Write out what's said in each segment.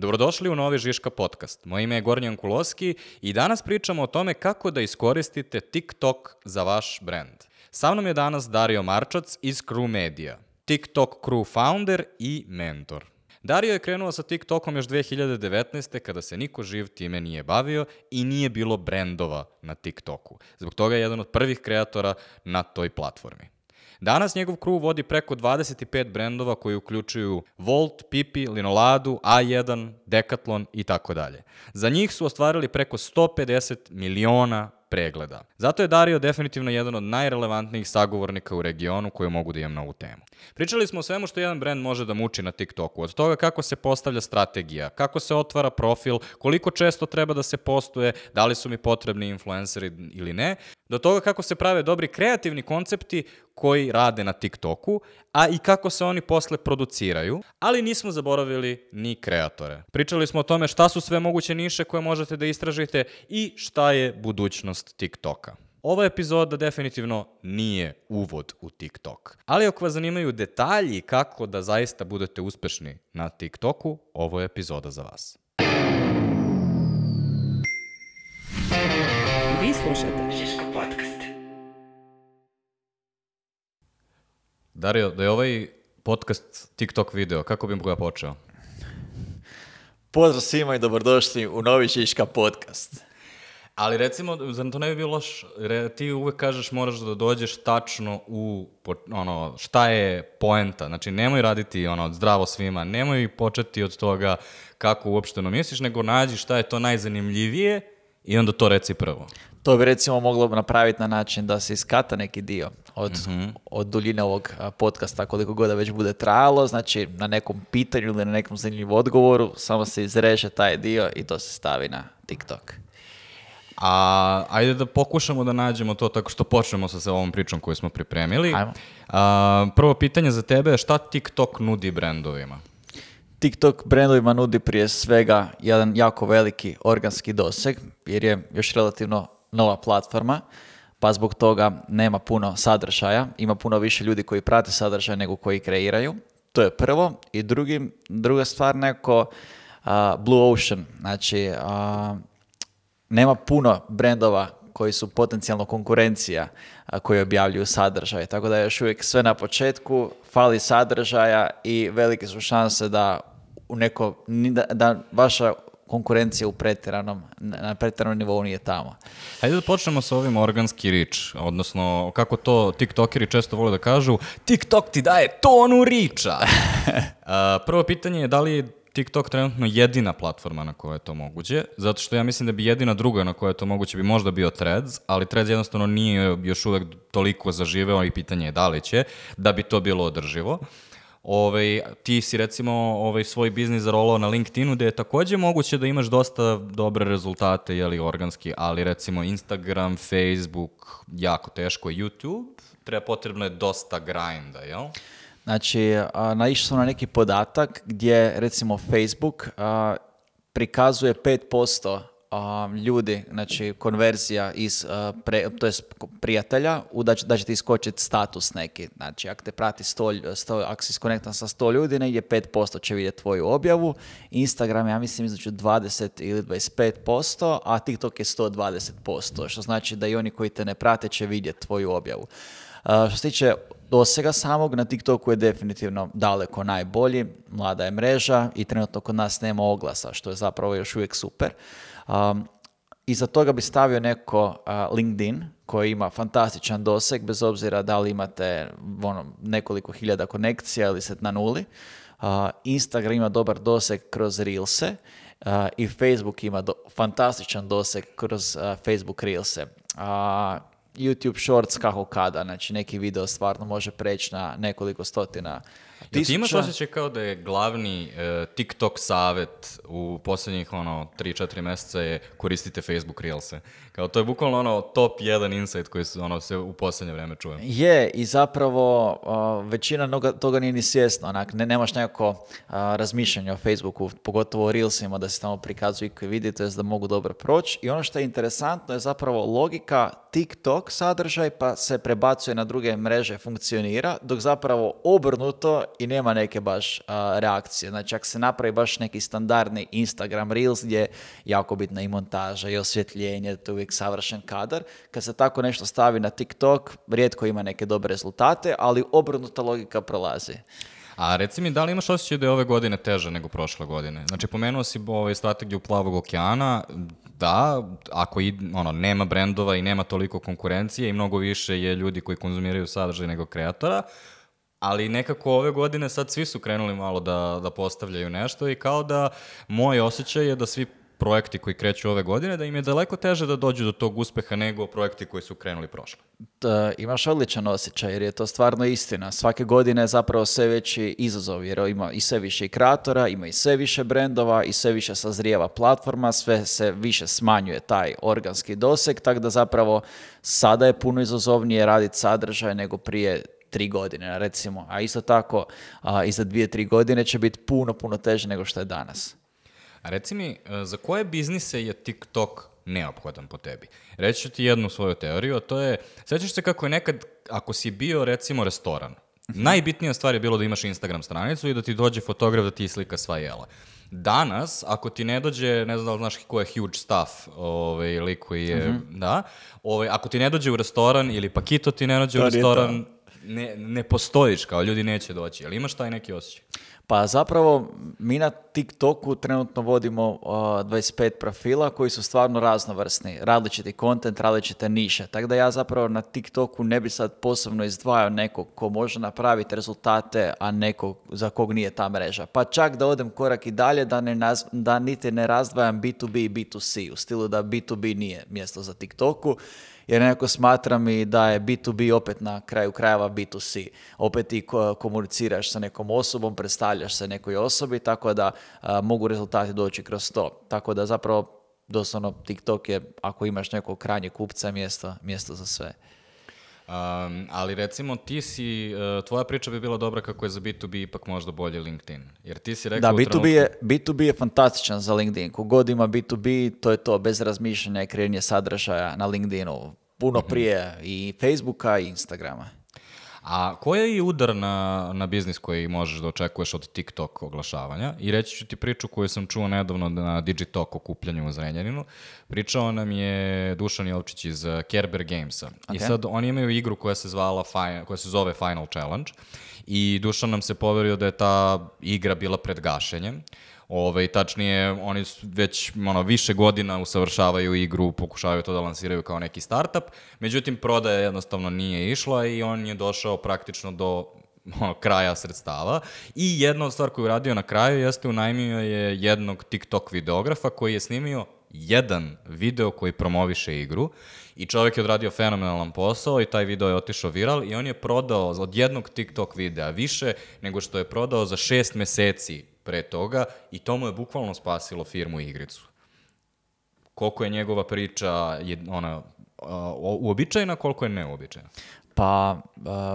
Dobrodošli u novi Žiška podcast. Moje ime je Gornjan Kuloski i danas pričamo o tome kako da iskoristite TikTok za vaš brand. Sa mnom je danas Dario Marčac iz Crew Media, TikTok crew founder i mentor. Dario je krenuo sa TikTokom još 2019. kada se niko živ time nije bavio i nije bilo brendova na TikToku. Zbog toga je jedan od prvih kreatora na toj platformi. Danas njegov krug vodi preko 25 brendova koji uključuju Volt, Pipi, Linoladu, A1, Decathlon i tako dalje. Za njih su ostvarili preko 150 miliona pregleda. Zato je Dario definitivno jedan od najrelevantnijih sagovornika u regionu koji mogu da imam na ovu temu. Pričali smo o svemu što jedan brend može da muči na TikToku, od toga kako se postavlja strategija, kako se otvara profil, koliko često treba da se postuje, da li su mi potrebni influenceri ili ne, do toga kako se prave dobri kreativni koncepti koji rade na TikToku, a i kako se oni posle produciraju, ali nismo zaboravili ni kreatore. Pričali smo o tome šta su sve moguće niše koje možete da istražite i šta je budućnost TikToka. Ova epizoda definitivno nije uvod u TikTok. Ali ako vas zanimaju detalji kako da zaista budete uspešni na TikToku, ovo je epizoda za vas. Vi slušate Dario, da je ovaj podcast TikTok video, kako bi ga počeo? Pozdrav svima i dobrodošli u Novi Šiška podcast. Ali recimo, za to ne bi bilo loš, ti uvek kažeš moraš da dođeš tačno u ono, šta je poenta, znači nemoj raditi ono, zdravo svima, nemoj početi od toga kako uopšteno misliš, nego nađi šta je to najzanimljivije i onda to reci prvo. To bi recimo moglo napraviti na način da se iskata neki dio od, mm od duljine ovog podcasta koliko god da već bude trajalo, znači na nekom pitanju ili na nekom zanimljivom odgovoru samo se izreže taj dio i to se stavi na TikTok. A ajde da pokušamo da nađemo to tako što počnemo sa ovom pričom koju smo pripremili. Ajmo. prvo pitanje za tebe je šta TikTok nudi brendovima? TikTok brendovima nudi prije svega jedan jako veliki organski doseg, jer je još relativno nova platforma, pa zbog toga nema puno sadržaja, ima puno više ljudi koji prate sadržaj nego koji kreiraju. To je prvo. I drugi, druga stvar neko Blue Ocean, znači nema puno brendova koji su potencijalno konkurencija koji objavljuju sadržaj. Tako da je još uvijek sve na početku, fali sadržaja i velike su šanse da u neko, da, da vaša konkurencija u pretjeranom, na pretjeranom nivou nije tamo. Hajde da počnemo sa ovim organski rič, odnosno kako to tiktokeri često vole da kažu, tiktok ti daje tonu riča. Prvo pitanje je da li TikTok trenutno jedina platforma na kojoj je to moguće, zato što ja mislim da bi jedina druga na kojoj je to moguće bi možda bio Threads, ali Threads jednostavno nije još uvek toliko zaživeo i pitanje je da li će, da bi to bilo održivo. Ove, ovaj, ti si recimo ovaj, svoj biznis zarolao na LinkedInu gde je takođe moguće da imaš dosta dobre rezultate, jeli, organski, ali recimo Instagram, Facebook, jako teško, YouTube, treba potrebno je dosta grinda, jel? Znači, naišao sam na neki podatak gdje, recimo, Facebook prikazuje 5% ljudi, znači konverzija iz, to prijatelja, da, će, ti iskočiti status neki. Znači, ako te prati ako si skonektan sa 100 ljudi, negdje 5% će vidjeti tvoju objavu. Instagram, ja mislim, između 20 ili 25%, a TikTok je 120%, što znači da i oni koji te ne prate će vidjeti tvoju objavu. što se tiče dosega samog na TikToku je definitivno daleko najbolji, mlada je mreža i trenutno kod nas nema oglasa, što je zapravo još uvijek super. Um, iza toga bi stavio neko LinkedIn koji ima fantastičan doseg, bez obzira da li imate ono, nekoliko hiljada konekcija ili se na nuli. Instagram ima dobar doseg kroz Reelse i Facebook ima fantastičan doseg kroz Facebook Reelse. YouTube Shorts kako kada, znači neki video stvarno može preći na nekoliko stotina ti, ti imaš osjećaj kao da je glavni e, TikTok savet u posljednjih ono 3-4 mjeseca je koristite Facebook Reelse. Kao to je bukvalno ono top 1 insight koji se ono se u posljednje vrijeme čuje. Je i zapravo e, većina noga, toga nije ni svjesna, onak ne, nemaš nekako e, razmišljanje o Facebooku, pogotovo o Reelsima da se tamo prikazuju i koji vidi, da mogu dobro proći. I ono što je interesantno je zapravo logika TikTok sadržaj pa se prebacuje na druge mreže funkcionira, dok zapravo obrnuto i nema neke baš reakcije. Znači, ako se napravi baš neki standardni Instagram Reels gdje je jako bitna i montaža i osvjetljenje, to je uvijek savršen kadar, kad se tako nešto stavi na TikTok, rijetko ima neke dobre rezultate, ali obrnuta logika prolazi. A reci mi, da li imaš osjećaj da je ove godine teže nego prošle godine? Znači, pomenuo si ovaj strategiju plavog okeana, da, ako i, ono, nema brendova i nema toliko konkurencije i mnogo više je ljudi koji konzumiraju sadržaj nego kreatora, ali nekako ove godine sad svi su krenuli malo da, da postavljaju nešto i kao da moj osjećaj je da svi projekti koji kreću ove godine, da im je daleko teže da dođu do tog uspeha nego projekti koji su krenuli prošle. Da, imaš odličan osjećaj jer je to stvarno istina. Svake godine je zapravo sve veći izazov jer ima i sve više i kreatora, ima i sve više brendova i sve više sazrijeva platforma, sve se više smanjuje taj organski doseg, tako da zapravo sada je puno izazovnije raditi sadržaj nego prije tri godine, recimo. A isto tako, a, i za dvije, tri godine će biti puno, puno teže nego što je danas. A reci mi, e, za koje biznise je TikTok neophodan po tebi? Reći ću ti jednu svoju teoriju, a to je, sjećaš se kako je nekad, ako si bio recimo restoran, mhm. najbitnija stvar je bilo da imaš Instagram stranicu i da ti dođe fotograf da ti slika sva jela. Danas, ako ti ne dođe, ne znam da znaš ko je huge staff, ovaj, koji je, mhm. da, ovaj, ako ti ne dođe u restoran ili pakito ti ne dođe u restoran, ne, ne postojiš, kao ljudi neće doći. ali imaš taj neki osjećaj? Pa zapravo mi na TikToku trenutno vodimo uh, 25 profila koji su stvarno raznovrsni, različiti kontent, različite niše. Tako da ja zapravo na TikToku ne bi sad posebno izdvajao nekog ko može napraviti rezultate, a nekog za kog nije ta mreža. Pa čak da odem korak i dalje da, ne da niti ne razdvajam B2B i B2C u stilu da B2B nije mjesto za TikToku jer nekako smatram i da je B2B opet na kraju krajeva B2C. Opet ti komuniciraš sa nekom osobom, predstavljaš se nekoj osobi, tako da mogu rezultati doći kroz to. Tako da zapravo doslovno TikTok je, ako imaš nekog krajnjeg kupca, mjesto, mjesto za sve. Um, ali recimo ti si, e, tvoja priča bi bila dobra kako je za B2B ipak možda bolje LinkedIn. Jer ti si rekao da, B2B, je, B2B je fantastičan za LinkedIn. Kogod ima B2B, to je to, bez razmišljanja i kreiranje sadržaja na LinkedInu. Puno mm-hmm. prije i Facebooka i Instagrama. A koji je udar na, na biznis koji možeš da očekuješ od TikTok oglašavanja? I reći ću ti priču koju sam čuo nedavno na Digitalk o kupljanju u Zrenjaninu. Pričao nam je Dušan Jovčić iz Kerber Gamesa. I sad oni imaju igru koja se, zvala, koja se zove Final Challenge i Dušan nam se poverio da je ta igra bila pred gašenjem Ove, tačnije, oni već ono, više godina usavršavaju igru, pokušavaju to da lansiraju kao neki startup, međutim, prodaja jednostavno nije išla i on je došao praktično do ono, kraja sredstava. I jedna od stvar koju je radio na kraju jeste unajmio je jednog TikTok videografa koji je snimio jedan video koji promoviše igru i čovjek je odradio fenomenalan posao i taj video je otišao viral i on je prodao od jednog TikTok videa više nego što je prodao za šest meseci pre toga i to mu je bukvalno spasilo firmu i igricu. Koliko je njegova priča je ona uobičajena, koliko je neuobičajena? Pa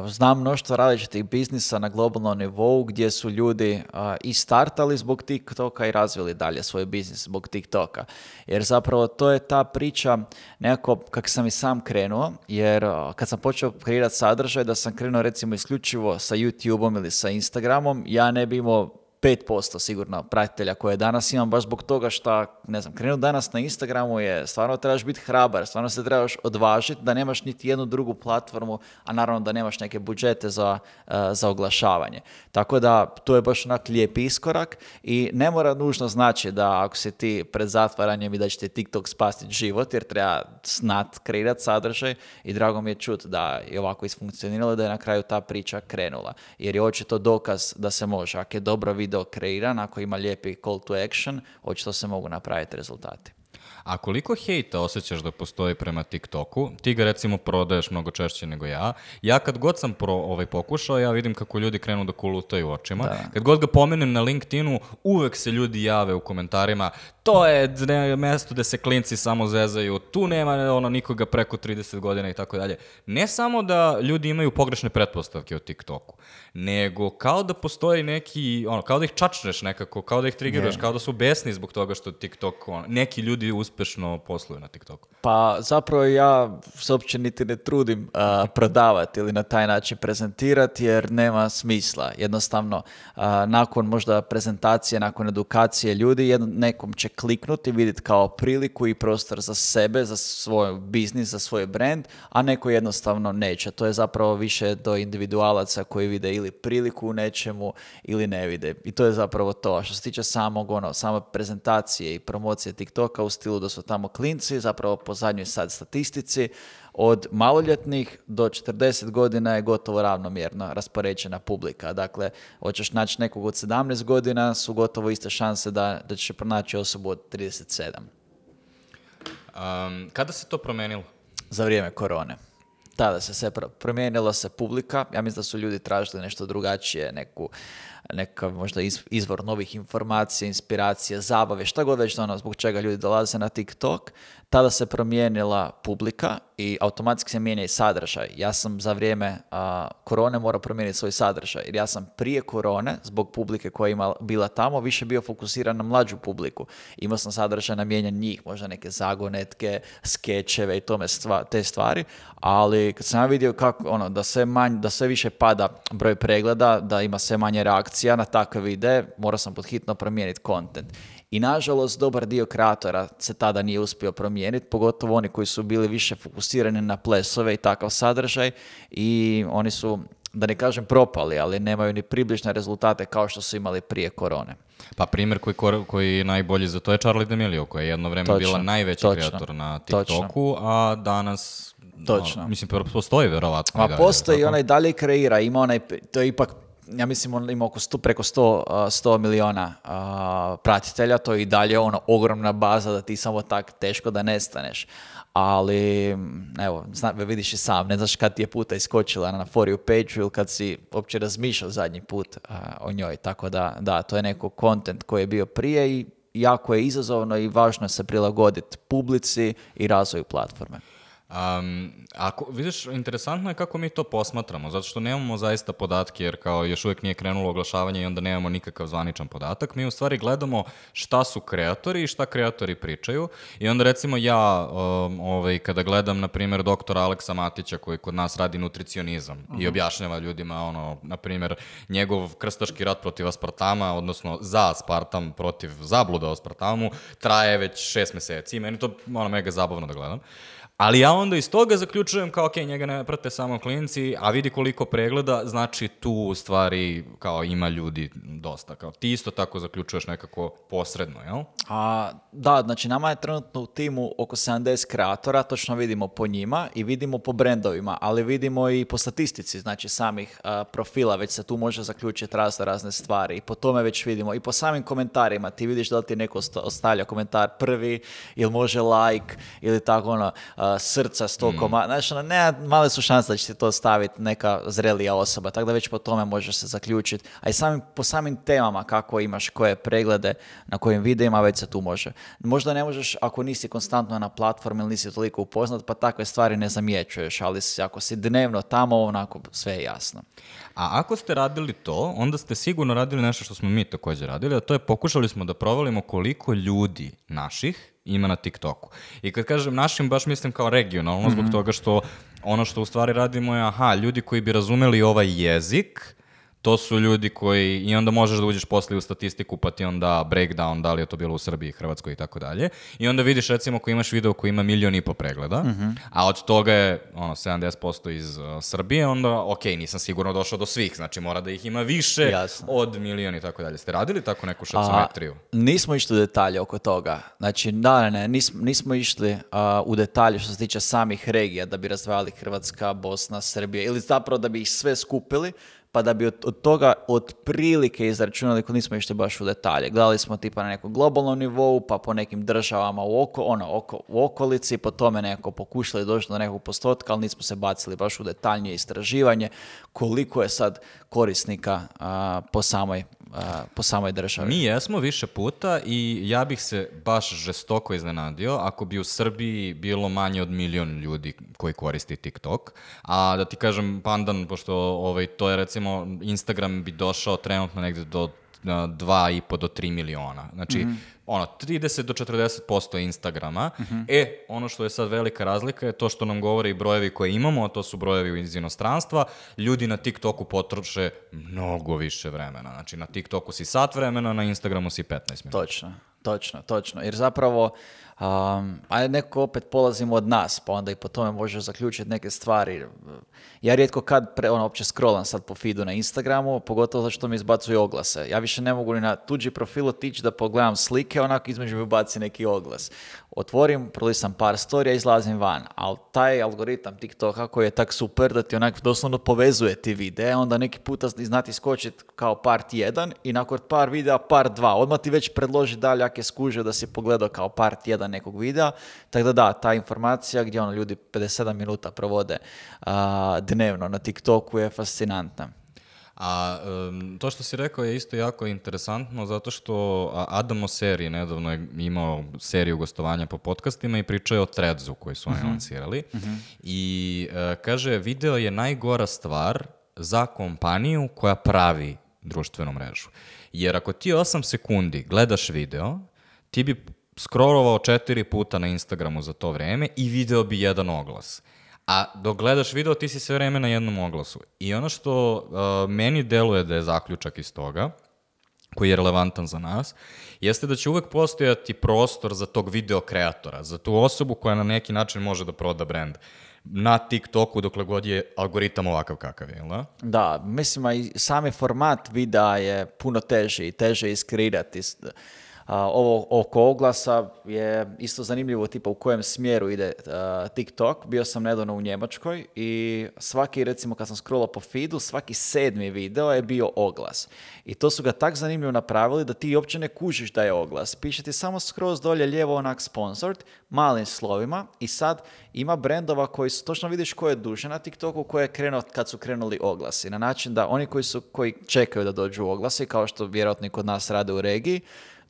znam mnoštvo različitih biznisa na globalnom nivou gdje su ljudi i startali zbog TikToka i razvili dalje svoj biznis zbog TikToka. Jer zapravo to je ta priča nekako kak sam i sam krenuo, jer kad sam počeo kreirati sadržaj da sam krenuo recimo isključivo sa YouTubeom ili sa Instagramom, ja ne bi imao 5% sigurno pratitelja koje danas imam baš zbog toga što, ne znam, krenu danas na Instagramu je, stvarno trebaš biti hrabar, stvarno se trebaš odvažiti da nemaš niti jednu drugu platformu, a naravno da nemaš neke budžete za, eh, za oglašavanje. Tako da to je baš onak lijep iskorak i ne mora nužno znači da ako si ti pred zatvaranjem i da će ti TikTok spasiti život jer treba snat kreirati sadržaj i drago mi je čut da je ovako isfunkcioniralo da je na kraju ta priča krenula jer je očito dokaz da se može. Ako je dobro vid video kreiran, ako ima lijepi call to action, očito se mogu napraviti rezultati. A koliko hejta osjećaš da postoji prema TikToku? Ti ga recimo prodaješ mnogo češće nego ja. Ja kad god sam pro, ovaj, pokušao, ja vidim kako ljudi krenu da kulutaju očima. Kad god ga pomenem na LinkedInu, uvek se ljudi jave u komentarima to je mjesto mesto gde se klinci samo zezaju, tu nema ono, nikoga preko 30 godina i tako dalje. Ne samo da ljudi imaju pogrešne pretpostavke o TikToku, nego kao da postoji neki, ono, kao da ih čačneš nekako, kao da ih trigiraš, kao da su besni zbog toga što TikTok, ono, neki ljudi uspješno posluju na TikToku? Pa zapravo ja se uopće niti ne trudim prodavati ili na taj način prezentirati jer nema smisla. Jednostavno, nakon možda prezentacije, nakon edukacije ljudi, nekom će kliknuti, vidjeti kao priliku i prostor za sebe, za svoj biznis, za svoj brand, a neko jednostavno neće. To je zapravo više do individualaca koji vide ili priliku u nečemu ili ne vide. I to je zapravo to. A što se tiče samog ono, prezentacije i promocije TikToka u stilu da su tamo klinci, zapravo po zadnjoj sad statistici, od maloljetnih do 40 godina je gotovo ravnomjerno raspoređena publika. Dakle, hoćeš naći nekog od 17 godina, su gotovo iste šanse da, da ćeš pronaći osobu od 37. kada se to promijenilo? Za vrijeme korone. Tada se sve promijenilo se publika. Ja mislim da su ljudi tražili nešto drugačije, neku nekakav možda izvor novih informacija, inspiracija, zabave, šta god već ono zbog čega ljudi dolaze na TikTok, tada se promijenila publika i automatski se mijenja i sadržaj. Ja sam za vrijeme korone morao promijeniti svoj sadržaj, jer ja sam prije korone, zbog publike koja je bila tamo, više bio fokusiran na mlađu publiku. Imao sam sadržaj namijenjen njih, možda neke zagonetke, skečeve i tome te stvari, ali kad sam ja vidio kako, ono, da sve, manj, da sve više pada broj pregleda, da ima sve manje reakcije, ja na takve ide, morao sam hitno promijeniti kontent. I nažalost, dobar dio kreatora se tada nije uspio promijeniti, pogotovo oni koji su bili više fokusirani na plesove i takav sadržaj i oni su, da ne kažem propali, ali nemaju ni približne rezultate kao što su imali prije korone. Pa primjer koji, koji je najbolji za to je Charlie D'Amelio, koja je jedno vrijeme bila najveći kreator na TikToku, a danas Točno. No, mislim, postoji vjerovatno. A postoji, onaj i dalje kreira, ima onaj, to je ipak ja mislim on ima oko 100, preko 100, 100 miliona pratitelja, to je i dalje ono ogromna baza da ti samo tak teško da nestaneš. Ali, evo, vidiš i sam, ne znaš kad ti je puta iskočila na For You page ili kad si uopće razmišljao zadnji put o njoj. Tako da, da, to je neko kontent koji je bio prije i jako je izazovno i važno se prilagoditi publici i razvoju platforme. Um, ako, vidiš, interesantno je kako mi to posmatramo, zato što nemamo zaista podatke jer kao još uvijek nije krenulo oglašavanje i onda nemamo nikakav zvaničan podatak. Mi u stvari gledamo šta su kreatori i šta kreatori pričaju i onda recimo ja um, ovaj, kada gledam na primjer doktora Aleksa Matića koji kod nas radi nutricionizam i mhm. objašnjava ljudima ono, na primjer, njegov krstaški rat protiv aspartama, odnosno za aspartam protiv zabluda o aspartamu traje već šest meseci i meni to ono mega zabavno da gledam. Ali ja onda iz toga zaključujem kao, ok, njega ne prate samo klinci, a vidi koliko pregleda, znači tu u stvari kao ima ljudi dosta. Kao, ti isto tako zaključuješ nekako posredno, jel? A, da, znači nama je trenutno u timu oko 70 kreatora, točno vidimo po njima i vidimo po brendovima, ali vidimo i po statistici, znači samih profila, već se tu može zaključiti razne razne stvari i po tome već vidimo i po samim komentarima, ti vidiš da li ti neko ostavlja komentar prvi ili može like ili tako ono srca s toliko, mm. ono, ne, male su šanse da će ti to staviti neka zrelija osoba, tako da već po tome možeš se zaključiti. A i po samim temama kako imaš, koje preglede, na kojim videima, već se tu može. Možda ne možeš ako nisi konstantno na platformi ili nisi toliko upoznat, pa takve stvari ne zamjećuješ, ali ako si dnevno tamo, onako sve je jasno. A ako ste radili to, onda ste sigurno radili nešto što smo mi također radili, a to je pokušali smo da provalimo koliko ljudi naših ima na TikToku. I kad kažem našim, baš mislim kao regionalno, zbog mhm. toga što ono što u stvari radimo je, aha, ljudi koji bi razumeli ovaj jezik, to su ljudi koji, i onda možeš da uđeš posle u statistiku pa ti onda breakdown, da li je to bilo u Srbiji, Hrvatskoj i tako dalje. I onda vidiš recimo ako imaš video koji ima milion i po pregleda, mhm. a od toga je ono, 70% iz uh, Srbije, onda ok, nisam sigurno došao do svih, znači mora da ih ima više od milion i tako dalje. Ste radili tako neku šacometriju? nismo išli u detalje oko toga. Znači, da, ne, ne, nismo, nismo išli u detalje što se tiče samih regija, da bi razvajali Hrvatska, Bosna, Srbija, ili zapravo da bi ih sve skupili, pa da bi od, toga otprilike izračunali, ako nismo išli baš u detalje. Gledali smo tipa na nekom globalnom nivou, pa po nekim državama u, oko, ono, oko, u okolici, po tome nekako pokušali doći do nekog postotka, ali nismo se bacili baš u detaljnije istraživanje koliko je sad korisnika po samoj po samoj državi. Mi jesmo više puta i ja bih se baš žestoko iznenadio ako bi u Srbiji bilo manje od milion ljudi koji koristi TikTok. A da ti kažem pandan, pošto ovaj, to je recimo, Instagram bi došao trenutno negdje do po do 3 miliona. Znači, mhm. ono, 30 do 40% Instagrama. Mhm. E, ono što je sad velika razlika je to što nam govore i brojevi koje imamo, a to su brojevi iz inostranstva. Ljudi na TikToku potroše mnogo više vremena. Znači, na TikToku si sat vremena, na Instagramu si 15 minuta. Točno, točno, točno. Jer zapravo Um, a neko opet polazimo od nas, pa onda i po tome može zaključiti neke stvari. Ja rijetko kad pre, ono, opće scrollam sad po feedu na Instagramu, pogotovo zato što mi izbacuju oglase. Ja više ne mogu ni na tuđi profil otići da pogledam slike, onako između mi baci neki oglas otvorim, prolisam par storija, izlazim van. Ali taj algoritam TikToka koji je tak super da ti onak doslovno povezuje ti videe, onda neki puta znati skočit kao part 1 i nakon par videa part 2. Odmah ti već predloži dalje ako je skužio da si pogledao kao part 1 nekog videa. Tako da da, ta informacija gdje ono ljudi 57 minuta provode dnevno na TikToku je fascinantna. A to što si rekao je isto jako interesantno zato što Adamo seriji nedavno je imao seriju gostovanja po podcastima i pričao je o Tredzu koji su oni uh I e, kaže, video je najgora stvar za kompaniju koja pravi društvenu mrežu. Jer ako ti 8 sekundi gledaš video, ti bi scrollovao četiri puta na Instagramu za to vrijeme i video bi jedan oglas. A dok gledaš video, ti si sve vreme na jednom oglasu. I ono što uh, meni deluje da je zaključak iz toga, koji je relevantan za nas, jeste da će uvek postojati prostor za tog video kreatora, za tu osobu koja na neki način može da proda brend na TikToku dokle god je algoritam ovakav kakav je, da? Da, mislim, a i sami format videa je puno teži i teže iskreirati ovo oko oglasa je isto zanimljivo tipa u kojem smjeru ide TikTok. Bio sam nedavno u Njemačkoj i svaki, recimo kad sam scrollao po feedu, svaki sedmi video je bio oglas. I to su ga tak zanimljivo napravili da ti uopće ne kužiš da je oglas. Piše ti samo skroz dolje lijevo onak sponsored, malim slovima i sad ima brendova koji su, točno vidiš ko je duže na TikToku, koje je krenuo kad su krenuli oglasi. Na način da oni koji su koji čekaju da dođu oglasi, kao što vjerojatno i kod nas rade u regiji,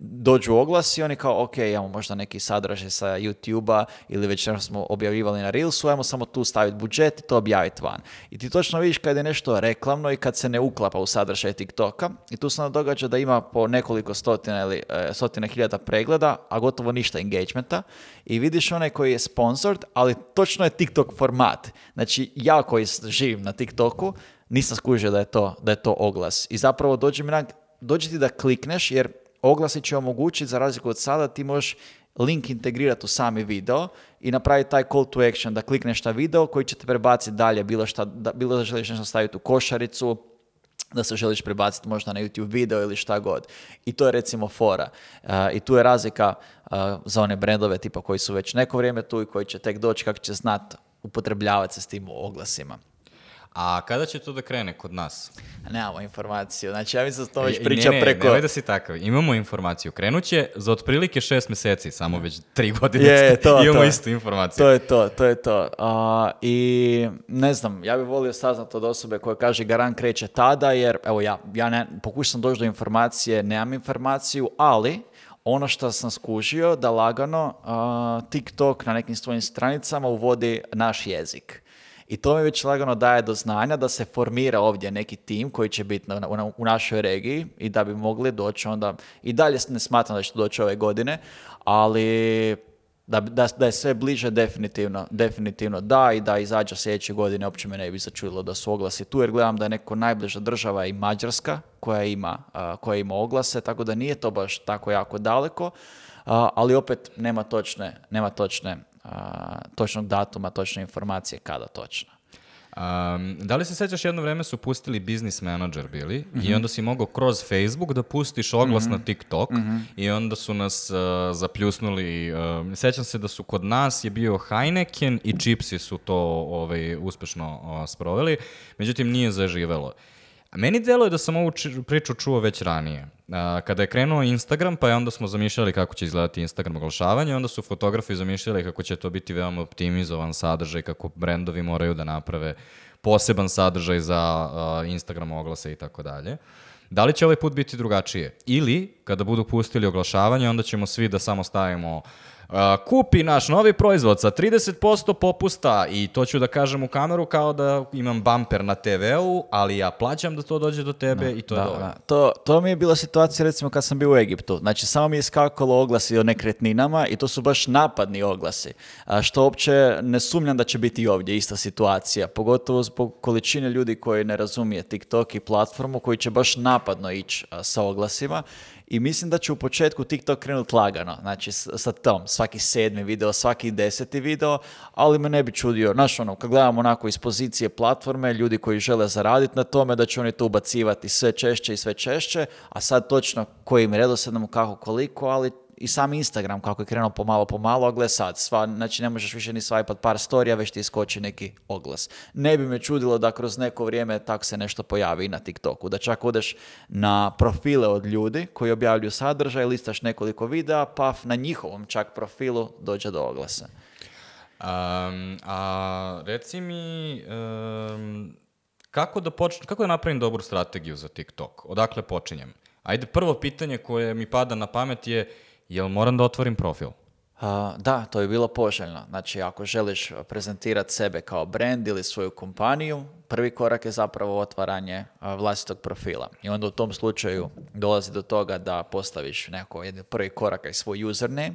dođu oglasi, oni kao, ok, imamo možda neki sadržaj sa YouTube-a ili već smo objavljivali na Reelsu, ajmo samo tu staviti budžet i to objaviti van. I ti točno vidiš kad je nešto reklamno i kad se ne uklapa u sadržaj TikToka i tu se onda događa da ima po nekoliko stotina ili e, stotina hiljada pregleda, a gotovo ništa engagementa i vidiš onaj koji je sponsored, ali točno je TikTok format. Znači, ja koji živim na TikToku, nisam skužio da je to, da je to oglas. I zapravo dođe mi na, dođe ti da klikneš jer oglasi će omogućiti, za razliku od sada, ti možeš link integrirati u sami video i napraviti taj call to action, da klikneš na video koji će te prebaciti dalje, bilo, šta, da, bilo da želiš nešto staviti u košaricu, da se želiš prebaciti možda na YouTube video ili šta god. I to je recimo fora. Eh, I tu je razlika eh, za one brendove tipa koji su već neko vrijeme tu i koji će tek doći kako će znati upotrebljavati se s tim oglasima. A kada će to da krene kod nas? Nemamo informaciju. Znači, ja mislim da to već e, priča ne, ne, preko... Ne, ne, da si takav. Imamo informaciju. Krenuće za otprilike šest mjeseci, samo već tri godine. to, Imamo istu informaciju. To je to, to je to. I ne znam, ja bih volio saznati od osobe koja kaže Garan kreće tada, jer evo ja, ja ne, pokušam doći do informacije, nemam informaciju, ali ono što sam skužio da lagano uh, TikTok na nekim svojim stranicama uvodi naš jezik. I to mi već lagano daje do znanja da se formira ovdje neki tim koji će biti u našoj regiji i da bi mogli doći onda, i dalje ne smatram da će doći ove godine, ali da, da, je sve bliže definitivno, definitivno da i da izađe sljedeće godine, opće me ne bi začudilo da su oglasi tu, jer gledam da je neko najbliža država i Mađarska koja ima, koja ima oglase, tako da nije to baš tako jako daleko, ali opet nema točne, nema točne a, točnog datuma, točne informacije kada točno. Um, da li se sjećaš jedno vrijeme su pustili business menadžer bili i mhm. onda si mogao kroz Facebook da pustiš oglas mhm. na TikTok mm-hmm. i onda su nas uh, zapljusnuli. sjećam se da su kod nas je bio Heineken i Chipsi su to ovaj, uspešno sproveli, međutim nije zaživelo. A meni je da sam ovu priču čuo već ranije. kada je krenuo Instagram, pa je onda smo zamišljali kako će izgledati Instagram oglašavanje, onda su fotografi zamišljali kako će to biti veoma optimizovan sadržaj, kako brendovi moraju da naprave poseban sadržaj za Instagram oglase i tako dalje. Da li će ovaj put biti drugačije? Ili, kada budu pustili oglašavanje, onda ćemo svi da samo stavimo kupi naš novi proizvod sa 30% popusta i to ću da kažem u kameru kao da imam bumper na TV-u, ali ja plaćam da to dođe do tebe i to je dobro. To, to mi je bila situacija recimo kad sam bio u Egiptu. Znači samo mi je skakalo oglasi o nekretninama i to su baš napadni oglasi. A što uopće ne sumnjam da će biti i ovdje ista situacija, pogotovo zbog količine ljudi koji ne razumije TikTok i platformu koji će baš napadno ići sa oglasima i mislim da će u početku TikTok krenuti lagano, znači sa tom, svaki sedmi video, svaki deseti video, ali me ne bi čudio, znaš ono, kad gledamo onako iz pozicije platforme, ljudi koji žele zaraditi na tome, da će oni to ubacivati sve češće i sve češće, a sad točno kojim redosednom, kako, koliko, ali i sam Instagram kako je krenuo pomalo pomalo, a gle sad, sva, znači ne možeš više ni svajpat par storija, već ti iskoči neki oglas. Ne bi me čudilo da kroz neko vrijeme tako se nešto pojavi i na TikToku, da čak odeš na profile od ljudi koji objavljuju sadržaj, listaš nekoliko videa, pa na njihovom čak profilu dođe do oglasa. Um, a reci mi, um, kako, da poč- kako da napravim dobru strategiju za TikTok? Odakle počinjem? Ajde, prvo pitanje koje mi pada na pamet je Jel moram da otvorim profil? da, to je bilo poželjno. Znači, ako želiš prezentirati sebe kao brand ili svoju kompaniju, prvi korak je zapravo otvaranje vlastitog profila. I onda u tom slučaju dolazi do toga da postaviš neko jedan prvi korak i svoj username.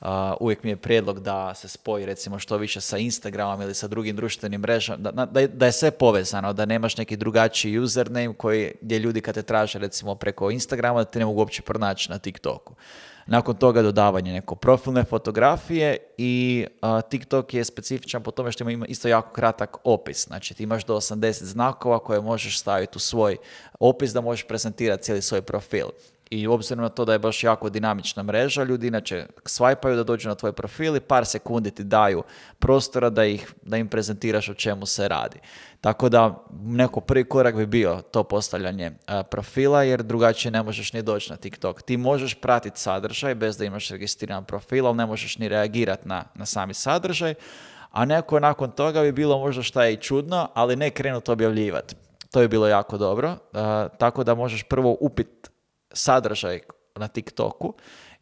Uh, uvijek mi je prijedlog da se spoji recimo što više sa Instagramom ili sa drugim društvenim mrežama, da, da, je sve povezano, da nemaš neki drugačiji username koji, gdje ljudi kad te traže recimo preko Instagrama da te ne mogu uopće pronaći na TikToku nakon toga dodavanje neko profilne fotografije i uh, TikTok je specifičan po tome što ima isto jako kratak opis. Znači ti imaš do 80 znakova koje možeš staviti u svoj opis da možeš prezentirati cijeli svoj profil i obzirom na to da je baš jako dinamična mreža, ljudi inače svajpaju da dođu na tvoj profil i par sekundi ti daju prostora da, ih, da im prezentiraš o čemu se radi. Tako da neko prvi korak bi bio to postavljanje e, profila jer drugačije ne možeš ni doći na TikTok. Ti možeš pratiti sadržaj bez da imaš registriran profil, ali ne možeš ni reagirati na, na sami sadržaj, a neko nakon toga bi bilo možda šta je i čudno, ali ne krenuti objavljivati. To je bilo jako dobro, e, tako da možeš prvo upit sadržaj na TikToku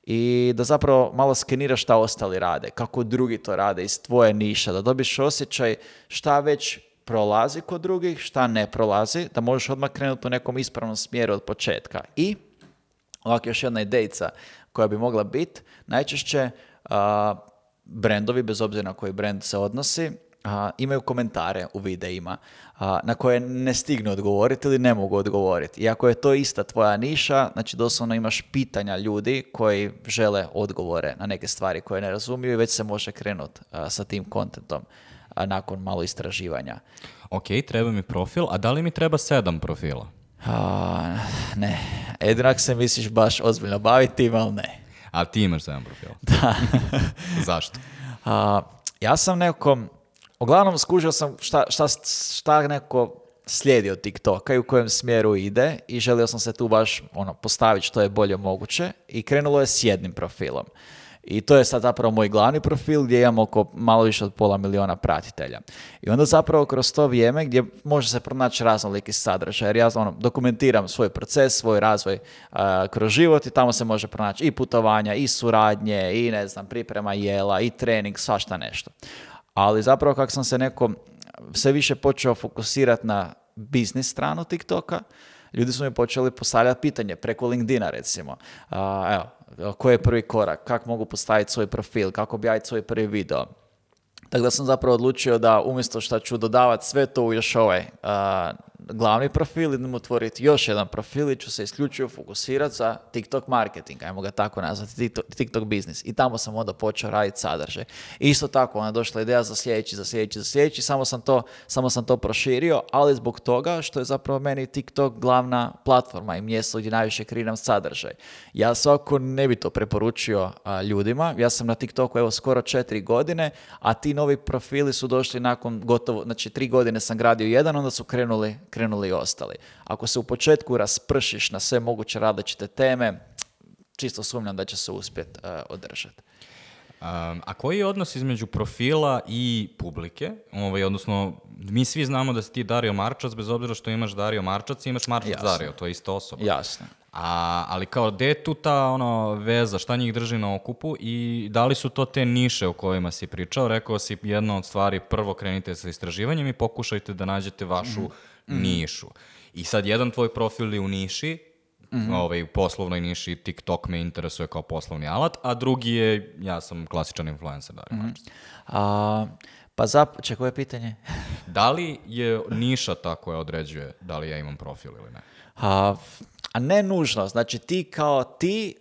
i da zapravo malo skeniraš šta ostali rade, kako drugi to rade iz tvoje niša, da dobiš osjećaj šta već prolazi kod drugih, šta ne prolazi, da možeš odmah krenuti u nekom ispravnom smjeru od početka. I, ovako još jedna idejica koja bi mogla biti, najčešće brendovi, bez obzira na koji brend se odnosi, a, imaju komentare u videima na koje ne stignu odgovoriti ili ne mogu odgovoriti. I ako je to ista tvoja niša, znači doslovno imaš pitanja ljudi koji žele odgovore na neke stvari koje ne razumiju i već se može krenuti sa tim kontentom nakon malo istraživanja. Ok, treba mi profil, a da li mi treba sedam profila? ne, Edrak se misliš baš ozbiljno baviti ali ne. A ti imaš sedam profila? Da. Zašto? ja sam nekom... Uglavnom skužio sam šta, šta, šta nekako slijedi od TikToka i u kojem smjeru ide i želio sam se tu baš ono, postaviti što je bolje moguće i krenulo je s jednim profilom. I to je sad zapravo moj glavni profil gdje imam oko malo više od pola miliona pratitelja. I onda zapravo kroz to vrijeme gdje može se pronaći raznoliki sadržaj, jer ja ono, dokumentiram svoj proces, svoj razvoj kroz život i tamo se može pronaći i putovanja, i suradnje, i ne znam, priprema jela, i trening, svašta nešto ali zapravo kako sam se neko sve više počeo fokusirati na biznis stranu TikToka, ljudi su mi počeli postavljati pitanje preko LinkedIna recimo. evo, koji je prvi korak, kako mogu postaviti svoj profil, kako objaviti svoj prvi video. Tako da sam zapravo odlučio da umjesto što ću dodavati sve to u još ovaj glavni profil, idemo otvoriti još jedan profil i ću se isključivo fokusirati za TikTok marketing, ajmo ga tako nazvati, TikTok, biznis. I tamo sam onda počeo raditi sadržaj. Isto tako, ona je došla ideja za sljedeći, za sljedeći, za sljedeći, samo sam, to, samo sam to proširio, ali zbog toga što je zapravo meni TikTok glavna platforma i mjesto gdje najviše kreiram sadržaj. Ja svako ne bi to preporučio ljudima, ja sam na TikToku evo skoro četiri godine, a ti novi profili su došli nakon gotovo, znači tri godine sam gradio jedan, onda su krenuli krenuli i ostali. Ako se u početku raspršiš na sve moguće različite teme, čisto sumnjam da će se uspjet e, održati. a koji je odnos između profila i publike? Ovaj, odnosno, mi svi znamo da si ti Dario Marčac, bez obzira što imaš Dario Marčac, imaš Marčac Dario, to je isto osoba. Jasno. A, ali kao, gde je tu ta ono, veza, šta njih drži na okupu i da li su to te niše o kojima si pričao? Rekao si jedna od stvari, prvo krenite sa istraživanjem i pokušajte da nađete vašu mhm. Mhm. nišu. I sad jedan tvoj profil je u niši, mm ovaj, u poslovnoj niši TikTok me interesuje kao poslovni alat, a drugi je, ja sam klasičan influencer. Da mhm. a, pa zap, čekaj, pitanje? da li je niša ta koja određuje da li ja imam profil ili ne? A, ne nužno. Znači ti kao ti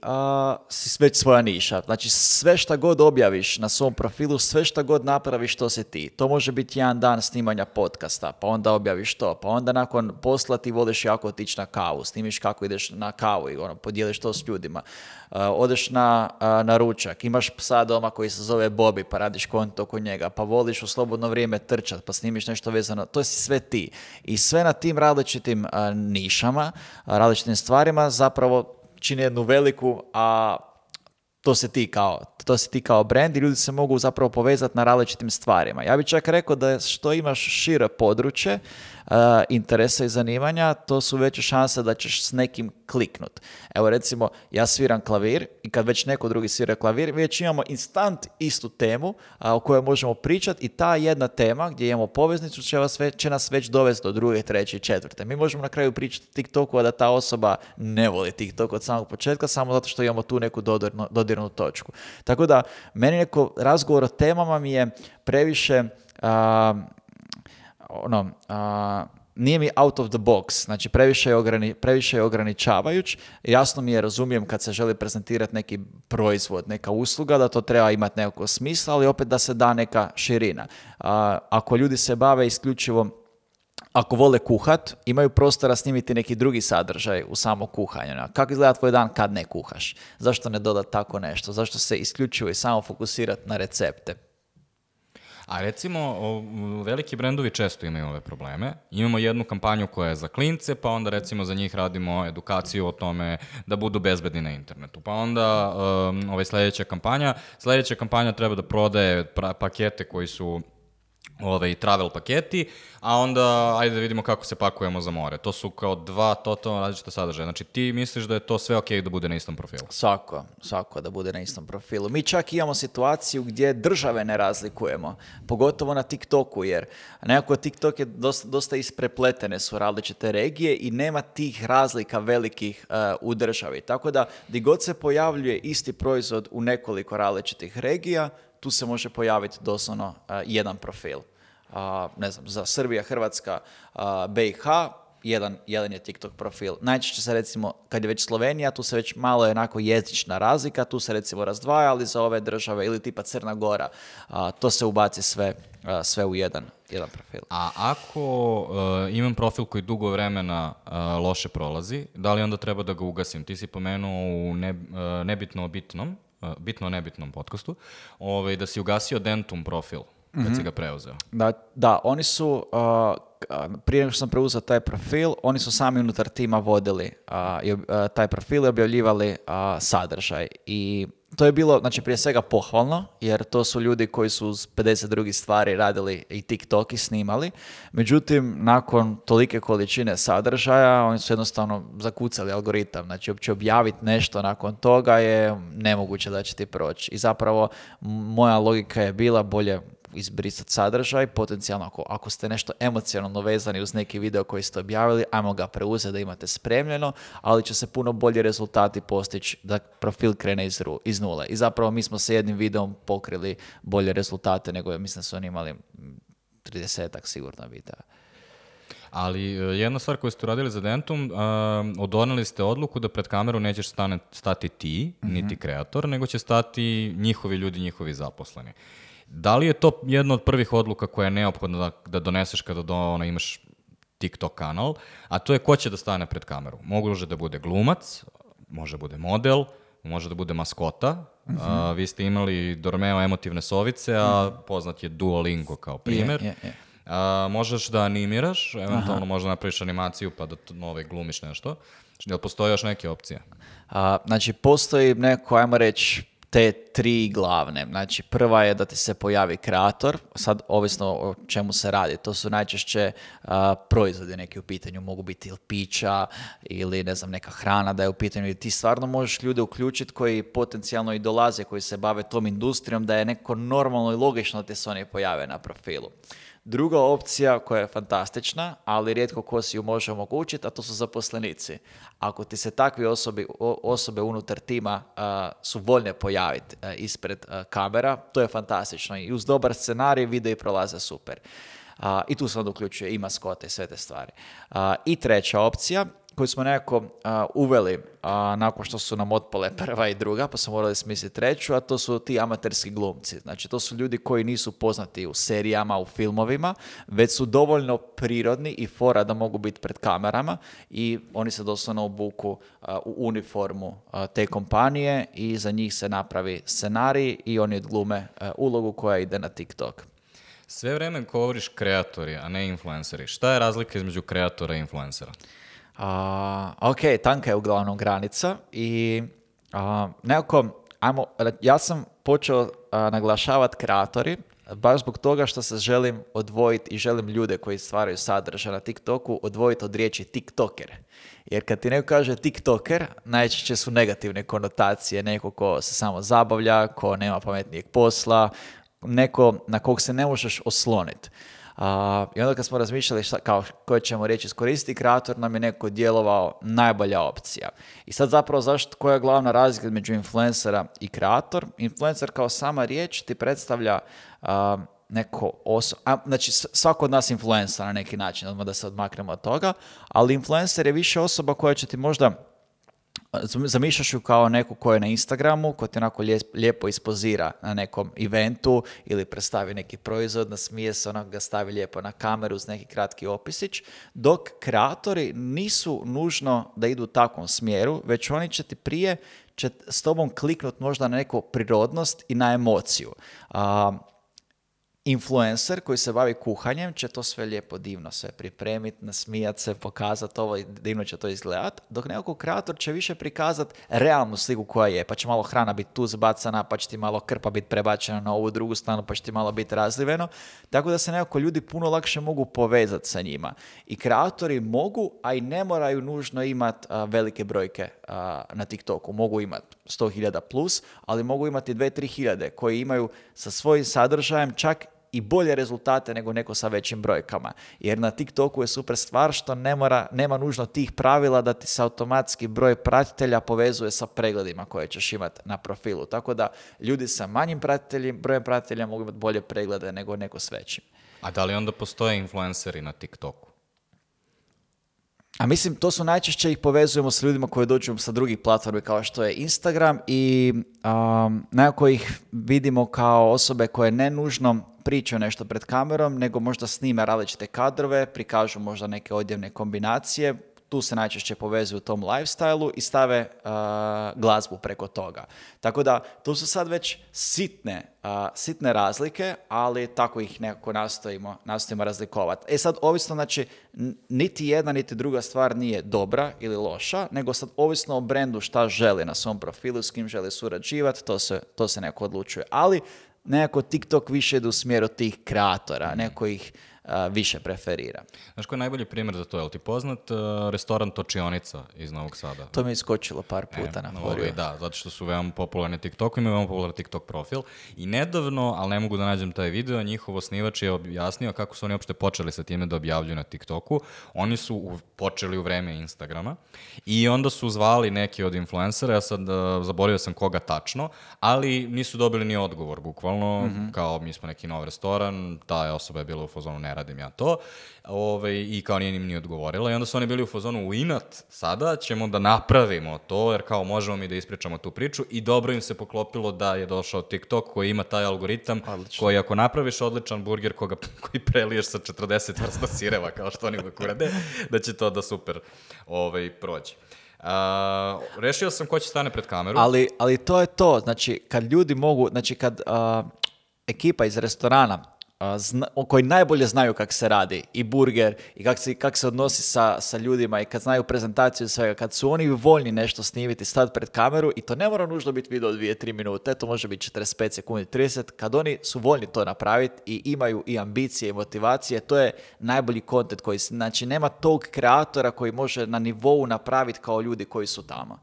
si već svoja niša. Znači sve što god objaviš na svom profilu, sve šta god napraviš, to si ti. To može biti jedan dan snimanja podcasta, pa onda objaviš to, pa onda nakon posla ti voliš jako otići na kavu, snimiš kako ideš na kavu i ono, podijeliš to s ljudima. odeš na, na ručak, imaš psa doma koji se zove Bobi, pa radiš konto oko njega, pa voliš u slobodno vrijeme trčat, pa snimiš nešto vezano, to si sve ti. I sve na tim različitim nišama, različitim stvarima zapravo čini jednu veliku, a to se ti kao, to se ti kao brand i ljudi se mogu zapravo povezati na različitim stvarima. Ja bih čak rekao da što imaš šire područje, Eh, interesa i zanimanja, to su veće šanse da ćeš s nekim kliknut. Evo recimo, ja sviram klavir i kad već neko drugi svira klavir, već imamo instant istu temu a, o kojoj možemo pričati i ta jedna tema gdje imamo poveznicu će, vas će nas već dovesti do druge, treće i četvrte. Mi možemo na kraju pričati TikToku, a da ta osoba ne voli TikTok od samog početka, samo zato što imamo tu neku dodirnu, dodirnu točku. Tako da, meni neko razgovor o temama mi je previše ono, a, nije mi out of the box, znači previše je, ograni, previše ograničavajuć. Jasno mi je, razumijem kad se želi prezentirati neki proizvod, neka usluga, da to treba imati neko smisla, ali opet da se da neka širina. A, ako ljudi se bave isključivo ako vole kuhat, imaju prostora snimiti neki drugi sadržaj u samo kuhanju. Kako izgleda tvoj dan kad ne kuhaš? Zašto ne dodat tako nešto? Zašto se isključivo i samo fokusirati na recepte? A recimo, veliki brendovi često imaju ove probleme. Imamo jednu kampanju koja je za klince, pa onda recimo za njih radimo edukaciju o tome da budu bezbedni na internetu. Pa onda um, ovaj sledeća kampanja, sledeća kampanja treba da prodaje pakete koji su ovaj, travel paketi, a onda ajde da vidimo kako se pakujemo za more. To su kao dva totalno različita sadržaja. Znači ti misliš da je to sve ok da bude na istom profilu? Svako, svako da bude na istom profilu. Mi čak imamo situaciju gdje države ne razlikujemo, pogotovo na TikToku, jer nekako TikTok je dosta, dosta isprepletene su različite regije i nema tih razlika velikih uh, u državi. Tako da, di god se pojavljuje isti proizvod u nekoliko različitih regija, tu se može pojaviti doslovno eh, jedan profil. Eh, ne znam, za Srbija, Hrvatska, BiH, eh, jedan, jedan je TikTok profil. Najčešće se recimo, kad je već Slovenija, tu se već malo je onako jezična razlika, tu se recimo razdvaja, ali za ove države ili tipa Crna Gora, to se ubaci sve, sve u jedan, jedan profil. A ako imam profil koji dugo vremena loše prolazi, da li onda treba da ga ugasim? Ti si pomenuo u ne, nebitno o bitnom, Eh, bitno nebitnom podcastu, ovaj, da si ugasio Dentum profil kad si mhm. ga preuzeo. Da, da oni su, uh, prije nego što sam preuzeo taj profil, oni su sami unutar tima vodili uh, taj profil i objavljivali sadržaj. I to je bilo, znači prije svega pohvalno, jer to su ljudi koji su uz 50 drugih stvari radili i TikTok i snimali. Međutim, nakon tolike količine sadržaja, oni su jednostavno zakucali algoritam. Znači, uopće objaviti nešto nakon toga je nemoguće da će ti proći. I zapravo, moja logika je bila bolje izbrisati sadržaj, potencijalno ako, ako ste nešto emocionalno vezani uz neki video koji ste objavili, ajmo ga preuzeti da imate spremljeno, ali će se puno bolji rezultati postići da profil krene iz, nule. I zapravo mi smo sa jednim videom pokrili bolje rezultate nego mislim da su oni imali 30 sigurno videa. Ali e, jedna stvar koju ste uradili za Dentum, uh, ste odluku da pred kameru nećeš stane, stati ti, niti mhm. kreator, nego će stati njihovi ljudi, njihovi zaposleni. Da li je to jedna od prvih odluka koja je neophodna da, doneseš kada do, ono, imaš TikTok kanal, a to je ko će da stane pred kameru. Može da bude glumac, može da bude model, može da bude maskota. Mhm. vi ste imali Dormeo emotivne sovice, a mhm. poznat je Duolingo kao primer. možeš da animiraš, eventualno Aha. možda napraviš animaciju pa da nove ovaj, glumiš nešto. Jel postoji još neke opcije? A, znači, postoji neko, ajmo reći, te tri glavne. Znači, prva je da ti se pojavi kreator, sad ovisno o čemu se radi, to su najčešće uh, proizvodi neki u pitanju, mogu biti ili pića ili ne znam, neka hrana da je u pitanju i ti stvarno možeš ljude uključiti koji potencijalno i dolaze, koji se bave tom industrijom, da je neko normalno i logično da te se oni pojave na profilu. Druga opcija koja je fantastična, ali rijetko ko si ju može omogućiti, a to su zaposlenici. Ako ti se takve osobe unutar tima su voljne pojaviti ispred kamera, to je fantastično. I uz dobar scenarij video i prolaze super. I tu se onda uključuje i maskote i sve te stvari. I treća opcija koju smo nekako uveli a, nakon što su nam otpale prva i druga, pa smo morali smisliti treću, a to su ti amaterski glumci. Znači, to su ljudi koji nisu poznati u serijama, u filmovima, već su dovoljno prirodni i fora da mogu biti pred kamerama i oni se doslovno obuku u uniformu te kompanije i za njih se napravi scenarij i oni odglume e, ulogu koja ide na TikTok. Sve vrijeme govoriš kreatori, a ne influenceri. Šta je razlika između kreatora i influencera? A, ok, tanka je uglavnom granica i nekako, ajmo, ja sam počeo naglašavati kreatori, baš zbog toga što se želim odvojiti i želim ljude koji stvaraju sadržaj na TikToku odvojiti od riječi TikToker. Jer kad ti neko kaže TikToker, najčešće su negativne konotacije, neko ko se samo zabavlja, ko nema pametnijeg posla, neko na kog se ne možeš osloniti. I onda kad smo razmišljali kao koje ćemo reći iskoristiti, kreator nam je neko djelovao najbolja opcija. I sad zapravo zašto, koja je glavna razlika između influencera i kreator? Influencer kao sama riječ ti predstavlja neko osoba, a, znači svako od nas influencer na neki način, odmah da se odmaknemo od toga, ali influencer je više osoba koja će ti možda zamišljaš ju kao neku koja je na Instagramu, koja ti onako lijepo ispozira na nekom eventu ili predstavi neki proizvod, nasmije se, onako ga stavi lijepo na kameru uz neki kratki opisić, dok kreatori nisu nužno da idu u takvom smjeru, već oni će ti prije će s tobom kliknut možda na neku prirodnost i na emociju. A, influencer koji se bavi kuhanjem će to sve lijepo divno sve pripremiti, nasmijati se, pokazat ovo, divno će to izgledat, dok nekako kreator će više prikazat realnu sliku koja je, pa će malo hrana biti tu zbacana, pa će ti malo krpa biti prebačena na ovu drugu stranu, pa će ti malo biti razliveno, tako da se nekako ljudi puno lakše mogu povezati sa njima. I kreatori mogu, a i ne moraju nužno imati velike brojke na TikToku, mogu imat 100.000 plus, ali mogu imati 2-3 hiljade koji imaju sa svojim sadržajem čak i bolje rezultate nego neko sa većim brojkama. Jer na TikToku je super stvar što ne mora, nema nužno tih pravila da ti se automatski broj pratitelja povezuje sa pregledima koje ćeš imati na profilu. Tako da ljudi sa manjim brojem pratitelja mogu imati bolje preglede nego neko s većim. A da li onda postoje influenceri na TikToku? A mislim, to su najčešće ih povezujemo s ljudima koji dođu sa drugih platformi kao što je Instagram i um, nekako ih vidimo kao osobe koje ne nužno pričaju nešto pred kamerom, nego možda snime različite kadrove, prikažu možda neke odjevne kombinacije, tu se najčešće povezuju u tom lifestylu i stave uh, glazbu preko toga. Tako da, tu su sad već sitne, uh, sitne razlike, ali tako ih nekako nastojimo, nastojimo razlikovati. E sad, ovisno, znači, niti jedna, niti druga stvar nije dobra ili loša, nego sad ovisno o brendu šta želi na svom profilu, s kim želi surađivati, to se, to se neko odlučuje. Ali, nekako TikTok više ide u smjeru tih kreatora, mm. nekako ih više preferira. Znaš koji je najbolji primjer za to? Je li ti poznat uh, restoran Točionica iz Novog Sada? To mi je iskočilo par e, puta na Da, zato što su veoma popularni TikTok, imaju veoma popularni TikTok profil. I nedavno, ali ne mogu da nađem taj video, njihov osnivač je objasnio kako su oni uopšte počeli sa time da objavljuju na TikToku. Oni su počeli u vreme Instagrama i onda su zvali neki od influencera, ja sad e, zaboravio sam koga tačno, ali nisu dobili ni odgovor, bukvalno, mhm. kao mi smo neki nov restoran, ta osoba je bila u fazonu ne radim ja to. Ove, ovaj, I kao nije im ni odgovorila. I onda su oni bili u fazonu u inat, sada ćemo da napravimo to, jer kao možemo mi da ispričamo tu priču. I dobro im se poklopilo da je došao TikTok koji ima taj algoritam koji ako napraviš odličan burger koga, koji preliješ sa 40 vrsta sireva kao što oni uvek urade, da će to da super ove ovaj, prođe. Uh, rešio sam ko će stane pred kameru. Ali, ali to je to, znači kad ljudi mogu, znači kad ekipa iz restorana Zna, koji najbolje znaju kak se radi i burger i kak se, se odnosi sa, sa ljudima i kad znaju prezentaciju i svega, kad su oni voljni nešto snimiti, stati pred kameru i to ne mora nužno biti video 2-3 minute, to može biti 45 sekundi, 30, kad oni su voljni to napraviti i imaju i ambicije i motivacije, to je najbolji kontent koji, znači nema tog kreatora koji može na nivou napraviti kao ljudi koji su tamo.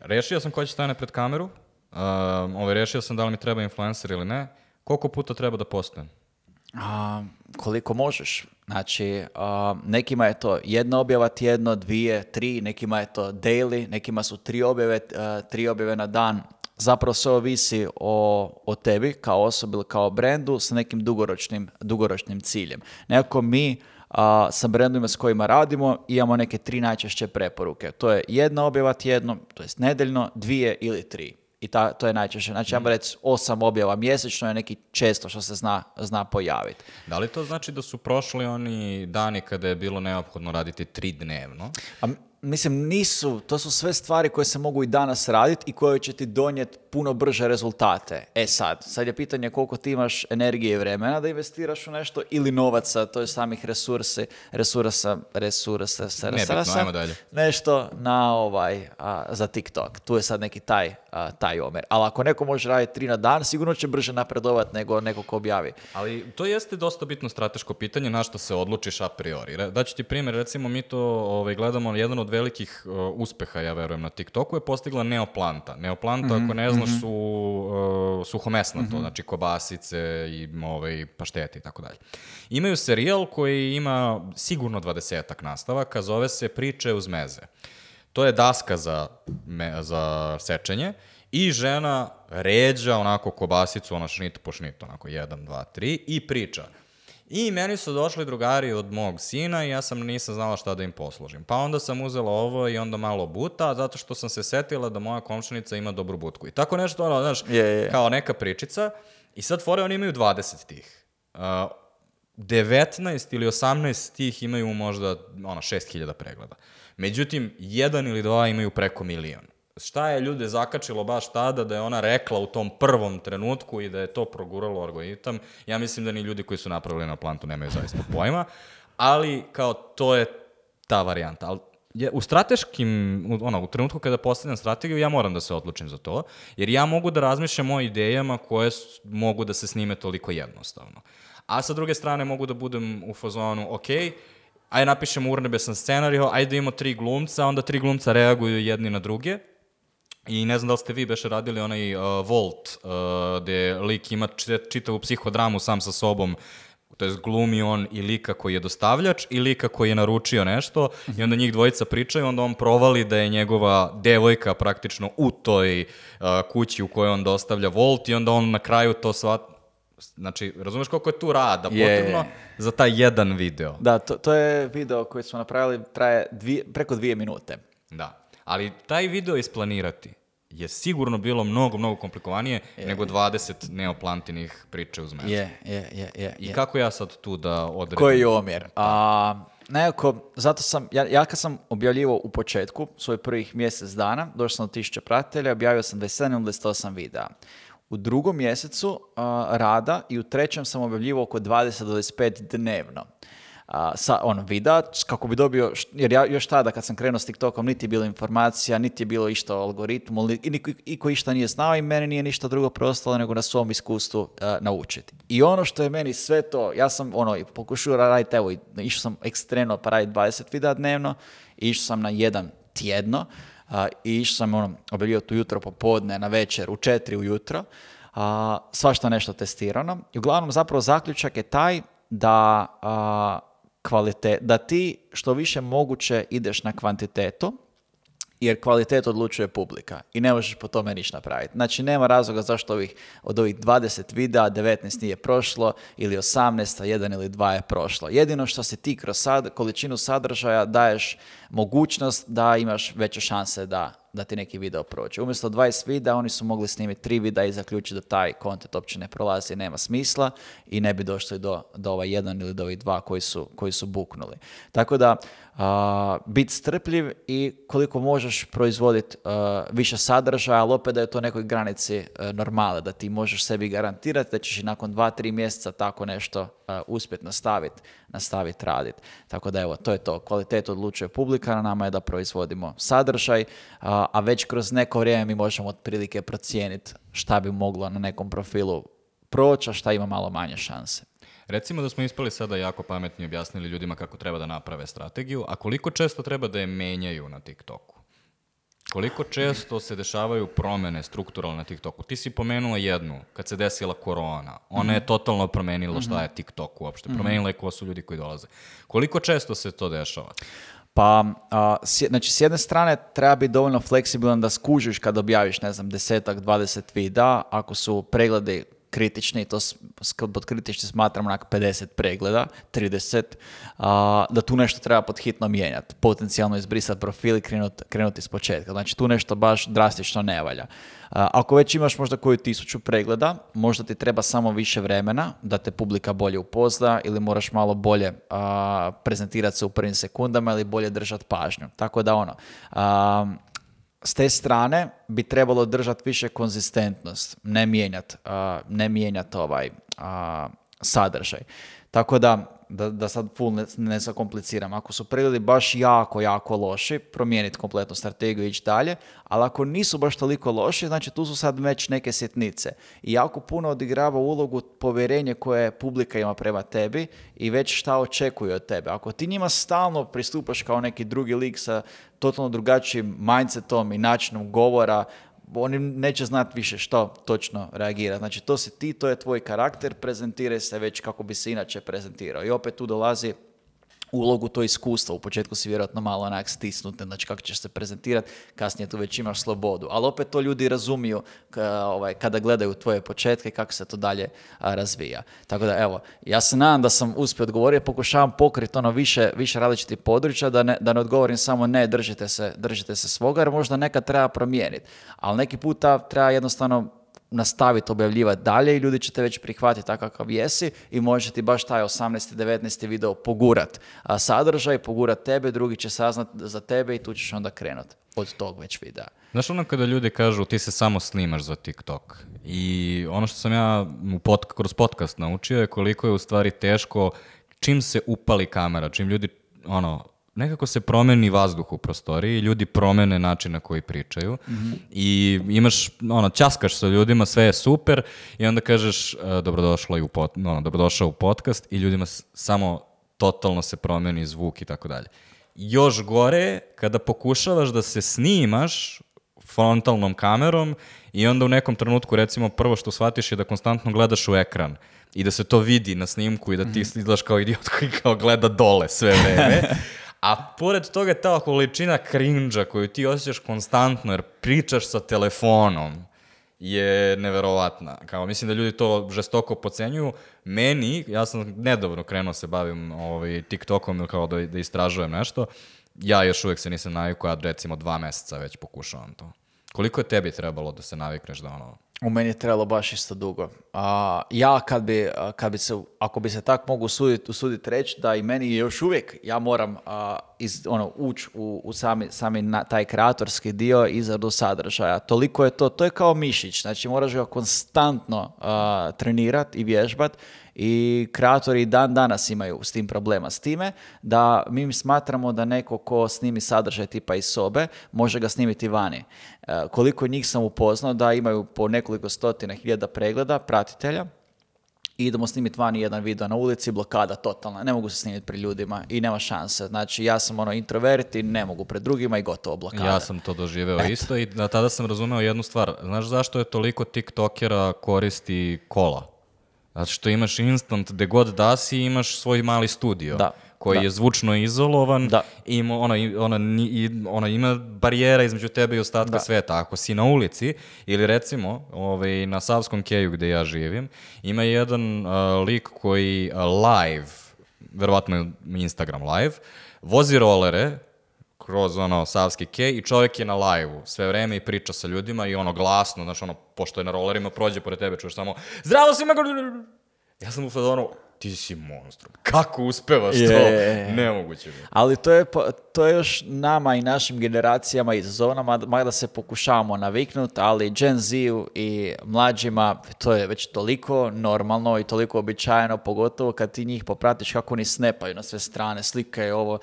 Rešio sam ko će stane pred kameru, um, ovaj, sam da li mi treba influencer ili ne, koliko puta treba da postanem? A, koliko možeš. Znači, nekima je to jedna objava tjedno, dvije, tri, nekima je to daily, nekima su tri objave, tri objave na dan. Zapravo sve ovisi o, o tebi kao osobi ili kao brendu sa nekim dugoročnim, dugoročnim ciljem. Nekako mi sa brendovima s kojima radimo imamo neke tri najčešće preporuke. To je jedna objava tjedno, to jest nedeljno, dvije ili tri i ta, to je najčešće. Znači, ajmo mhm. reći, osam objava mjesečno je neki često što se zna, zna pojaviti. Da li to znači da su prošli oni dani kada je bilo neophodno raditi tri dnevno? A, mislim, nisu, to su sve stvari koje se mogu i danas raditi i koje će ti donijeti puno brže rezultate. E sad, sad je pitanje koliko ti imaš energije i vremena da investiraš u nešto ili novaca, to je samih resurse, resursa, resursa, resursa, nešto na ovaj, za TikTok. Tu je sad neki taj, taj omer. Ali ako neko može raditi tri na dan, sigurno će brže napredovati nego neko ko objavi. Ali to jeste dosta bitno strateško pitanje na što se odlučiš a priori. Daću ti primjer, recimo mi to ovaj, gledamo jedan od velikih uh, uspeha, ja verujem, na TikToku je postigla neoplanta. Neoplanta, ako mhm, ne znaš, mhm. su uh, e, suhomesnato, mhm. znači kobasice i ovaj, paštete i tako dalje. Imaju serijal koji ima sigurno dvadesetak nastavaka, zove se Priče uz meze. To je daska za, me, za sečenje i žena ređa onako kobasicu, ona šnit po šnit, onako jedan, dva, tri i priča i meni su došli drugari od mog sina i ja sam nisam znala šta da im posložim. Pa onda sam uzela ovo i onda malo buta, zato što sam se setila da moja komšnica ima dobru butku. I tako nešto, ono, znaš, je, kao neka pričica. I sad fore, oni imaju 20 tih. Uh, 19 ili 18 tih imaju možda ono, 6000 pregleda. Međutim, jedan ili dva imaju preko milion šta je ljude zakačilo baš tada da je ona rekla u tom prvom trenutku i da je to proguralo algoritam, ja mislim da ni ljudi koji su napravili na plantu nemaju zaista pojma, ali kao to je ta varijanta. Ali je, u strateškim, ono, u trenutku kada postavljam strategiju, ja moram da se odlučim za to, jer ja mogu da razmišljam o idejama koje mogu da se snime toliko jednostavno. A sa druge strane mogu da budem u fazonu, ok, aj ajde napišemo urnebesan scenario, ajde imamo tri glumca, onda tri glumca reaguju jedni na druge, i ne znam da li ste vi beše radili onaj uh, Volt, uh, lik ima čitavu psihodramu sam sa sobom, to je glumi on i lika koji je dostavljač i lika koji je naručio nešto i onda njih dvojica pričaju, onda on provali da je njegova devojka praktično u toj uh, kući u kojoj on dostavlja Volt i onda on na kraju to sva... Znači, razumeš koliko je tu rada potrebno za taj jedan video? Da, to, to je video koji smo napravili, traje dvije, preko dvije minute. Da. Ali taj video isplanirati je sigurno bilo mnogo, mnogo komplikovanije nego 20 neoplantinih priče uz mene. Je, je, je, je. I kako ja sad tu da odredim? Koji je omjer? A, nekako, zato sam, ja, ja kad sam objavljivao u početku, svoj prvih mjesec dana, došao sam do 1000 pratitelja, objavio sam 27 ili 28 videa. U drugom mjesecu rada i u trećem sam objavljivo oko 20 do 25 dnevno a, sa, on vida, kako bi dobio, jer ja još tada kad sam krenuo s TikTokom niti je bilo informacija, niti je bilo išta o algoritmu, i niko, niko išta nije znao i meni nije ništa drugo preostalo nego na svom iskustvu naučiti. I ono što je meni sve to, ja sam ono, pokušao raditi, evo, išao sam ekstremno pa raditi 20 videa dnevno, išao sam na jedan tjedno, i išao sam ono, objavio tu jutro popodne, na večer, u četiri ujutro, a, svašta nešto testirano. I uglavnom zapravo zaključak je taj da kvalitet, da ti što više moguće ideš na kvantitetu, jer kvalitet odlučuje publika i ne možeš po tome ništa napraviti. Znači, nema razloga zašto ovih, od ovih 20 videa 19 nije prošlo ili 18, a 1 ili 2 je prošlo. Jedino što se ti kroz sad, količinu sadržaja daješ mogućnost da imaš veće šanse da da ti neki video prođe. Umjesto 20 videa oni su mogli snimiti tri videa i zaključiti da taj kontent uopće ne prolazi, nema smisla i ne bi došli do, do ovaj jedan ili do ovih dva koji su, koji su buknuli. Tako da biti strpljiv i koliko možeš proizvoditi više sadržaja, ali opet da je to nekoj granici normale, da ti možeš sebi garantirati da ćeš i nakon dva, tri mjeseca tako nešto uspjeti nastaviti nastavit raditi. Tako da evo, to je to. Kvalitet odlučuje publika, na nama je da proizvodimo sadržaj, a već kroz neko vrijeme mi možemo otprilike procijeniti šta bi moglo na nekom profilu proći, a šta ima malo manje šanse. Recimo da smo ispali sada jako pametni i objasnili ljudima kako treba da naprave strategiju, a koliko često treba da je menjaju na TikToku? Koliko često se dešavaju promene strukturalne na TikToku? Ti si pomenula jednu, kad se desila korona. Ona je mhm. totalno promenila šta mhm. je TikTok uopšte. Mhm. Promenila je ko su ljudi koji dolaze. Koliko često se to dešava? Pa, s, znači, s jedne strane treba biti dovoljno fleksibilan da skužiš kad objaviš, ne znam, desetak, dvadeset videa, ako su pregledi kritični, to pod kritični smatram onak 50 pregleda, 30, da tu nešto treba pod hitno mijenjati, potencijalno izbrisati profil i krenuti krenut početka. Znači tu nešto baš drastično ne valja. ako već imaš možda koju tisuću pregleda, možda ti treba samo više vremena da te publika bolje upozna ili moraš malo bolje prezentirati se u prvim sekundama ili bolje držati pažnju. Tako da ono, s te strane bi trebalo držati više konzistentnost, ne mijenjati ne mijenjat ovaj sadržaj. Tako da da, da sad full ne, ne zakompliciram, ako su pregledi baš jako, jako loši, promijeniti kompletnu strategiju i ići dalje, ali ako nisu baš toliko loši, znači tu su sad već neke sitnice. I jako puno odigrava ulogu povjerenje koje publika ima prema tebi i već šta očekuje od tebe. Ako ti njima stalno pristupaš kao neki drugi lik sa totalno drugačijim mindsetom i načinom govora, oni neće znati više što točno reagira. Znači to si ti, to je tvoj karakter, prezentiraj se već kako bi se inače prezentirao. I opet tu dolazi ulogu to iskustvo. U početku si vjerojatno malo onak stisnut, znači kako ćeš se prezentirati, kasnije tu već imaš slobodu. Ali opet to ljudi razumiju ovaj, kada gledaju tvoje početke, kako se to dalje razvija. Tako da evo, ja se nadam da sam uspio odgovoriti, pokušavam pokriti ono više, više različitih područja, da ne, odgovorim samo ne, držite se, držite se svoga, jer možda neka treba promijeniti. Ali neki puta treba jednostavno nastaviti objavljivati dalje i ljudi će te već prihvatiti takav kakav jesi i može ti baš taj 18. 19. video pogurat a sadržaj, pogurat tebe, drugi će saznat za tebe i tu ćeš onda krenut od tog već videa. Znaš ono kada ljudi kažu ti se samo snimaš za TikTok i ono što sam ja pod, kroz podcast naučio je koliko je u stvari teško čim se upali kamera, čim ljudi ono, nekako se promeni vazduh u prostoriji, ljudi promene način na koji pričaju mm i imaš, ono, ćaskaš sa ljudima, sve je super i onda kažeš e, dobrodošla u pot, ono, dobrodošao u podcast i ljudima samo totalno se promeni zvuk i tako dalje. Još gore, kada pokušavaš da se snimaš frontalnom kamerom i onda u nekom trenutku recimo prvo što shvatiš je da konstantno gledaš u ekran i da se to vidi na snimku i da ti mhm. izlaš kao idiot koji kao gleda dole sve vreme. A pored toga ta količina krinđa koju ti osjećaš konstantno jer pričaš sa telefonom je neverovatna. Kao mislim da ljudi to žestoko pocenjuju. Meni, ja sam nedobro krenuo se bavim ovaj, TikTokom ili kao da, da istražujem nešto, ja još uvijek se nisam navikao, ja recimo dva meseca već pokušavam to. Koliko je tebi trebalo da se navikneš da ono u meni je trebalo baš isto dugo. A, ja kad bi, kad bi se, ako bi se tak mogu usuditi reći da i meni još uvijek ja moram iz, ono, ući u, u, sami, sami na, taj kreatorski dio izradu sadržaja. Toliko je to, to je kao mišić, znači moraš ga konstantno trenirati i vježbati i kreatori dan danas imaju s tim problema. S time da mi smatramo da neko ko snimi sadržaj tipa iz sobe može ga snimiti vani. E, koliko njih sam upoznao da imaju po nekoliko stotina hiljada pregleda, pratitelja, i idemo snimiti vani jedan video na ulici, blokada totalna, ne mogu se snimiti pri ljudima i nema šanse. Znači ja sam ono introvert i ne mogu pred drugima i gotovo blokada. Ja sam to doživeo isto i tada sam razumeo jednu stvar. Znaš zašto je toliko tiktokera koristi kola? Zato što imaš instant, gde god da si, imaš svoj mali studio. Da koji je zvučno izolovan da. i ona, ona, ona ima barijera između tebe i ostatka sveta. Ako si na ulici ili recimo ovaj, na Savskom keju gde ja živim, ima jedan lik koji live, verovatno Instagram live, vozi rolere kroz ono Savski K i čovjek je na live sve vrijeme i priča sa ljudima i ono glasno, znaš ono, pošto je na rolerima, prođe pored tebe, čuješ samo Zdravo svima! Ja sam u fazonu, ti si monstrum. Kako uspevaš to? Nemoguće. Ali to je, to je još nama i našim generacijama i zonama mada se pokušavamo naviknuti, ali Gen Z i mlađima to je već toliko normalno i toliko običajeno, pogotovo kad ti njih popratiš kako oni snepaju na sve strane, slikaju ovo.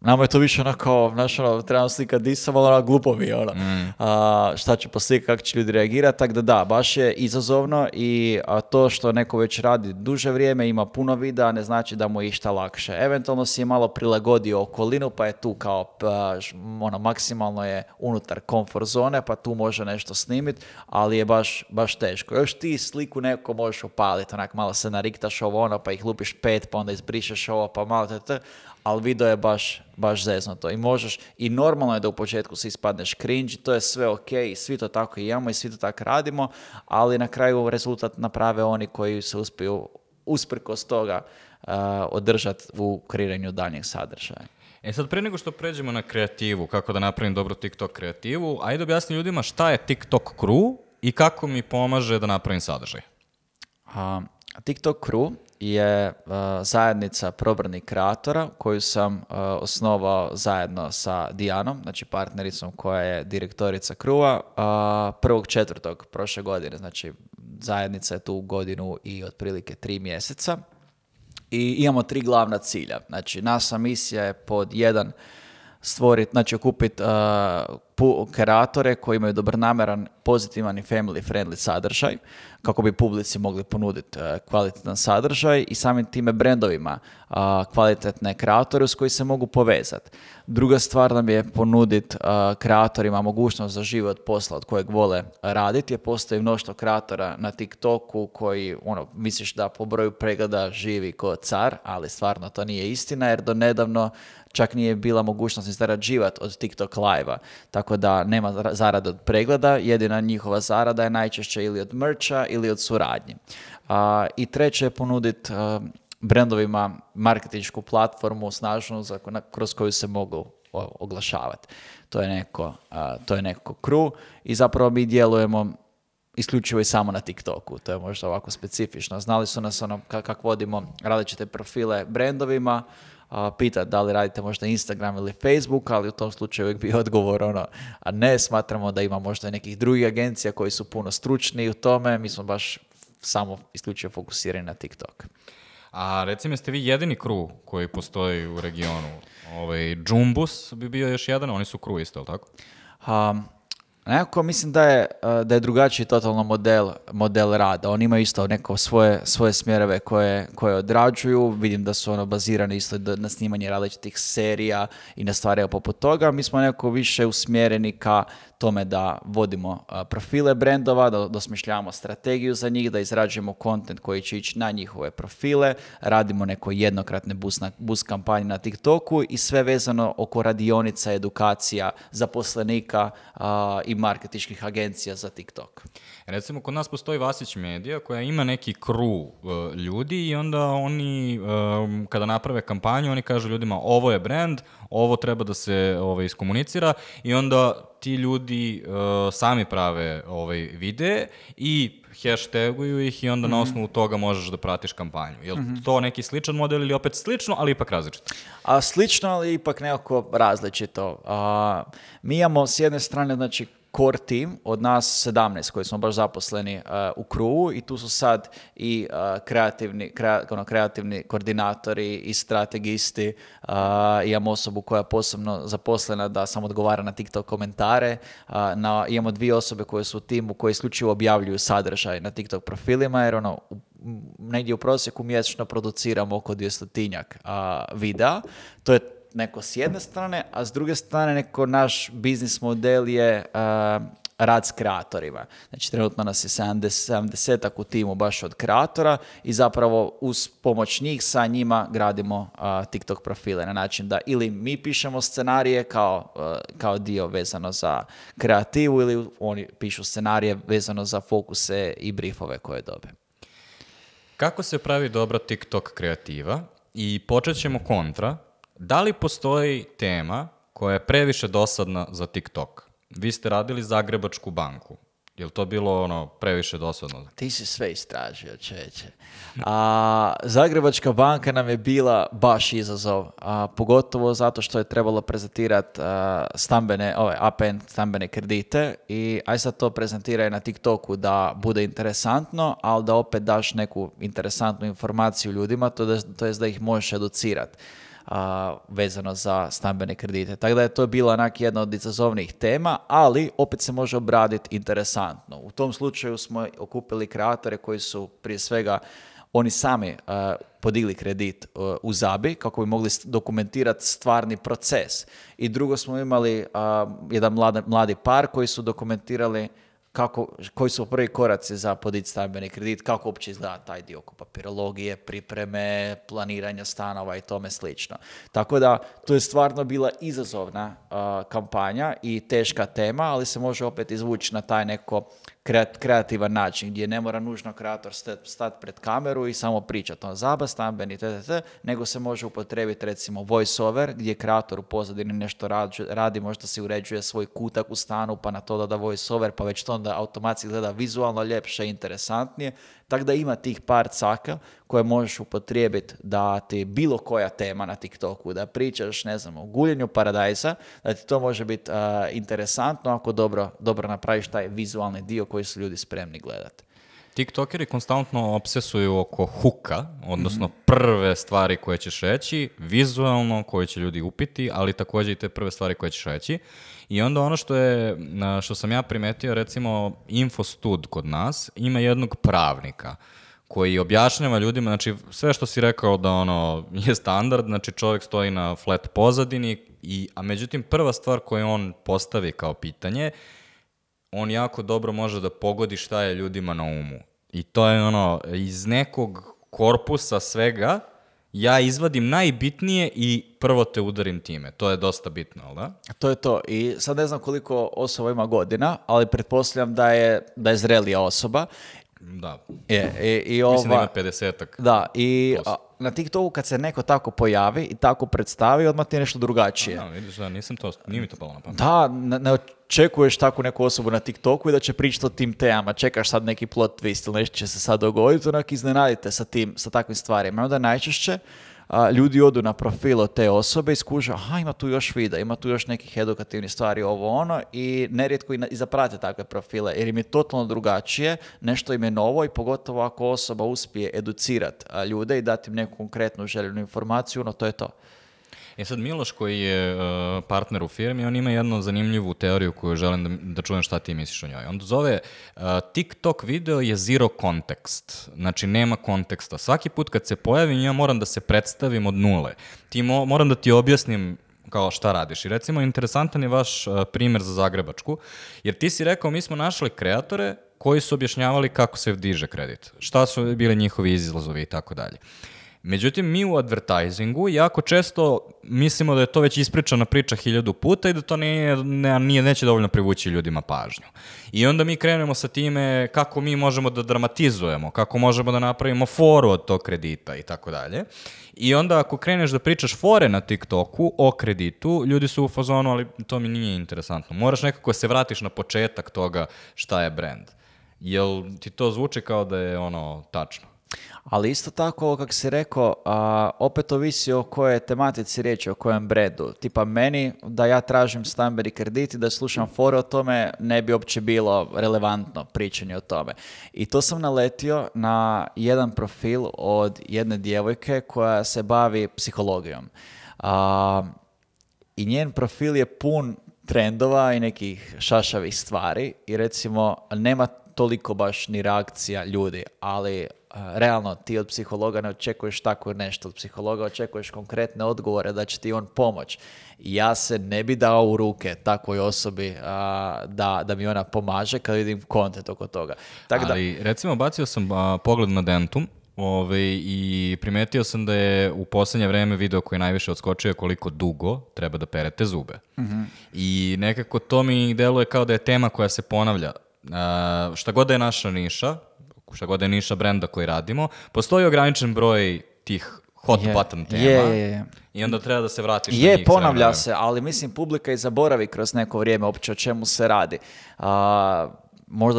Nama je to više onako, kao, znaš, ono, trebamo slikati glupovi ono, glupo mi ono. A, šta će poslikati, kako će ljudi reagirati, tako da da, baš je izazovno i a, to što neko već radi duže vrijeme, ima puno vida, ne znači da mu je išta lakše. Eventualno si je malo prilagodio okolinu, pa je tu kao, pa, ono, maksimalno je unutar komfort zone, pa tu može nešto snimiti, ali je baš, baš teško. Još ti sliku neko možeš upaliti, onak malo se nariktaš ovo ono, pa ih lupiš pet, pa onda izbrišeš ovo, pa malo te, te ali video je baš, baš zeznuto. I možeš, i normalno je da u početku se ispadneš cringe, to je sve ok, i svi to tako imamo i svi to tako radimo, ali na kraju rezultat naprave oni koji se uspiju usprkos toga uh, održati u kreiranju daljnjeg sadržaja. E sad, prije nego što pređemo na kreativu, kako da napravim dobro TikTok kreativu, ajde objasni ljudima šta je TikTok crew i kako mi pomaže da napravim sadržaj. TikTok crew je e, zajednica Probrani kreatora koju sam e, osnovao zajedno sa Dijanom, znači partnericom koja je direktorica Kruva, e, prvog četvrtog prošle godine, znači zajednica je tu godinu i otprilike tri mjeseca. I imamo tri glavna cilja. Znači, nasa misija je pod jedan stvoriti, znači okupiti pu- kreatore koji imaju dobronameran, pozitivan i family friendly sadržaj kako bi publici mogli ponuditi e, kvalitetan sadržaj i samim time brendovima kvalitetne kreatore s koji se mogu povezati. Druga stvar nam je ponuditi e, kreatorima mogućnost za život posla od kojeg vole raditi, je postoji mnoštvo kreatora na TikToku koji, ono, misliš da po broju pregleda živi ko car, ali stvarno to nije istina, jer do nedavno čak nije bila mogućnost izdarađivati od TikTok live tako da nema zarada od pregleda, jedina njihova zarada je najčešće ili od merča ili od suradnje. I treće je ponuditi brendovima marketinšku platformu snažnu kroz koju se mogu oglašavati. To je neko, kru i zapravo mi djelujemo isključivo i samo na TikToku. To je možda ovako specifično. Znali su nas ono kako vodimo različite profile brendovima, Pita da li radite možda Instagram ili Facebook, ali u tom slučaju uvijek bi odgovor ono, a ne, smatramo da ima možda nekih drugih agencija koji su puno stručni u tome, mi smo baš samo isključivo fokusirani na TikTok. A recimo, jeste vi jedini kru koji postoji u regionu? Ovaj, Jumbus bi bio još jedan, oni su kru isto, ali tako? Um, Nekako mislim da je, da je drugačiji totalno model, model rada. Oni imaju isto neko svoje, svoje smjerove koje, koje odrađuju. Vidim da su ono bazirani isto na snimanje različitih serija i na stvari poput toga. Mi smo nekako više usmjereni ka tome da vodimo profile brendova, da, dosmišljamo strategiju za njih, da izrađujemo kontent koji će ići na njihove profile, radimo neko jednokratne bus, kampanje na TikToku i sve vezano oko radionica, edukacija, zaposlenika i marketičkih agencija za TikTok. Recimo, kod nas postoji Vasić Media koja ima neki kru e, ljudi i onda oni, e, kada naprave kampanju, oni kažu ljudima ovo je brand, ovo treba da se ovaj, iskomunicira i onda ti ljudi e, sami prave ovaj vide i hashtaguju ih i onda mm -hmm. na mhm. osnovu toga možeš da pratiš kampanju. Je li mhm. to neki sličan model ili opet slično, ali ipak različito? A, slično, ali ipak nekako različito. A, mi imamo s jedne strane, znači, core team od nas 17 koji smo baš zaposleni uh, u kruvu i tu su sad i uh, kreativni, ono, kreativni koordinatori i strategisti. Uh, imamo osobu koja je posebno zaposlena da samo odgovara na TikTok komentare. Uh, na, imamo dvije osobe koje su u timu koje isključivo objavljuju sadržaj na TikTok profilima jer ono, negdje u prosjeku mjesečno produciramo oko 200 tinjak videa. To je neko s jedne strane, a s druge strane neko naš biznis model je uh, rad s kreatorima. Znači, trenutno nas je 70, 70 u timu baš od kreatora i zapravo uz pomoć njih sa njima gradimo eh, TikTok profile na način da ili mi pišemo scenarije kao, eh, kao dio vezano za kreativu ili oni pišu scenarije vezano za fokuse i briefove koje dobe. Kako se pravi dobra TikTok kreativa? I počet ćemo kontra, da li postoji tema koja je previše dosadna za TikTok? Vi ste radili Zagrebačku banku. li to bilo ono previše dosadno? Ti si sve istražio, čeće. A, Zagrebačka banka nam je bila baš izazov, a, pogotovo zato što je trebalo prezentirati stambene, ove, APN stambene kredite i aj sad to prezentiraj na TikToku da bude interesantno, ali da opet daš neku interesantnu informaciju ljudima, to, je to da ih možeš educirati vezano za stambene kredite. Tako da je to bila onak jedna od izazovnih tema, ali opet se može obraditi interesantno. U tom slučaju smo okupili kreatore koji su prije svega oni sami uh, podigli kredit u Zabi kako bi mogli dokumentirati stvarni proces. I drugo smo imali jedan mladi par koji su dokumentirali kako, koji su prvi koraci za podići stambeni kredit, kako uopće izgleda taj dio oko pripreme, planiranja stanova i tome slično. Tako da, to je stvarno bila izazovna kampanja i teška tema, ali se može opet izvući na taj neko kreativan način gdje ne mora nužno kreator stati pred kameru i samo pričati on zaba, stambeni, t, nego se može upotrebiti recimo over gdje kreator u pozadini nešto radi, radi, možda si uređuje svoj kutak u stanu pa na to da voice over, pa već to onda automatski gleda vizualno ljepše i interesantnije tako da ima tih par caka koje možeš upotrijebiti da ti bilo koja tema na TikToku, da pričaš, ne znam, o guljenju paradajza, da ti to može biti uh, interesantno ako dobro, dobro napraviš taj vizualni dio koji su ljudi spremni gledati. TikTokeri konstantno obsesuju oko huka, odnosno mhm. prve stvari koje ćeš reći, vizualno koje će ljudi upiti, ali također i te prve stvari koje ćeš reći. I onda ono što je, što sam ja primetio, recimo Infostud kod nas ima jednog pravnika koji objašnjava ljudima, znači sve što si rekao da ono je standard, znači čovjek stoji na flat pozadini, i, a međutim prva stvar koju on postavi kao pitanje, on jako dobro može da pogodi šta je ljudima na umu. I to je ono, iz nekog korpusa svega ja izvadim najbitnije i prvo te udarim time. To je dosta bitno, ali da? To je to. I sad ne znam koliko osoba ima godina, ali pretpostavljam da je, da je zrelija osoba da. Je, e, i, i ova, Mislim da ima 50-ak. Da, i a, na TikToku kad se neko tako pojavi i tako predstavi, odmah ti je nešto drugačije. Da, vidiš da nisam to, nije mi to palo na pamet. Da, ne, ne očekuješ takvu neku osobu na TikToku i da će pričati o tim temama. Čekaš sad neki plot twist ili nešto će se sad dogoditi, onak iznenadite sa, tim, sa takvim stvarima. Onda najčešće a, ljudi odu na profil te osobe i skuže, aha, ima tu još vida, ima tu još nekih edukativnih stvari, ovo ono, i nerijetko i, na, i zaprate takve profile, jer im je totalno drugačije, nešto im je novo i pogotovo ako osoba uspije educirati ljude i dati im neku konkretnu željenu informaciju, no to je to. E sad, Miloš koji je e, partner u firmi, on ima jednu zanimljivu teoriju koju želim da, da čujem šta ti misliš o njoj. On zove e, TikTok video je zero kontekst. Znači, nema konteksta. Svaki put kad se pojavim, ja moram da se predstavim od nule. Ti moram da ti objasnim kao šta radiš. I recimo, interesantan je vaš primjer primer za Zagrebačku, jer ti si rekao, mi smo našli kreatore koji su objašnjavali kako se diže kredit, šta su bile njihovi izlazovi i tako dalje. Međutim, mi u advertisingu jako često mislimo da je to već ispričana priča hiljadu puta i da to nije, ne, neće dovoljno privući ljudima pažnju. I onda mi krenemo sa time kako mi možemo da dramatizujemo, kako možemo da napravimo foru od tog kredita i tako dalje. I onda ako kreneš da pričaš fore na TikToku o kreditu, ljudi su u fazonu, ali to mi nije interesantno. Moraš nekako se vratiš na početak toga šta je brand. Jel ti to zvuči kao da je ono tačno? ali isto tako, ovo kako si rekao, a, opet ovisi o kojoj tematici riječi, o kojem bredu. Tipa meni, da ja tražim stambeni kredit i da slušam fore o tome, ne bi uopće bilo relevantno pričanje o tome. I to sam naletio na jedan profil od jedne djevojke koja se bavi psihologijom. A, I njen profil je pun trendova i nekih šašavih stvari i recimo nema toliko baš ni reakcija ljudi, ali realno ti od psihologa ne očekuješ tako nešto, od psihologa očekuješ konkretne odgovore da će ti on pomoć. Ja se ne bi dao u ruke takvoj osobi a, da, da mi ona pomaže kad vidim kontent oko toga. Tak Ali da... recimo bacio sam pogled na Dentum Ove, ovaj, I primetio sam da je u posljednje vrijeme video koji najviše odskočio koliko dugo treba da perete zube. Mhm. I nekako to mi deluje kao da je tema koja se ponavlja. šta god da je naša niša, šta god je niša brenda koji radimo, postoji ograničen broj tih hot button tema. Je, je, I onda treba da se vratiš je, na Je, ponavlja se, ali mislim publika i zaboravi kroz neko vrijeme opće o čemu se radi. A,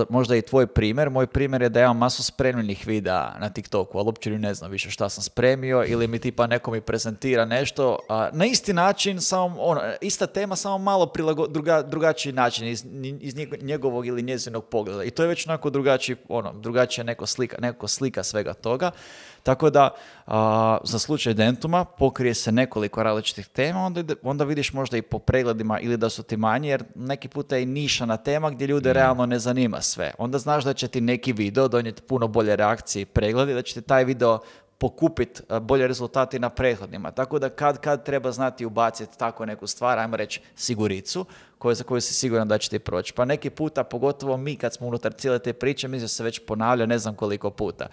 možda, i tvoj primjer, moj primjer je da imam masu spremljenih videa na TikToku, ali uopće ne znam više šta sam spremio ili mi tipa neko mi prezentira nešto. na isti način, samo ono, ista tema, samo malo prilago, druga, drugačiji način iz, njegovog ili njezinog pogleda. I to je već onako drugačiji, ono, drugačija neko slika, neko slika svega toga. Tako da, za slučaj dentuma pokrije se nekoliko različitih tema, onda, onda vidiš možda i po pregledima ili da su ti manji, jer neki puta je i na tema gdje ljude mm. realno ne zanima sve. Onda znaš da će ti neki video donijeti puno bolje reakcije i pregledi, da će ti taj video pokupiti eh, bolje rezultate na prethodnima. Tako da kad, kad treba znati ubaciti tako neku stvar, ajmo reći siguricu, koju, za koju si siguran da ćete proći. Pa neki puta, pogotovo mi kad smo unutar cijele te priče, mislim da se već ponavlja ne znam koliko puta.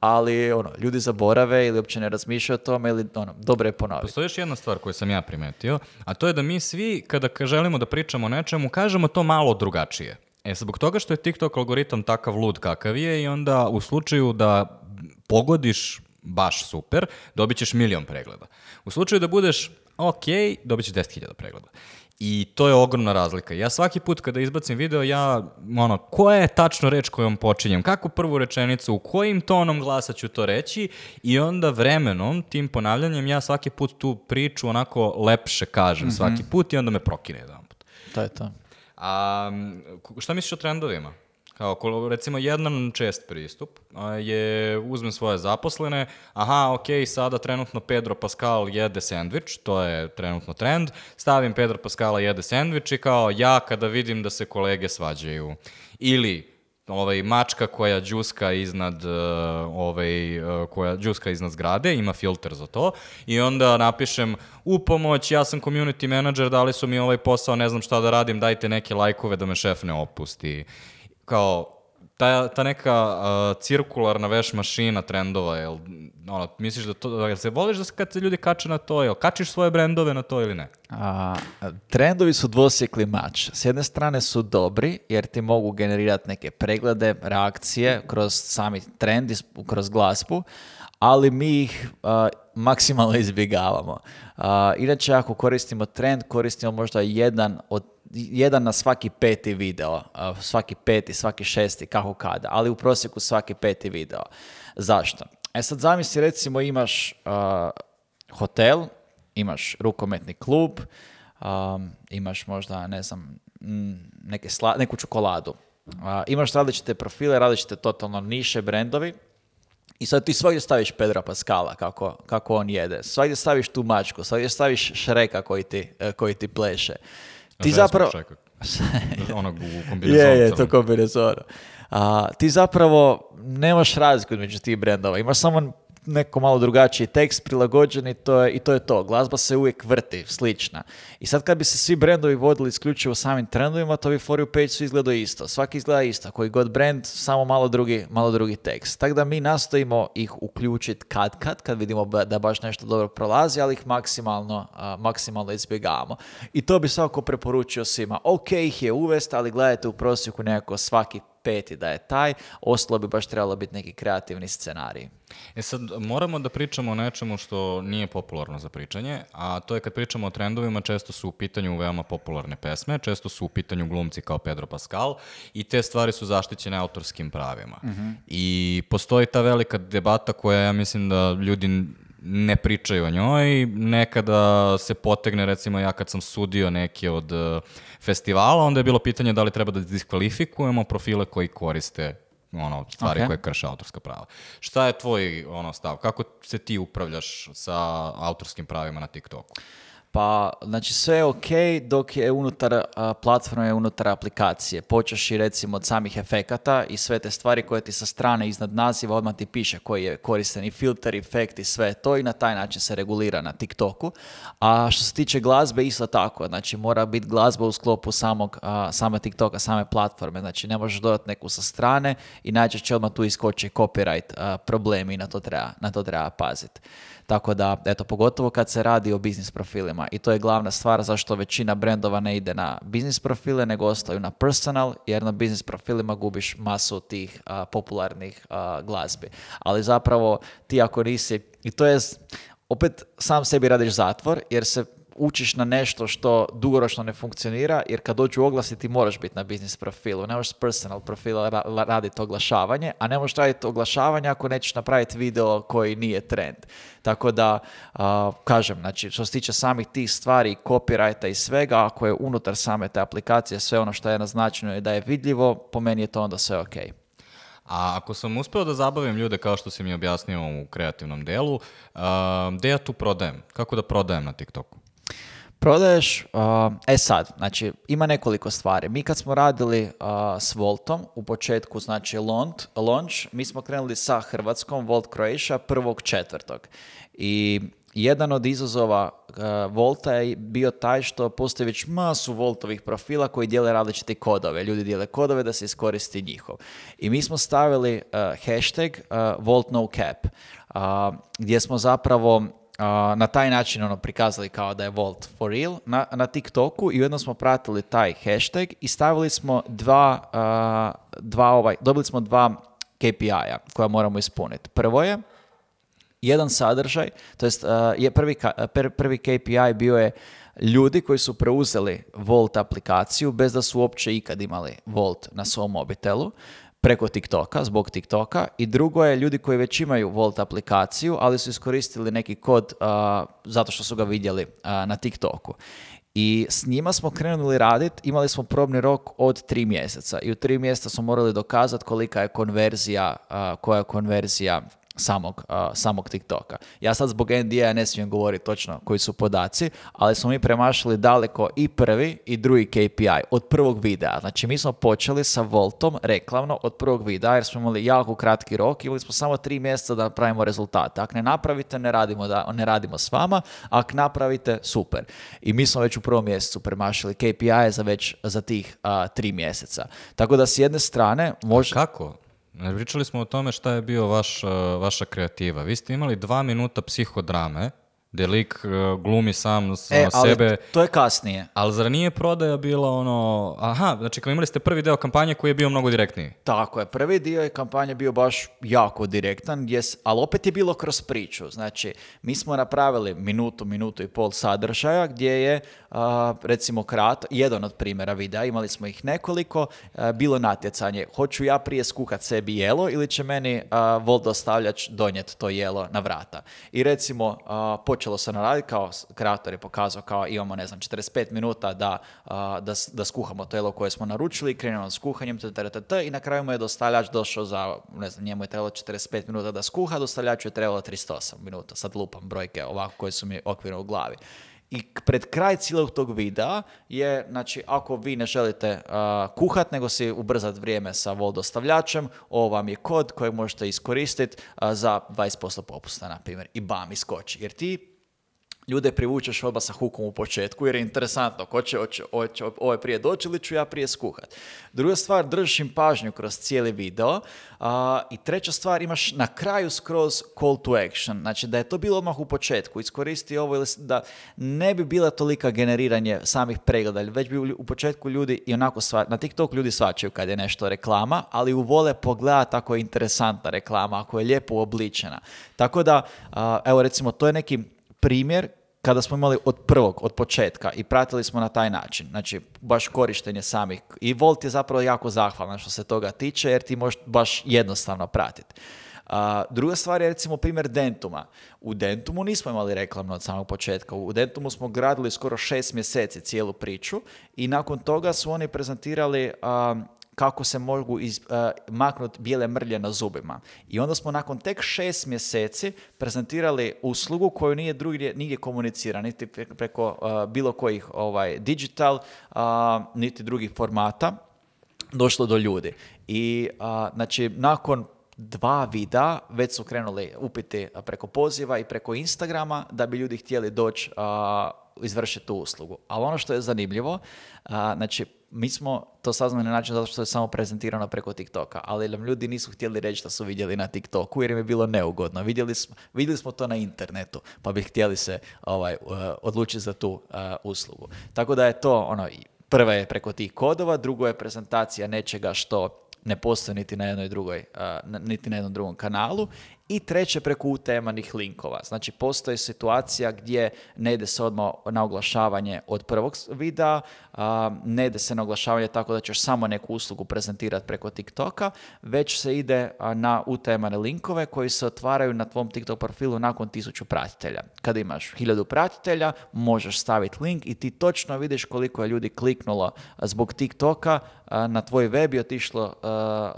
Ali ono, ljudi zaborave ili uopće ne razmišljaju o tome ili ono, dobro je ponavljati. Postoji još jedna stvar koju sam ja primetio, a to je da mi svi kada želimo da pričamo o nečemu, kažemo to malo drugačije. E, zbog toga što je TikTok algoritam takav lud kakav je i onda u slučaju da pogodiš baš super, dobit ćeš milion pregleda. U slučaju da budeš ok, dobit ćeš 10.000 pregleda. I to je ogromna razlika. Ja svaki put kada izbacim video, ja, ono, koja je tačno reč kojom počinjem, kakvu prvu rečenicu, u kojim tonom glasa ću to reći i onda vremenom, tim ponavljanjem, ja svaki put tu priču onako lepše kažem mhm. svaki put i onda me prokine jedan put. To je to. A, šta misliš o trendovima? Kao, recimo, jedan čest pristup je uzmem svoje zaposlene, aha, ok, sada trenutno Pedro Pascal jede sandvič, to je trenutno trend, stavim Pedro Pascala jede sandvič i kao ja kada vidim da se kolege svađaju. Ili ovaj, mačka koja džuska iznad e, ovaj, e, koja džuska iznad zgrade, ima filter za to i onda napišem u pomoć, ja sam community manager, dali su mi ovaj posao, ne znam šta da radim, dajte neke lajkove da me šef ne opusti kao ta, ta neka cirkularna veš mašina trendova, jel, ono, misliš da to, jel se voliš da se, kad se ljudi kače na to, jel kačiš svoje brendove na to ili ne? A, trendovi su dvosjekli mač. S jedne strane su dobri, jer ti mogu generirati neke preglede, reakcije kroz sami trend, kroz glasbu, ali mi ih maksimalno izbjegavamo. inače, ako koristimo trend, koristimo možda jedan od jedan na svaki peti video, svaki peti, svaki šesti, kako kada, ali u prosjeku svaki peti video. Zašto? E sad zamisli recimo imaš hotel, imaš rukometni klub, imaš možda, ne znam, neke neku čokoladu. imaš različite profile, različite totalno niše, brendovi, i sad ti svakdje staviš Pedra Paskala kako, kako on jede, svakdje staviš tu mačku, svakdje staviš Šreka koji ti, eh, koji ti pleše. Ti zapravo... ono u Je, to ti zapravo nemaš razliku među tih brendova. Imaš samo neko malo drugačiji tekst prilagođen i to, je, i to je to. Glazba se uvijek vrti, slična. I sad kad bi se svi brendovi vodili isključivo samim trendovima, to bi For You page su izgledao isto. Svaki izgleda isto, koji god brend, samo malo drugi, malo drugi tekst. Tako da mi nastojimo ih uključiti kad kad, kad vidimo da baš nešto dobro prolazi, ali ih maksimalno, maksimalno izbjegavamo. I to bi svako preporučio svima. Ok ih je uvest, ali gledajte u prosjeku nekako svaki peti da je taj, ostalo bi baš trebalo biti neki kreativni scenarij. E sad, moramo da pričamo o nečemu što nije popularno za pričanje, a to je kad pričamo o trendovima, često su u pitanju veoma popularne pesme, često su u pitanju glumci kao Pedro Pascal i te stvari su zaštićene autorskim pravima. Mhm. I postoji ta velika debata koja, ja mislim da ljudi ne pričaju o njoj. Nekada se potegne, recimo ja kad sam sudio neke od e, festivala, onda je bilo pitanje da li treba da diskvalifikujemo profile koji koriste ono, stvari koje krše autorska prava. Šta je tvoj ono, stav? Kako se ti upravljaš sa autorskim pravima na TikToku? Pa, znači sve je ok dok je unutar platforme, unutar aplikacije. Počeš i recimo od samih efekata i sve te stvari koje ti sa strane iznad naziva odmah ti piše koji je koristen i filter, efekt i sve to i na taj način se regulira na TikToku. A što se tiče glazbe, isto tako. Znači mora biti glazba u sklopu samog, same TikToka, same platforme. Znači ne možeš dodati neku sa strane i najčešće odmah tu iskoči copyright problem problemi i na to treba, na to treba paziti. Tako da, eto, pogotovo kad se radi o biznis profilima i to je glavna stvar zašto većina brendova ne ide na biznis profile, nego ostaju na personal, jer na biznis profilima gubiš masu tih popularnih a, glazbi. Ali zapravo ti ako nisi, i to je, opet sam sebi radiš zatvor, jer se učiš na nešto što dugoročno ne funkcionira, jer kad dođu oglasiti ti moraš biti na biznis profilu, ne možeš personal profila raditi oglašavanje, a ne možeš raditi oglašavanje ako nećeš napraviti video koji nije trend. Tako da, kažem, znači, što se tiče samih tih stvari, copyrighta i svega, ako je unutar same te aplikacije sve ono što je naznačeno i da je vidljivo, po meni je to onda sve ok. A ako sam uspio da zabavim ljude kao što si mi objasnio u kreativnom delu, da ja tu prodajem? Kako da prodajem na TikToku? Prodaješ, uh, e sad, znači ima nekoliko stvari. Mi kad smo radili uh, s Voltom u početku, znači launch, launch, mi smo krenuli sa Hrvatskom, Volt Croatia, prvog četvrtog. I jedan od izazova uh, Volta je bio taj što postoji već masu Voltovih profila koji dijele različite kodove. Ljudi dijele kodove da se iskoristi njihov. I mi smo stavili uh, hashtag uh, VoltNoCap uh, gdje smo zapravo na taj način ono prikazali kao da je Volt for real na, na TikToku i ujedno smo pratili taj hashtag i stavili smo dva, dva ovaj, dobili smo dva KPI-a koja moramo ispuniti. Prvo je jedan sadržaj, to jest je prvi, prvi KPI bio je ljudi koji su preuzeli Volt aplikaciju bez da su uopće ikad imali Volt na svom mobitelu preko TikToka, zbog TikToka i drugo je ljudi koji već imaju Volt aplikaciju, ali su iskoristili neki kod zato što su ga vidjeli na TikToku. I s njima smo krenuli raditi, imali smo probni rok od tri mjeseca i u tri mjeseca smo morali dokazati kolika je konverzija, koja je konverzija samog, uh, samog TikToka. Ja sad zbog NDA ne smijem govoriti točno koji su podaci, ali smo mi premašili daleko i prvi i drugi KPI od prvog videa. Znači mi smo počeli sa Voltom reklamno od prvog videa jer smo imali jako kratki rok, imali smo samo tri mjeseca da pravimo rezultate. Ako ne napravite, ne radimo, da, ne radimo s vama, ako napravite, super. I mi smo već u prvom mjesecu premašili KPI za već za tih tri mjeseca. Tako da s jedne strane može... Kako? Pričali smo o tome šta je bio vaš, vaša kreativa. Vi ste imali dva minuta psihodrame gdje lik e, glumi sam e, ali sebe. to je kasnije. Ali zar nije prodaja bila ono... Aha, znači imali ste prvi dio kampanje koji je bio mnogo direktniji. Tako je, prvi dio je kampanje bio baš jako direktan, jes, ali opet je bilo kroz priču. Znači, mi smo napravili minutu, minutu i pol sadržaja gdje je, a, recimo, krat, jedan od primjera videa, imali smo ih nekoliko, e, bilo natjecanje. Hoću ja prije skuhat sebi jelo ili će meni a, vol dostavljač donijeti to jelo na vrata. I recimo, po počelo se naraditi, kao kreator je pokazao kao imamo, ne znam, 45 minuta da, a, da, da skuhamo telo koje smo naručili, krenemo s kuhanjem, t, t, t, i na kraju mu je dostavljač došao za, ne znam, njemu je trebalo 45 minuta da skuha, dostavljaču je trebalo 308 minuta, sad lupam brojke ovako koje su mi okvirno u glavi. I pred kraj cijelog tog videa je, znači, ako vi ne želite kuhat, nego si ubrzat vrijeme sa vodostavljačem, ovo vam je kod koji možete iskoristiti za 20% popusta, na primjer, i bam, iskoči. Jer ti ljude privučeš oba sa hukom u početku jer je interesantno ko će, oće, ovaj prije doći ili ću ja prije skuhat. Druga stvar, držiš im pažnju kroz cijeli video i treća stvar, imaš na kraju skroz call to action. Znači da je to bilo odmah u početku, iskoristi ovo ili da ne bi bila tolika generiranje samih pregleda, već bi u početku ljudi i onako sva, na TikTok ljudi svačaju kad je nešto reklama, ali vole pogledati ako je interesantna reklama, ako je lijepo obličena. Tako da, evo recimo, to je neki primjer kada smo imali od prvog, od početka i pratili smo na taj način, znači baš korištenje samih i Volt je zapravo jako zahvalan što se toga tiče jer ti možeš baš jednostavno pratiti. A, druga stvar je recimo primjer Dentuma. U Dentumu nismo imali reklamno od samog početka. U Dentumu smo gradili skoro šest mjeseci cijelu priču i nakon toga su oni prezentirali kako se mogu uh, eh, maknuti bijele mrlje na zubima. I onda smo nakon tek šest mjeseci prezentirali uslugu koju nije drugdje nigdje komunicira, niti preko eh, bilo kojih ovaj, digital, niti drugih formata došlo do ljudi. I eh, znači nakon dva vida, već su krenuli upiti preko poziva i preko Instagrama da bi ljudi htjeli doći izvršiti tu uslugu. Ali ono što je zanimljivo, znači mi smo to saznali na način zato što je samo prezentirano preko TikToka, ali nam ljudi nisu htjeli reći da su vidjeli na TikToku jer im je bilo neugodno. Vidjeli smo, vidjeli smo to na internetu, pa bi htjeli se ovaj, odlučiti za tu eh, uslugu. Tako da je to, ono, prva je preko tih kodova, drugo je prezentacija nečega što ne postoji niti na jednoj drugoj, eh, niti na jednom drugom kanalu i treće, preko utemanih linkova. Znači, postoji situacija gdje ne ide se odmah na oglašavanje od prvog videa, ne ide se na oglašavanje tako da ćeš samo neku uslugu prezentirati preko TikToka, već se ide na utemane linkove koji se otvaraju na tvom TikTok profilu nakon tisuću pratitelja. Kada imaš hiljadu pratitelja, možeš staviti link i ti točno vidiš koliko je ljudi kliknulo zbog TikToka na tvoj web i otišlo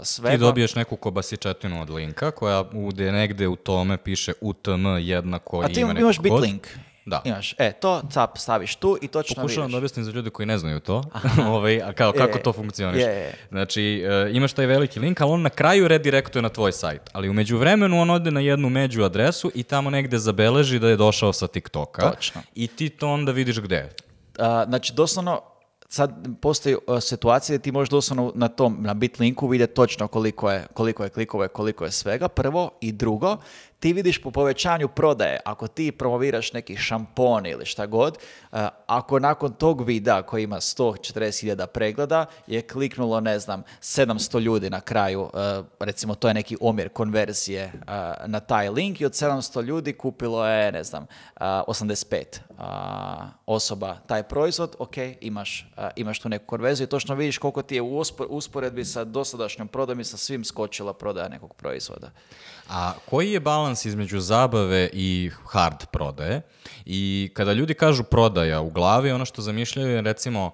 sve. Ti dobiješ neku kobasičetinu od linka koja ude negde u tome piše UTM jednako ime A ti imaš bitlink. Da. Imaš, e, to cap staviš tu i točno Pokušavam vidiš. Pokušavam da objasnim za ljude koji ne znaju to, ovaj, a kao, kako to funkcioniš. Znači, e, imaš taj veliki link, ali on na kraju redirektuje na tvoj sajt. Ali umeđu vremenu on ode na jednu među adresu i tamo negde zabeleži da je došao sa TikToka. Točno. I ti to onda vidiš gde je. znači, doslovno, sad postoji e, situacija gdje ti možeš doslovno na tom, na bit linku vidjeti točno koliko je, koliko je koliko je svega, prvo i drugo, ti vidiš po povećanju prodaje, ako ti promoviraš neki šampon ili šta god, eh, ako nakon tog videa koji ima 140.000 pregleda je kliknulo, ne znam, 700 ljudi na kraju, eh, recimo to je neki omjer konverzije eh, na taj link i od 700 ljudi kupilo je, ne znam, 85 osoba taj proizvod, ok, imaš, imaš tu neku konverziju i točno vidiš koliko ti je u usporedbi sa dosadašnjom prodajom i sa svim skočila prodaja nekog proizvoda. A koji je balans između zabave i hard prodaje i kada ljudi kažu prodaja u glavi, ono što zamišljaju je recimo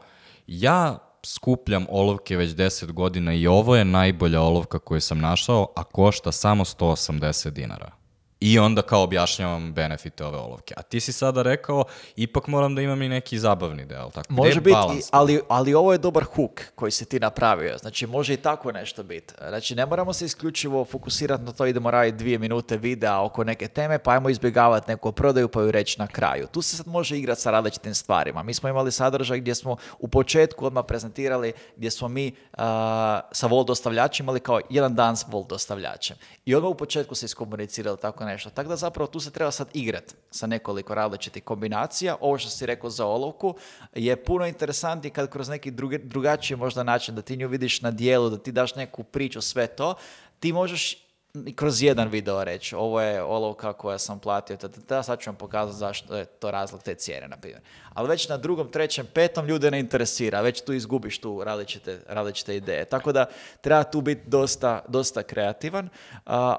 ja skupljam olovke već 10 godina i ovo je najbolja olovka koju sam našao, a košta samo 180 dinara. I onda kao objašnjavam benefite ove olovke. A ti si sada rekao, ipak moram da imam i neki zabavni deo. Tako, može biti, ali, ali ovo je dobar hook koji si ti napravio. Znači, može i tako nešto biti. Znači, ne moramo se isključivo fokusirati na to, idemo raditi dvije minute videa oko neke teme, pa ajmo izbjegavati neku prodaju pa ju reći na kraju. Tu se sad može igrati sa različitim stvarima. Mi smo imali sadržaj gdje smo u početku odmah prezentirali gdje smo mi sa vol dostavljačima imali kao jedan dan s I odmah u početku se iskomunicirali tako nešto. Tako da zapravo tu se treba sad igrat sa nekoliko različitih kombinacija. Ovo što si rekao za olovku je puno interesantnije kad kroz neki druge, drugačiji možda način da ti nju vidiš na dijelu, da ti daš neku priču, sve to, ti možeš kroz jedan video reći, ovo je olovka koja sam platio, tada sad ću vam pokazati zašto je to razlog te cijene, na primjer. Ali već na drugom, trećem, petom ljude ne interesira, već tu izgubiš tu različite, različite ideje. Tako da treba tu biti dosta, dosta kreativan,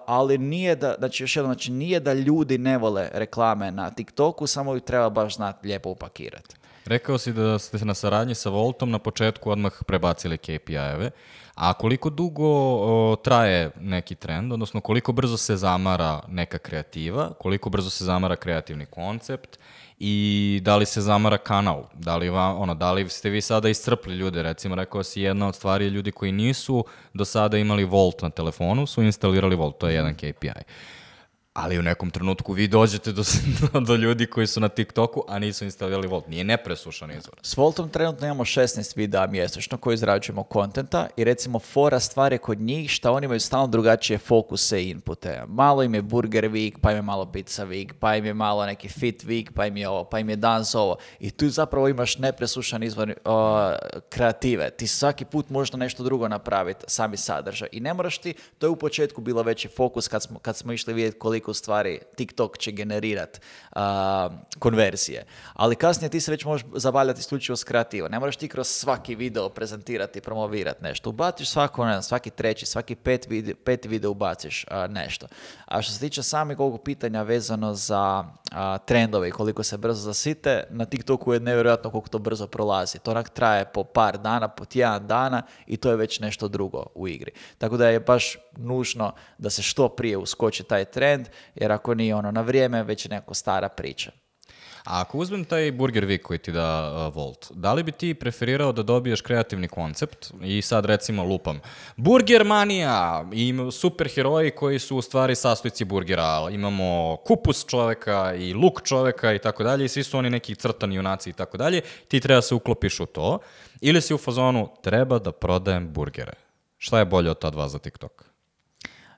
ali nije da, znači još jednom, znači nije da ljudi ne vole reklame na TikToku, samo ih treba baš znati lijepo upakirati. Rekao si da ste na saradnji sa Voltom na početku odmah prebacili KPI-eve, a koliko dugo traje neki trend, odnosno koliko brzo se zamara neka kreativa, koliko brzo se zamara kreativni koncept i da li se zamara kanal, da li, ono, da li ste vi sada iscrpli ljude, recimo rekao si jedna od stvari je ljudi koji nisu do sada imali Volt na telefonu su instalirali Volt, to je jedan KPI ali u nekom trenutku vi dođete do, do ljudi koji su na TikToku, a nisu instalirali Volt. Nije nepresušan izvor. S Voltom trenutno imamo 16 videa mjesečno koji izrađujemo kontenta i recimo fora stvari kod njih šta oni imaju stalno drugačije fokuse i inpute. Malo im je Burger Week, pa im je malo Pizza Week, pa im je malo neki Fit Week, pa im je ovo, pa im je Dance ovo. I tu zapravo imaš nepresušan izvor kreative. Ti svaki put možda nešto drugo napraviti, sami sadržaj. I ne moraš ti, to je u početku bilo veći fokus kad smo, kad smo išli vidjeti koliko koliko stvari TikTok će generirati konverzije. Ali kasnije ti se već možeš zavaljati isključivo s kreativo. Ne moraš ti kroz svaki video prezentirati i promovirati nešto. Ubaciš svako, ne, svaki treći, svaki pet video, pet ubaciš nešto. A što se tiče samih ovog pitanja vezano za a, trendove i koliko se brzo zasite, na TikToku je nevjerojatno koliko to brzo prolazi. To onak traje po par dana, po tjedan dana i to je već nešto drugo u igri. Tako da je baš nužno da se što prije uskoči taj trend, jer ako nije ono na vrijeme, već je nekako stara priča. A ako uzmem taj Burger Week koji ti da e, Volt, da li bi ti preferirao da dobiješ kreativni koncept i sad recimo lupam Burger Manija i heroji koji su u stvari sastojci burgera. Imamo kupus čoveka i luk čoveka i tako dalje i svi su oni neki crtani junaci i tako dalje. Ti treba se uklopiš u to ili si u fazonu treba da prodajem burgere. Šta je bolje od ta dva za TikTok?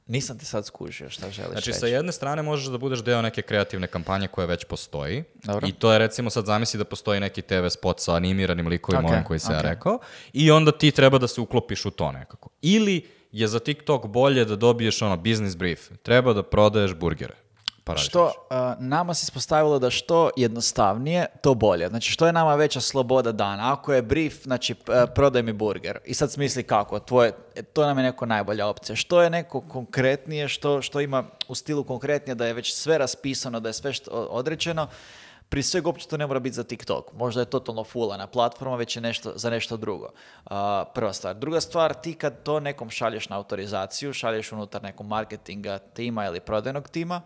Nisam te sad skužio šta želiš Znači, sa jedne strane možeš da budeš deo neke kreativne kampanje koja već postoji. I to je recimo sad zamisli da postoji neki TV spot sa animiranim likovima okay, koji se ja rekao. I onda ti treba da se uklopiš u to nekako. Ili je za TikTok bolje da dobiješ ono business brief. Treba da prodaješ burgere što nama se ispostavilo da što jednostavnije, to bolje. Znači što je nama veća sloboda dana. Ako je brief, znači prodaj mi burger. I sad smisli kako, tvoje, to nam je neko najbolja opcija. Što je neko konkretnije, što, što ima u stilu konkretnije, da je već sve raspisano, da je sve što određeno, pri svega uopće to ne mora biti za TikTok. Možda je totalno fulana platforma, već je nešto, za nešto drugo. Uh, prva stvar. Druga stvar, ti kad to nekom šalješ na autorizaciju, šalješ unutar nekog marketinga tima ili prodajnog tima,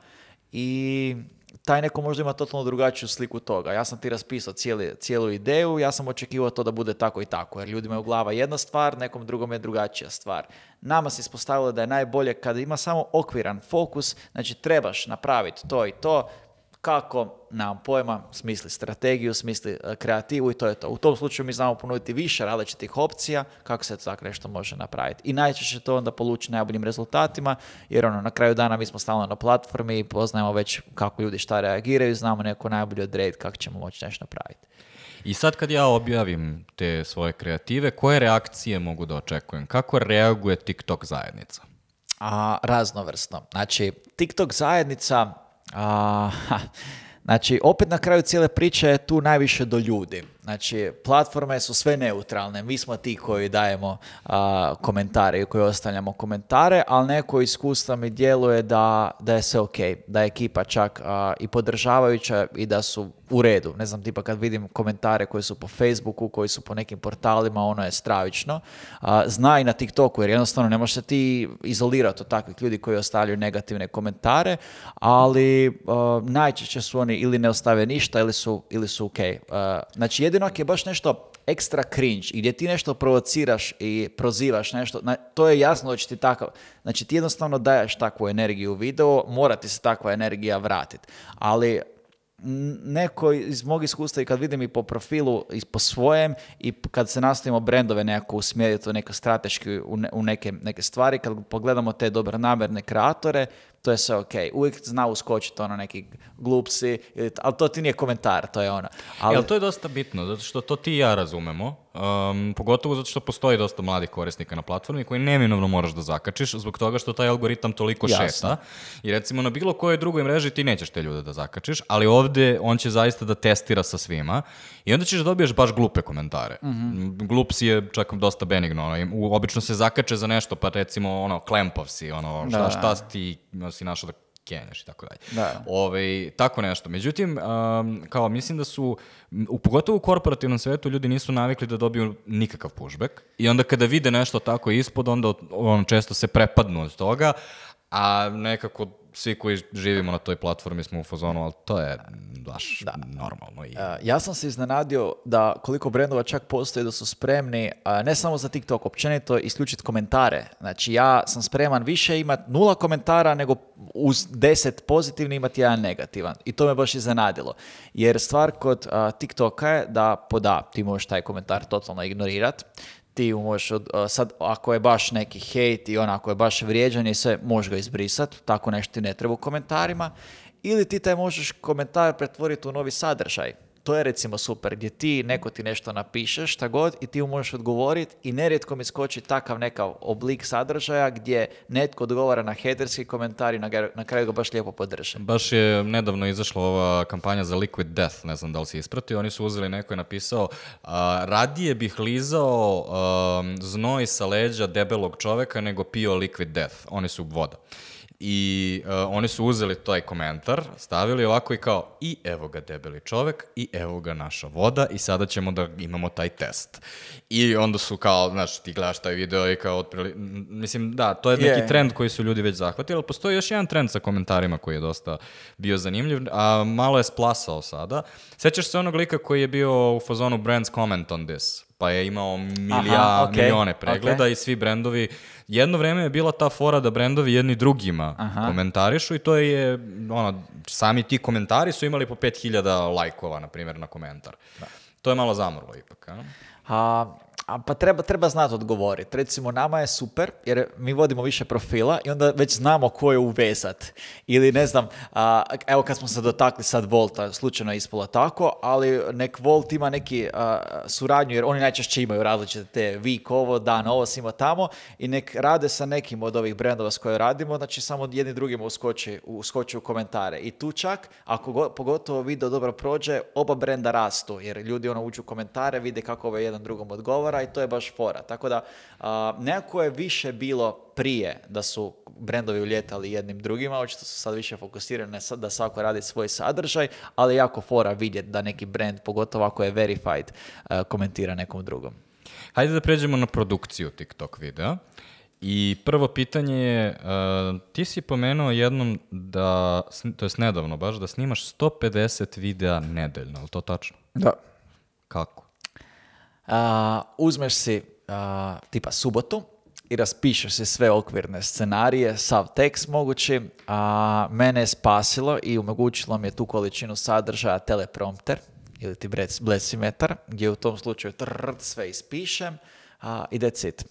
i taj neko možda ima totalno drugačiju sliku toga. Ja sam ti raspisao cijeli, cijelu ideju, ja sam očekivao to da bude tako i tako, jer ljudima je u glava jedna stvar, nekom drugom je drugačija stvar. Nama se ispostavilo da je najbolje kada ima samo okviran fokus, znači trebaš napraviti to i to, kako, nemam pojma, smisli strategiju, smisli e, kreativu i to je to. U tom slučaju mi znamo ponuditi više različitih opcija kako se tako nešto može napraviti. I najčešće to onda poluči najboljim rezultatima, jer ono, na kraju dana mi smo stalno na platformi i poznajemo već kako ljudi šta reagiraju, znamo neko najbolje odred kako ćemo moći nešto napraviti. I sad kad ja objavim te svoje kreative, koje reakcije mogu da očekujem? Kako reaguje TikTok zajednica? A, raznovrsno. Znači, TikTok zajednica Aha, Znači, opet na kraju cijele priče je tu najviše do ljudi. Znači, platforme su sve neutralne. Mi smo ti koji dajemo komentare i koji ostavljamo komentare, ali neko iskustva mi djeluje da, da je sve ok, da je ekipa čak i podržavajuća i da su u redu. Ne znam, tipa kad vidim komentare koji su po Facebooku, koji su po nekim portalima, ono je stravično. A, zna i na TikToku, jer jednostavno ne možeš ti izolirati od takvih ljudi koji ostavljaju negativne komentare, ali najčešće su oni ili ne ostave ništa ili su, ili su ok. znači, jedino jedinak je baš nešto ekstra cringe i gdje ti nešto provociraš i prozivaš nešto, to je jasno da će ti takav, znači ti jednostavno daješ takvu energiju u video, mora ti se takva energija vratiti. Ali neko iz mog iskustva i kad vidim i po profilu i po svojem i kad se nastavimo brendove nekako usmjeriti u neke strateški u, neke, neke stvari, kad pogledamo te dobronamjerne kreatore, to je sve ok. Uvijek zna uskočiti ono neki glupsi, ali to ti nije komentar, to je ono. Ali... to je dosta bitno, zato što to ti i ja razumemo, um, pogotovo zato što postoji dosta mladih korisnika na platformi koji neminovno moraš da zakačiš zbog toga što taj algoritam toliko Jasno. šeta. I recimo na bilo kojoj drugoj mreži ti nećeš te ljude da zakačiš, ali ovdje on će zaista da testira sa svima i onda ćeš da dobiješ baš glupe komentare. Mm-hmm. Glupsi je čak dosta benigno. Ono, obično se zakače za nešto, pa recimo ono, klempav si, ono, šta, da. šta ti si našao da keneš i tako dalje. Da. Ove, ovaj, tako nešto. Međutim, kao mislim da su, u, pogotovo u korporativnom svetu, ljudi nisu navikli da dobiju nikakav pushback i onda kada vide nešto tako ispod, onda on, često se prepadnu od toga, a nekako svi koji živimo na toj platformi smo u fazonu, ali to je baš da. normalno. I... E, ja sam se iznenadio da koliko brendova čak postoji da su spremni, e, ne samo za TikTok, općenito isključiti komentare. Znači ja sam spreman više imati nula komentara nego uz deset pozitivni imati jedan negativan. I to me baš iznenadilo. Jer stvar kod e, TikToka je da poda, ti možeš taj komentar totalno ignorirati ti možeš, od, e, sad ako je baš neki hejt i onako je baš vrijeđanje i sve, možeš ga izbrisat tako nešto ti ne treba u komentarima, ili ti taj možeš komentar pretvoriti u novi sadržaj to je recimo super, gdje ti, neko ti nešto napiše, šta god, i ti mu možeš odgovoriti i nerijetko mi skoči takav nekav oblik sadržaja gdje netko odgovara na hederski komentar i na, kraju ga baš lijepo podrže. Baš je nedavno izašla ova kampanja za Liquid Death, ne znam da li si ispratio, oni su uzeli neko je napisao radije bih lizao znoj sa leđa debelog čoveka nego pio Liquid Death, oni su voda. I e, oni su uzeli taj komentar, stavili ovako i kao i evo ga debeli čovek i evo ga naša voda i sada ćemo da imamo taj test. I onda su kao, znaš, ti gledaš taj video i kao otprili, mislim da, to je neki trend koji su ljudi već zahvatili, ali postoji još jedan trend sa komentarima koji je dosta bio zanimljiv, a malo je splasao sada. Sećaš se onog lika koji je bio u fazonu Brands Comment on this, pa je imao milija, pregleda i svi brendovi jedno vrijeme je bila ta fora da brendovi jedni drugima komentarišu i to je, ono, sami ti komentari su imali po 5000 lajkova, na primjer, na komentar. To je malo zamrlo ipak, A, a pa treba, treba znati odgovoriti. Recimo, nama je super jer mi vodimo više profila i onda već znamo ko je uvezat. Ili ne znam, evo kad smo se dotakli sad Volta, slučajno je ispalo tako, ali nek Volt ima neki suradnju jer oni najčešće imaju različite te vik ovo, dan ovo, svima tamo i nek rade sa nekim od ovih brendova s kojima radimo, znači samo jedni drugima uskoči, uskoči u komentare. I tu čak, ako pogotovo video dobro prođe, oba brenda rastu jer ljudi ono uđu u komentare, vide kako ovaj jedan drugom odgovara i to je baš fora. Tako da nekako je više bilo prije da su brendovi uljetali jednim drugima, očito su sad više fokusirane da svako radi svoj sadržaj, ali jako fora vidjeti da neki brand, pogotovo ako je verified, e, komentira nekom drugom. Hajde da pređemo na produkciju TikTok videa. I prvo pitanje je, e, ti si pomenuo jednom da, to jest nedavno baš, da snimaš 150 videa nedeljno, je to tačno? Da. Kako? uzmeš si tipa subotu i raspišeš si sve okvirne scenarije, sav tekst mogući. A, mene je spasilo i omogućilo mi je tu količinu sadržaja teleprompter ili ti blesimetar, gdje u tom slučaju trrr, sve ispišem i that's it.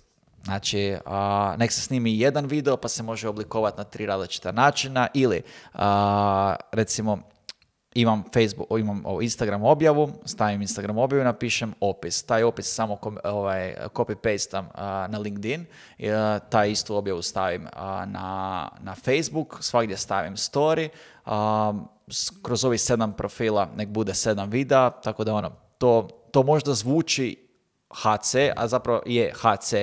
Znači, a, nek se snimi jedan video pa se može oblikovati na tri različita načina ili recimo imam Facebook, imam Instagram objavu, stavim Instagram objavu i napišem opis. Taj opis samo ovaj, copy-pastam na LinkedIn, uh, taj istu objavu stavim na, na Facebook, svakdje stavim story, kroz ovih sedam profila nek bude sedam videa, tako da ono, to, to možda zvuči HC, a zapravo je HC,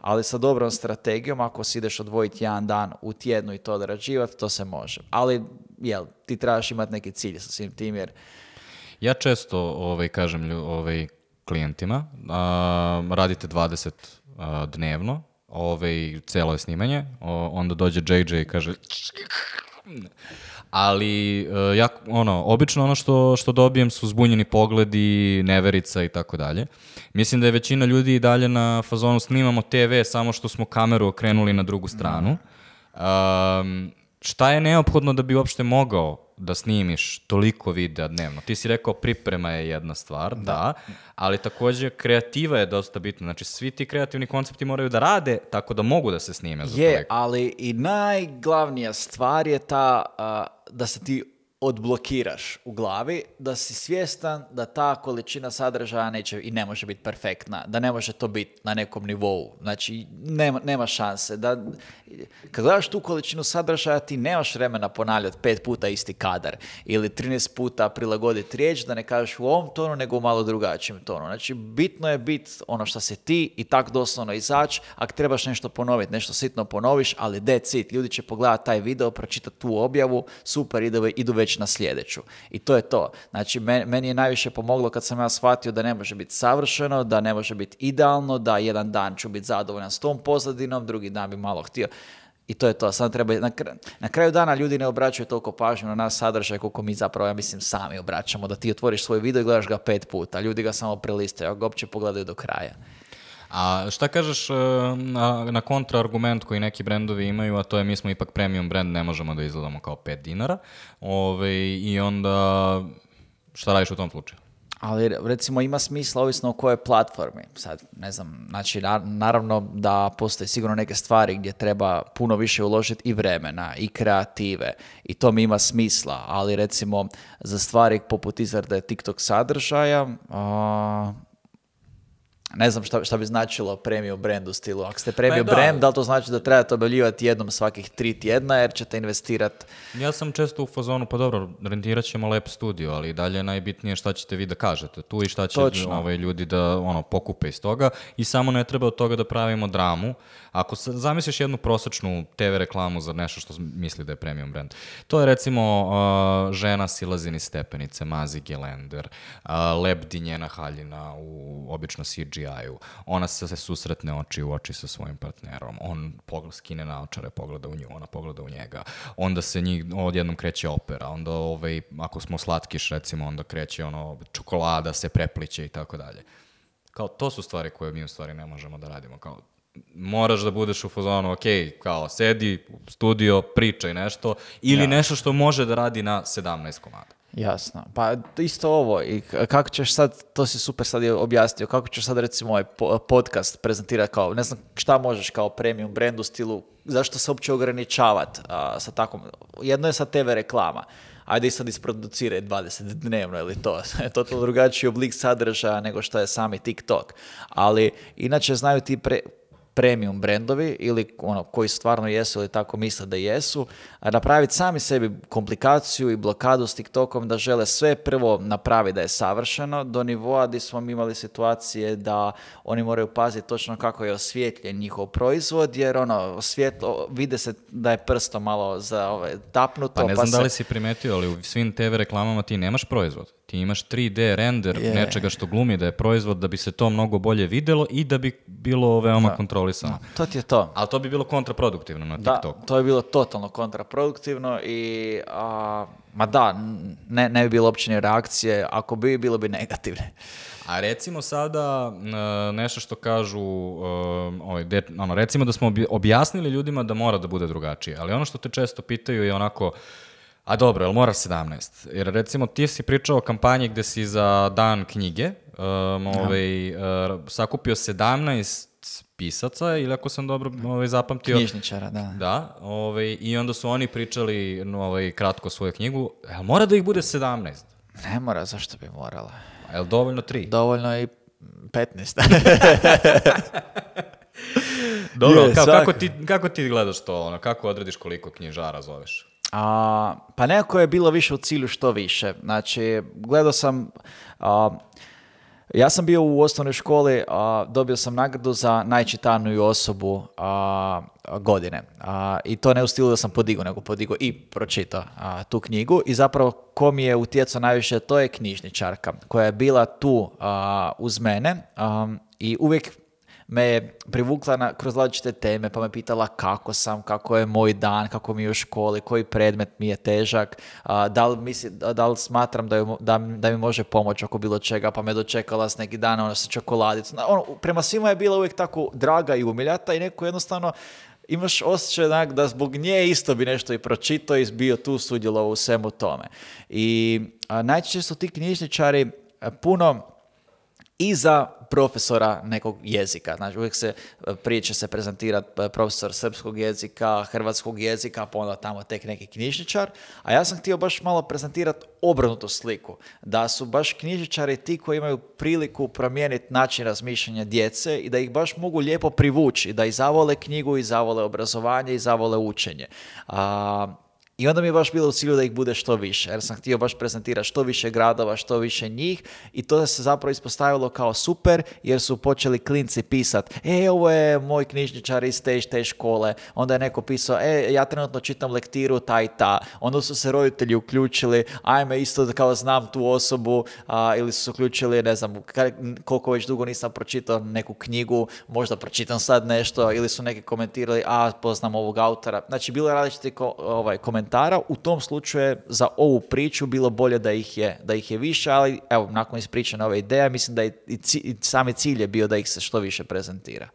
ali sa dobrom strategijom, ako si ideš odvojiti jedan dan u tjednu i to odrađivati, to se može. Ali jel, ti trebaš imati neki cilj sa svim tim, jer... Ja često ovaj, kažem ovaj, klijentima, a, radite 20 dnevno, ovaj, celo je snimanje, onda dođe JJ i kaže... Ali, e, ja, ono, obično ono što, što dobijem su zbunjeni pogledi, neverica i tako dalje. Mislim da je većina ljudi i dalje na fazonu snimamo TV, samo što smo kameru okrenuli na drugu stranu. Mhm šta je neophodno da bi uopšte mogao da snimiš toliko videa dnevno? Ti si rekao priprema je jedna stvar, da, ali takođe kreativa je dosta bitna. Znači, svi ti kreativni koncepti moraju da rade tako da mogu da se snime za je, ali i najglavnija stvar je ta da se ti odblokiraš u glavi, da si svjestan da ta količina sadržaja neće i ne može biti perfektna, da ne može to biti na nekom nivou. Znači, nema, nema šanse. Da, kad gledaš tu količinu sadržaja, ti nemaš vremena ponavljati pet puta isti kadar ili 13 puta prilagoditi riječ da ne kažeš u ovom tonu, nego u malo drugačijem tonu. Znači, bitno je biti ono što se ti i tak doslovno izaći. Ako trebaš nešto ponoviti, nešto sitno ponoviš, ali decit, ljudi će pogledati taj video, pročitati tu objavu, super, idu, na sljedeću. I to je to. Znači, meni je najviše pomoglo kad sam ja shvatio da ne može biti savršeno, da ne može biti idealno, da jedan dan ću biti zadovoljan s tom pozadinom, drugi dan bi malo htio. I to je to, Sam treba, na, na, kraju dana ljudi ne obraćaju toliko pažnju na nas sadržaj koliko mi zapravo, ja mislim, sami obraćamo, da ti otvoriš svoj video i gledaš ga pet puta, ljudi ga samo prelistaju, a ga uopće pogledaju do kraja. A šta kažeš e, na, na kontraargument koji neki brendovi imaju, a to je mi smo ipak premium brend, ne možemo da izgledamo kao 5 dinara. Ove, I onda šta radiš u tom slučaju? Ali recimo ima smisla ovisno o kojoj platformi. Sad ne znam, znači naravno da postoje sigurno neke stvari gdje treba puno više uložiti i vremena i kreative i to mi ima smisla, ali recimo za stvari poput izrade TikTok sadržaja, a, ne znam šta, šta bi značilo premium brand u stilu. Ako ste premium pa da. brand, da li to znači da trebate objavljivati jednom svakih tri tjedna jer ćete investirati? Ja sam često u fazonu, pa dobro, rentirat ćemo lep studio, ali dalje je najbitnije šta ćete vi da kažete tu i šta će ovaj, ljudi da ono, pokupe iz toga i samo ne treba od toga da pravimo dramu. Ako se, zamisliš jednu prosečnu TV reklamu za nešto što misli da je premium brand, to je recimo uh, žena silazini stepenice, mazi gelender, uh, haljina u obično CG cgi Ona se susretne oči u oči sa svojim partnerom. On pogled, skine očare, pogleda u nju, ona pogleda u njega. Onda se njih odjednom kreće opera. Onda, ovaj, ako smo slatkiš, recimo, onda kreće ono, čokolada se prepliće i tako dalje. Kao, to su stvari koje mi u stvari ne možemo da radimo. Kao, moraš da budeš u fazonu, ok, kao sedi studio, studio, pričaj nešto, ili nešto što može da radi na sedamnaest komada. Jasno. Pa isto ovo, i kako ćeš sad, to si super sad objasnio, kako ćeš sad recimo ovaj podcast prezentirati kao, ne znam šta možeš kao premium brandu stilu, zašto se uopće ograničavati sa takvom, jedno je sa TV reklama, ajde i sad isproduciraj 20 dnevno ili to, totalno drugačiji oblik sadržaja nego što je sami TikTok, ali inače znaju ti pre, premium brendovi ili ono koji stvarno jesu ili tako misle da jesu, napraviti sami sebi komplikaciju i blokadu s TikTokom da žele sve prvo napraviti da je savršeno do nivoa gdje smo imali situacije da oni moraju paziti točno kako je osvijetljen njihov proizvod jer ono svjetlo vide se da je prsto malo za tapnuto. Pa ne pa znam da li si primetio, ali u svim TV reklamama ti nemaš proizvod. Ti imaš 3D render nečega što glumi da je proizvod da bi se to mnogo bolje videlo i da bi bilo veoma ono da. kontrolisano. Da. To ti je to. Ali to bi bilo kontraproduktivno na da, TikToku. Da, to je bilo totalno kontraproduktivno i... A, ma da, ne, ne bi bilo općine reakcije, ako bi, bilo bi negativne. A recimo sada nešto što kažu, um, ovaj, ono, recimo da smo objasnili ljudima da mora da bude drugačije, ali ono što te često pitaju je onako, a dobro, jel mora 17? Jer recimo ti si pričao o kampanji gde si za dan knjige um, ovaj, uh, sakupio 17 pisaca ili ako sam dobro ovaj, zapamtio... Knjižničara, da. Da, ovaj, i onda su oni pričali ovaj, kratko svoju knjigu. Jel mora da ih bude 17? Ne mora, zašto bi morala? Jel dovoljno 3? Dovoljno i 15. dobro, kako, ti, kako ti gledaš to? Ono, kako odrediš koliko knjižara zoveš? A, pa nekako je bilo više u cilju što više. Znači, gledao sam... ja sam bio u osnovnoj školi, a, dobio sam nagradu za najčitaniju osobu a, godine. A, I to ne u stilu da sam podigao, nego podigao i pročitao tu knjigu. I zapravo ko mi je utjecao najviše, to je knjižničarka koja je bila tu uz mene i uvijek me privukla na, kroz različite teme, pa me pitala kako sam, kako je moj dan, kako mi je u školi, koji predmet mi je težak, a, da, li da smatram da, da, mi može pomoć oko bilo čega, pa me dočekala s neki dana ono, sa čokoladicom. Ono, prema svima je bila uvijek tako draga i umiljata i neko jednostavno imaš osjećaj da zbog nje isto bi nešto i pročitao i bio tu sudjelovao u svemu tome. I najčešće su ti knjižničari puno i za profesora nekog jezika. Znači, uvijek se e, prije će se prezentirati e, profesor srpskog jezika, hrvatskog jezika, pa onda tamo tek neki knjižničar. A ja sam htio baš malo prezentirati obrnutu sliku. Da su baš knjižničari ti koji imaju priliku promijeniti način razmišljanja djece i da ih baš mogu lijepo privući, da i zavole knjigu, i zavole obrazovanje, i zavole učenje. A, i onda mi je baš bilo u cilju da ih bude što više, jer sam htio baš prezentirati što više gradova, što više njih i to se zapravo ispostavilo kao super jer su počeli klinci pisati e, ovo je moj knjižničar iz te, te škole, onda je neko pisao e, ja trenutno čitam lektiru ta i ta, onda su se roditelji uključili, ajme isto kao znam tu osobu a, ili su se uključili, ne znam, koliko već dugo nisam pročitao neku knjigu, možda pročitam sad nešto ili su neki komentirali, a, poznam ovog autora, znači bilo je različiti ko, ovaj, komentar komentara, u tom slučaju je za ovu priču bilo bolje da ih je, da ih je više, ali evo, nakon ispričana ove ideje, mislim da je i, sami cilj je bio da ih se što više prezentira.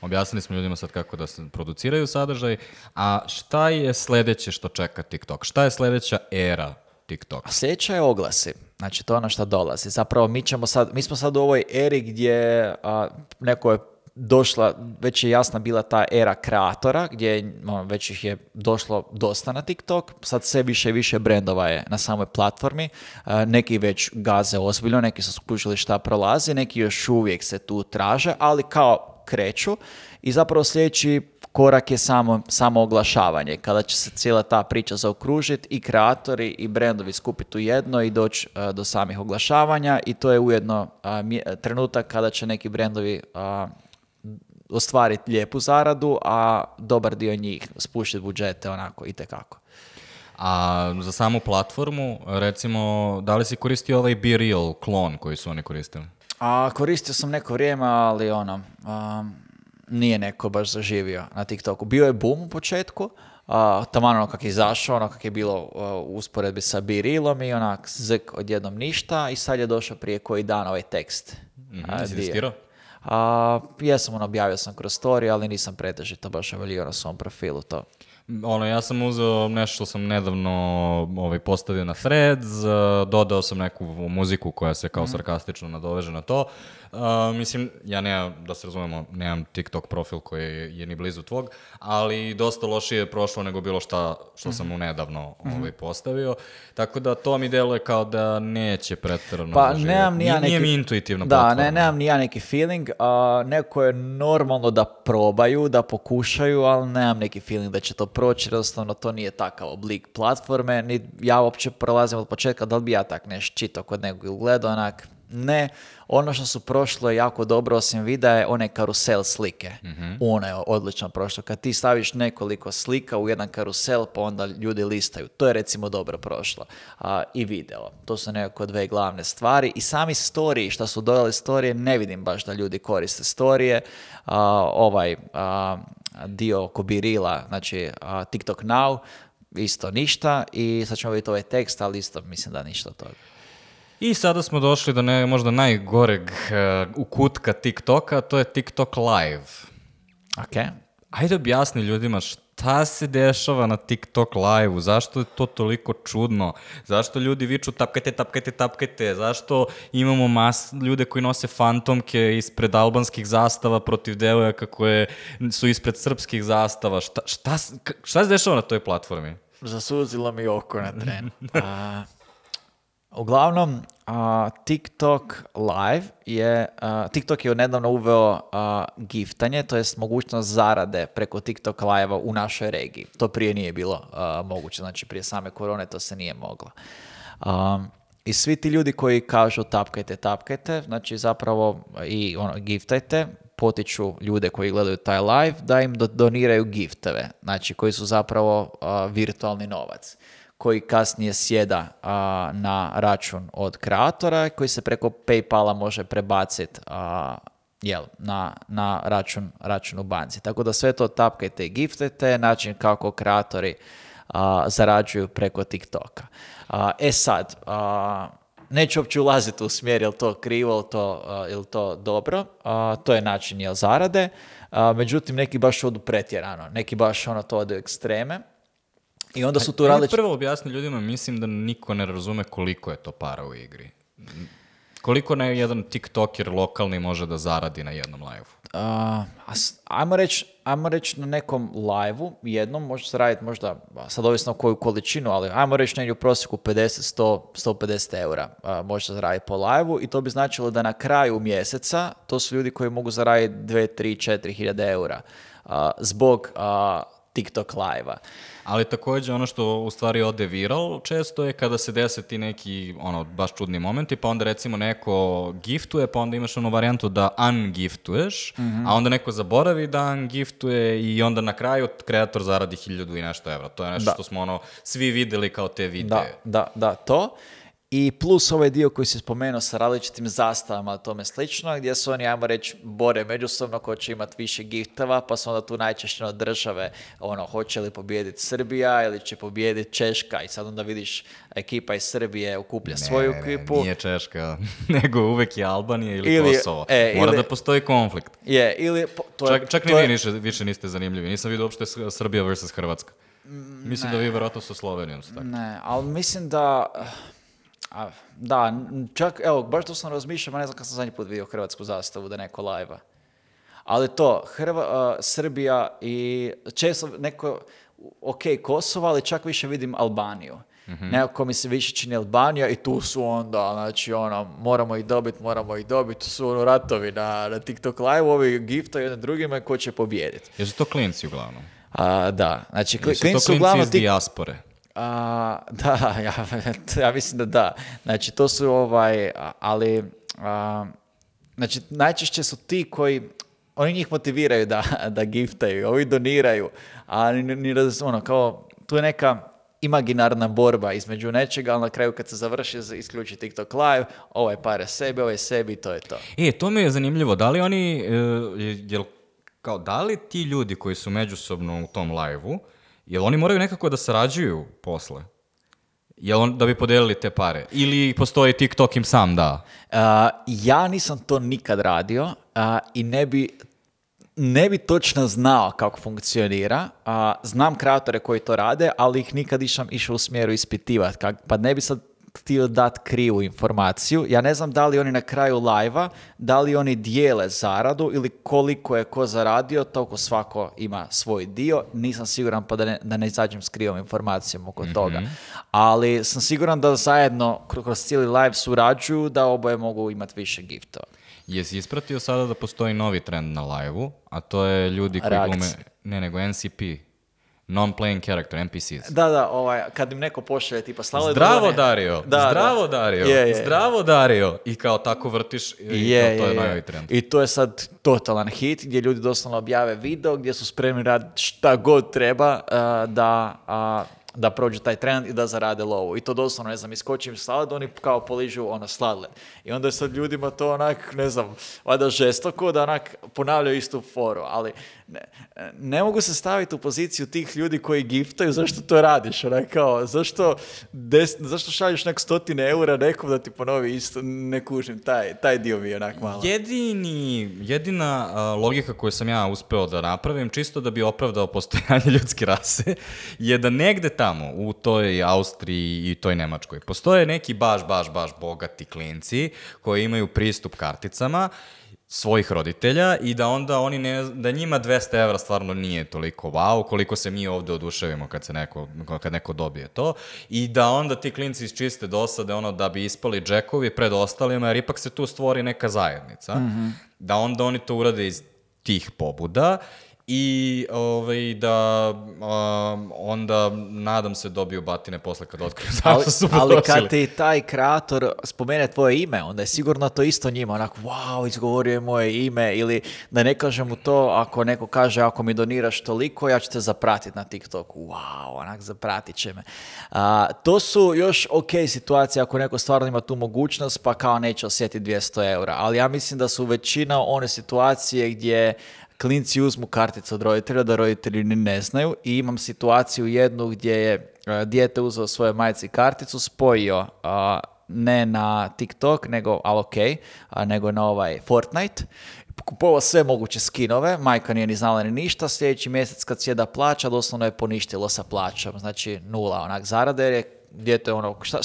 Objasnili smo ljudima sad kako da se produciraju sadržaj, a šta je sljedeće što čeka TikTok? Šta je sljedeća era TikTok. A sljedeća je oglasi. Znači, to je ono što dolazi. Zapravo, mi, ćemo sad, mi smo sad u ovoj eri gdje a, neko je došla, već je jasna bila ta era kreatora, gdje ono, već ih je došlo dosta na TikTok, sad sve više i više brendova je na samoj platformi, e, neki već gaze ozbiljno, neki su skužili šta prolazi, neki još uvijek se tu traže, ali kao kreću i zapravo sljedeći korak je samo, samo oglašavanje, kada će se cijela ta priča zaokružiti i kreatori i brendovi skupiti u jedno i doći e, do samih oglašavanja i to je ujedno trenutak kada će neki brendovi uh, ostvariti lijepu zaradu, a dobar dio njih spušiti budžete onako i tekako. A za samu platformu, recimo, da li si koristio ovaj Be klon koji su oni koristili? A, koristio sam neko vrijeme, ali ono, um, nije neko baš zaživio na TikToku. Bio je boom u početku, a, ono kak je izašao, ono kak je bilo uh, u usporedbi sa Be Realom i onak zk odjednom ništa i sad je došao prije koji dan ovaj tekst. mm a, jesam ono, objavio sam kroz story, ali nisam pretežito baš evaluirao na svom profilu to. Ono, ja sam uzeo nešto što sam nedavno ovaj, postavio na threads, dodao sam neku muziku koja se kao mhm. sarkastično nadoveže na to, mislim, ja nemam, da se razumemo, nemam TikTok profil koji je ni blizu tvog, ali dosta lošije je prošlo nego bilo šta što sam mu mhm. nedavno mhm. ovaj, postavio. Tako da to mi deluje kao da neće pretrano Pa nemam ni ja neki... mi intuitivno Da, ne, nemam ni ja neki feeling. A, neko je normalno da probaju, da pokušaju, ali nemam neki feeling da će to proći. Jednostavno, to nije takav oblik platforme. Ni, ja uopće prolazim od početka da li bi ja tak nešto čitao kod nekog ili gledao, onak ne, ono što su prošlo jako dobro osim videa je one karusel slike. mm Ono je odlično prošlo. Kad ti staviš nekoliko slika u jedan karusel pa onda ljudi listaju. To je recimo dobro prošlo. I video. To su nekako dve glavne stvari. I sami storiji, što su dodali storije, ne vidim baš da ljudi koriste storije. A, ovaj dio oko birila, znači TikTok Now, isto ništa i sad ćemo vidjeti ovaj tekst, ali isto mislim da ništa toga. I sada smo došli do ne, možda najgoreg uh, ukutka TikToka, to je TikTok live. Ok. Ajde objasni ljudima šta se dešava na TikTok live-u, zašto je to toliko čudno, zašto ljudi viču tapkajte, tapkajte, tapkajte, zašto imamo mas ljude koji nose fantomke ispred albanskih zastava protiv devojaka koje su ispred srpskih zastava, šta, šta, šta se dešava na toj platformi? Zasuzilo mi oko na tren. A... Pa, Uglavnom, uh, TikTok live je, TikTok je nedavno uveo giftanje, to jest mogućnost zarade preko TikTok live u našoj regiji. To prije nije bilo moguće, znači prije same korone to se nije moglo. i svi ti ljudi koji kažu tapkajte, tapkajte, znači zapravo i ono, giftajte, potiču ljude koji gledaju taj live da im doniraju giftove, znači koji su zapravo virtualni novac koji kasnije sjeda na račun od kreatora koji se preko PayPala može prebaciti jel, na, na račun, račun u banci. Tako da sve to tapkajte i giftete, način kako kreatori zarađuju preko TikToka. A, e sad, a, neću uopće ulaziti u smjer je to krivo ili to, ili to dobro, to je način jel, zarade, međutim neki baš odu pretjerano, neki baš ono to odu ekstreme, i onda su tu Prvo objasni ljudima, mislim da niko ne razume koliko je to para u igri. Koliko ne jedan TikToker lokalni može da zaradi na jednom live-u? Uh, ajmo reći na nekom live jednom, može zaraditi možda, sad ovisno koju količinu, ali ajmo reći negdje u prosjeku 50, 100, 150 eura uh, može zaraditi po live i to bi značilo da na kraju mjeseca to su ljudi koji mogu zaraditi 2, 3, 4 hiljade eura zbog TikTok live ali također ono što u stvari ode viral često je kada se dese ti neki ono baš čudni momenti, pa onda recimo neko giftuje, pa onda imaš onu varijantu da ungiftuješ, mm a onda neko zaboravi da ungiftuje i onda na kraju kreator zaradi hiljadu i nešto evra. To je nešto što smo ono svi videli kao te videe. Da, da, da, to i plus ovaj dio koji si spomenuo sa različitim zastavama tome slično, gdje se oni, ajmo reći, bore međusobno ko će imati više giftova, pa su onda tu najčešće od države, ono, hoće li pobijediti Srbija ili će pobijediti Češka i sad onda vidiš ekipa iz Srbije ukuplja svoju ekipu. Ne, nije Češka, nego uvek je Albanija ili, ili Kosovo. E, Mora da postoji konflikt. Je, ili... to je, čak ni vi više, više niste zanimljivi. Nisam vidio uopšte Srbija vs. Hrvatska. Mm, mislim da vi vjerojatno sa Slovenijom su Ne, ali mislim da eh, a, da, čak, evo, baš to sam razmišljao, ne znam kad sam zadnji put vidio hrvatsku zastavu da neko lajva. Ali to, Srbija i često neko, ok, Kosova, ali čak više vidim Albaniju. Mm-hmm. Nekako mi se više čini Albanija i tu su onda, znači ono, moramo ih dobiti, moramo ih dobiti, su ono ratovi na, na TikTok live, ovi giftaju jedan drugima ko će pobijediti. Jesu to klinci uglavnom? A, da, znači klinci su uglavnom... iz dijaspore? A, da, ja, ja mislim da da. Znači, to su ovaj, ali, a, znači, najčešće su ti koji, oni njih motiviraju da, da giftaju, ovi doniraju, ali ni, ono, kao, tu je neka, imaginarna borba između nečega, ali na kraju kad se završi isključi TikTok live, ovaj pare sebi, ovaj sebi, to je to. E, to mi je zanimljivo, da li oni, e, jel, kao, da li ti ljudi koji su međusobno u tom live Jel oni moraju nekako da sarađuju posle? Jel on, da bi podelili te pare? Ili postoji TikTok im sam da? Uh, ja nisam to nikad radio i ne bi, ne bi točno znao kako funkcionira. Uh, znam kreatore koji to rade, ali ih nikad nisam išao u smjeru ispitivati. Pa ne bi sad htio dat krivu informaciju. Ja ne znam da li oni na kraju live, da li oni dijele zaradu ili koliko je ko zaradio, toliko svako ima svoj dio. Nisam siguran pa da ne, da ne izađem s krivom informacijom oko mhm. toga. Ali sam siguran da zajedno kroz cijeli live surađuju da oboje mogu imati više giftova. Jesi ispratio sada da postoji novi trend na live a to je ljudi koji glume... Ne, nego NCP non-playing character, NPCs. Da, da, ovaj, kad im neko pošalje tipa slavo Zdravo Dario, da, zdravo da. Dario, je, zdravo Dario. I kao tako vrtiš i je, to je, trend. I to je sad totalan hit gdje ljudi doslovno objave video gdje su spremni raditi šta god treba eh, da... Uh, da prođu taj trend i da zarade lovu. I to doslovno, ne znam, iskočim slad, oni kao poližu ono sladle. I onda je sad ljudima to onak, ne znam, valjda žestoko da onak ponavljaju istu foru, ali ne, ne, mogu se staviti u poziciju tih ljudi koji giftaju, zašto to radiš? Onaj, zašto, des, zašto šalješ nek stotine eura nekom da ti ponovi isto, ne kužim, taj, taj dio mi je onak malo. Jedini, jedina logika koju sam ja uspio da napravim, čisto da bi opravdao postojanje ljudske rase, je da negde tamo, u toj Austriji i toj Nemačkoj, postoje neki baš, baš, baš bogati klinci koji imaju pristup karticama svojih roditelja i da onda oni ne, da njima 200 evra stvarno nije toliko wow, koliko se mi ovdje oduševimo kad se neko, kad neko dobije to i da onda ti klinci iz čiste dosade ono da bi ispali džekovi pred ostalima jer ipak se tu stvori neka zajednica, mhm. da onda oni to urade iz tih pobuda i ovaj, da onda nadam se dobiju batine posle kad otkriju su Ali kad ti taj kreator spomene tvoje ime, onda je sigurno to isto njima, onako wow, izgovorio je moje ime ili da ne kažem mu to ako neko kaže ako mi doniraš toliko ja ću te zapratiti na TikToku, wow, onak zapratit će me. to su još ok situacije ako neko stvarno ima tu mogućnost pa kao neće osjetiti 200 eura, ali ja mislim da su većina one situacije gdje klinci uzmu karticu od roditelja da roditelji ni ne znaju i imam situaciju jednu gdje je e, dijete uzeo svoje majci karticu, spojio e, ne na TikTok, nego, ali ok, a, nego na ovaj Fortnite kupovao sve moguće skinove, majka nije ni znala ni ništa, sljedeći mjesec kad sjeda plaća, doslovno je poništilo sa plaćom, znači nula onak zarade jer je dijete ono, šta,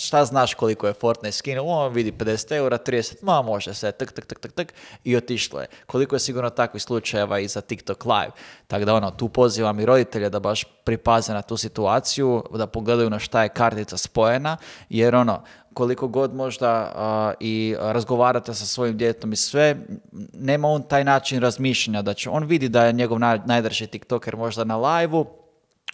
šta, znaš koliko je Fortnite skin, on vidi 50 eura, 30, ma može se, tak, tak, tak, tak, tak, i otišlo je. Koliko je sigurno takvih slučajeva i za TikTok live. Tako da ono, tu pozivam i roditelje da baš pripaze na tu situaciju, da pogledaju na šta je kartica spojena, jer ono, koliko god možda i razgovarate sa svojim djetom i sve, nema on taj način razmišljanja da će, on vidi da je njegov najdraži TikToker možda na live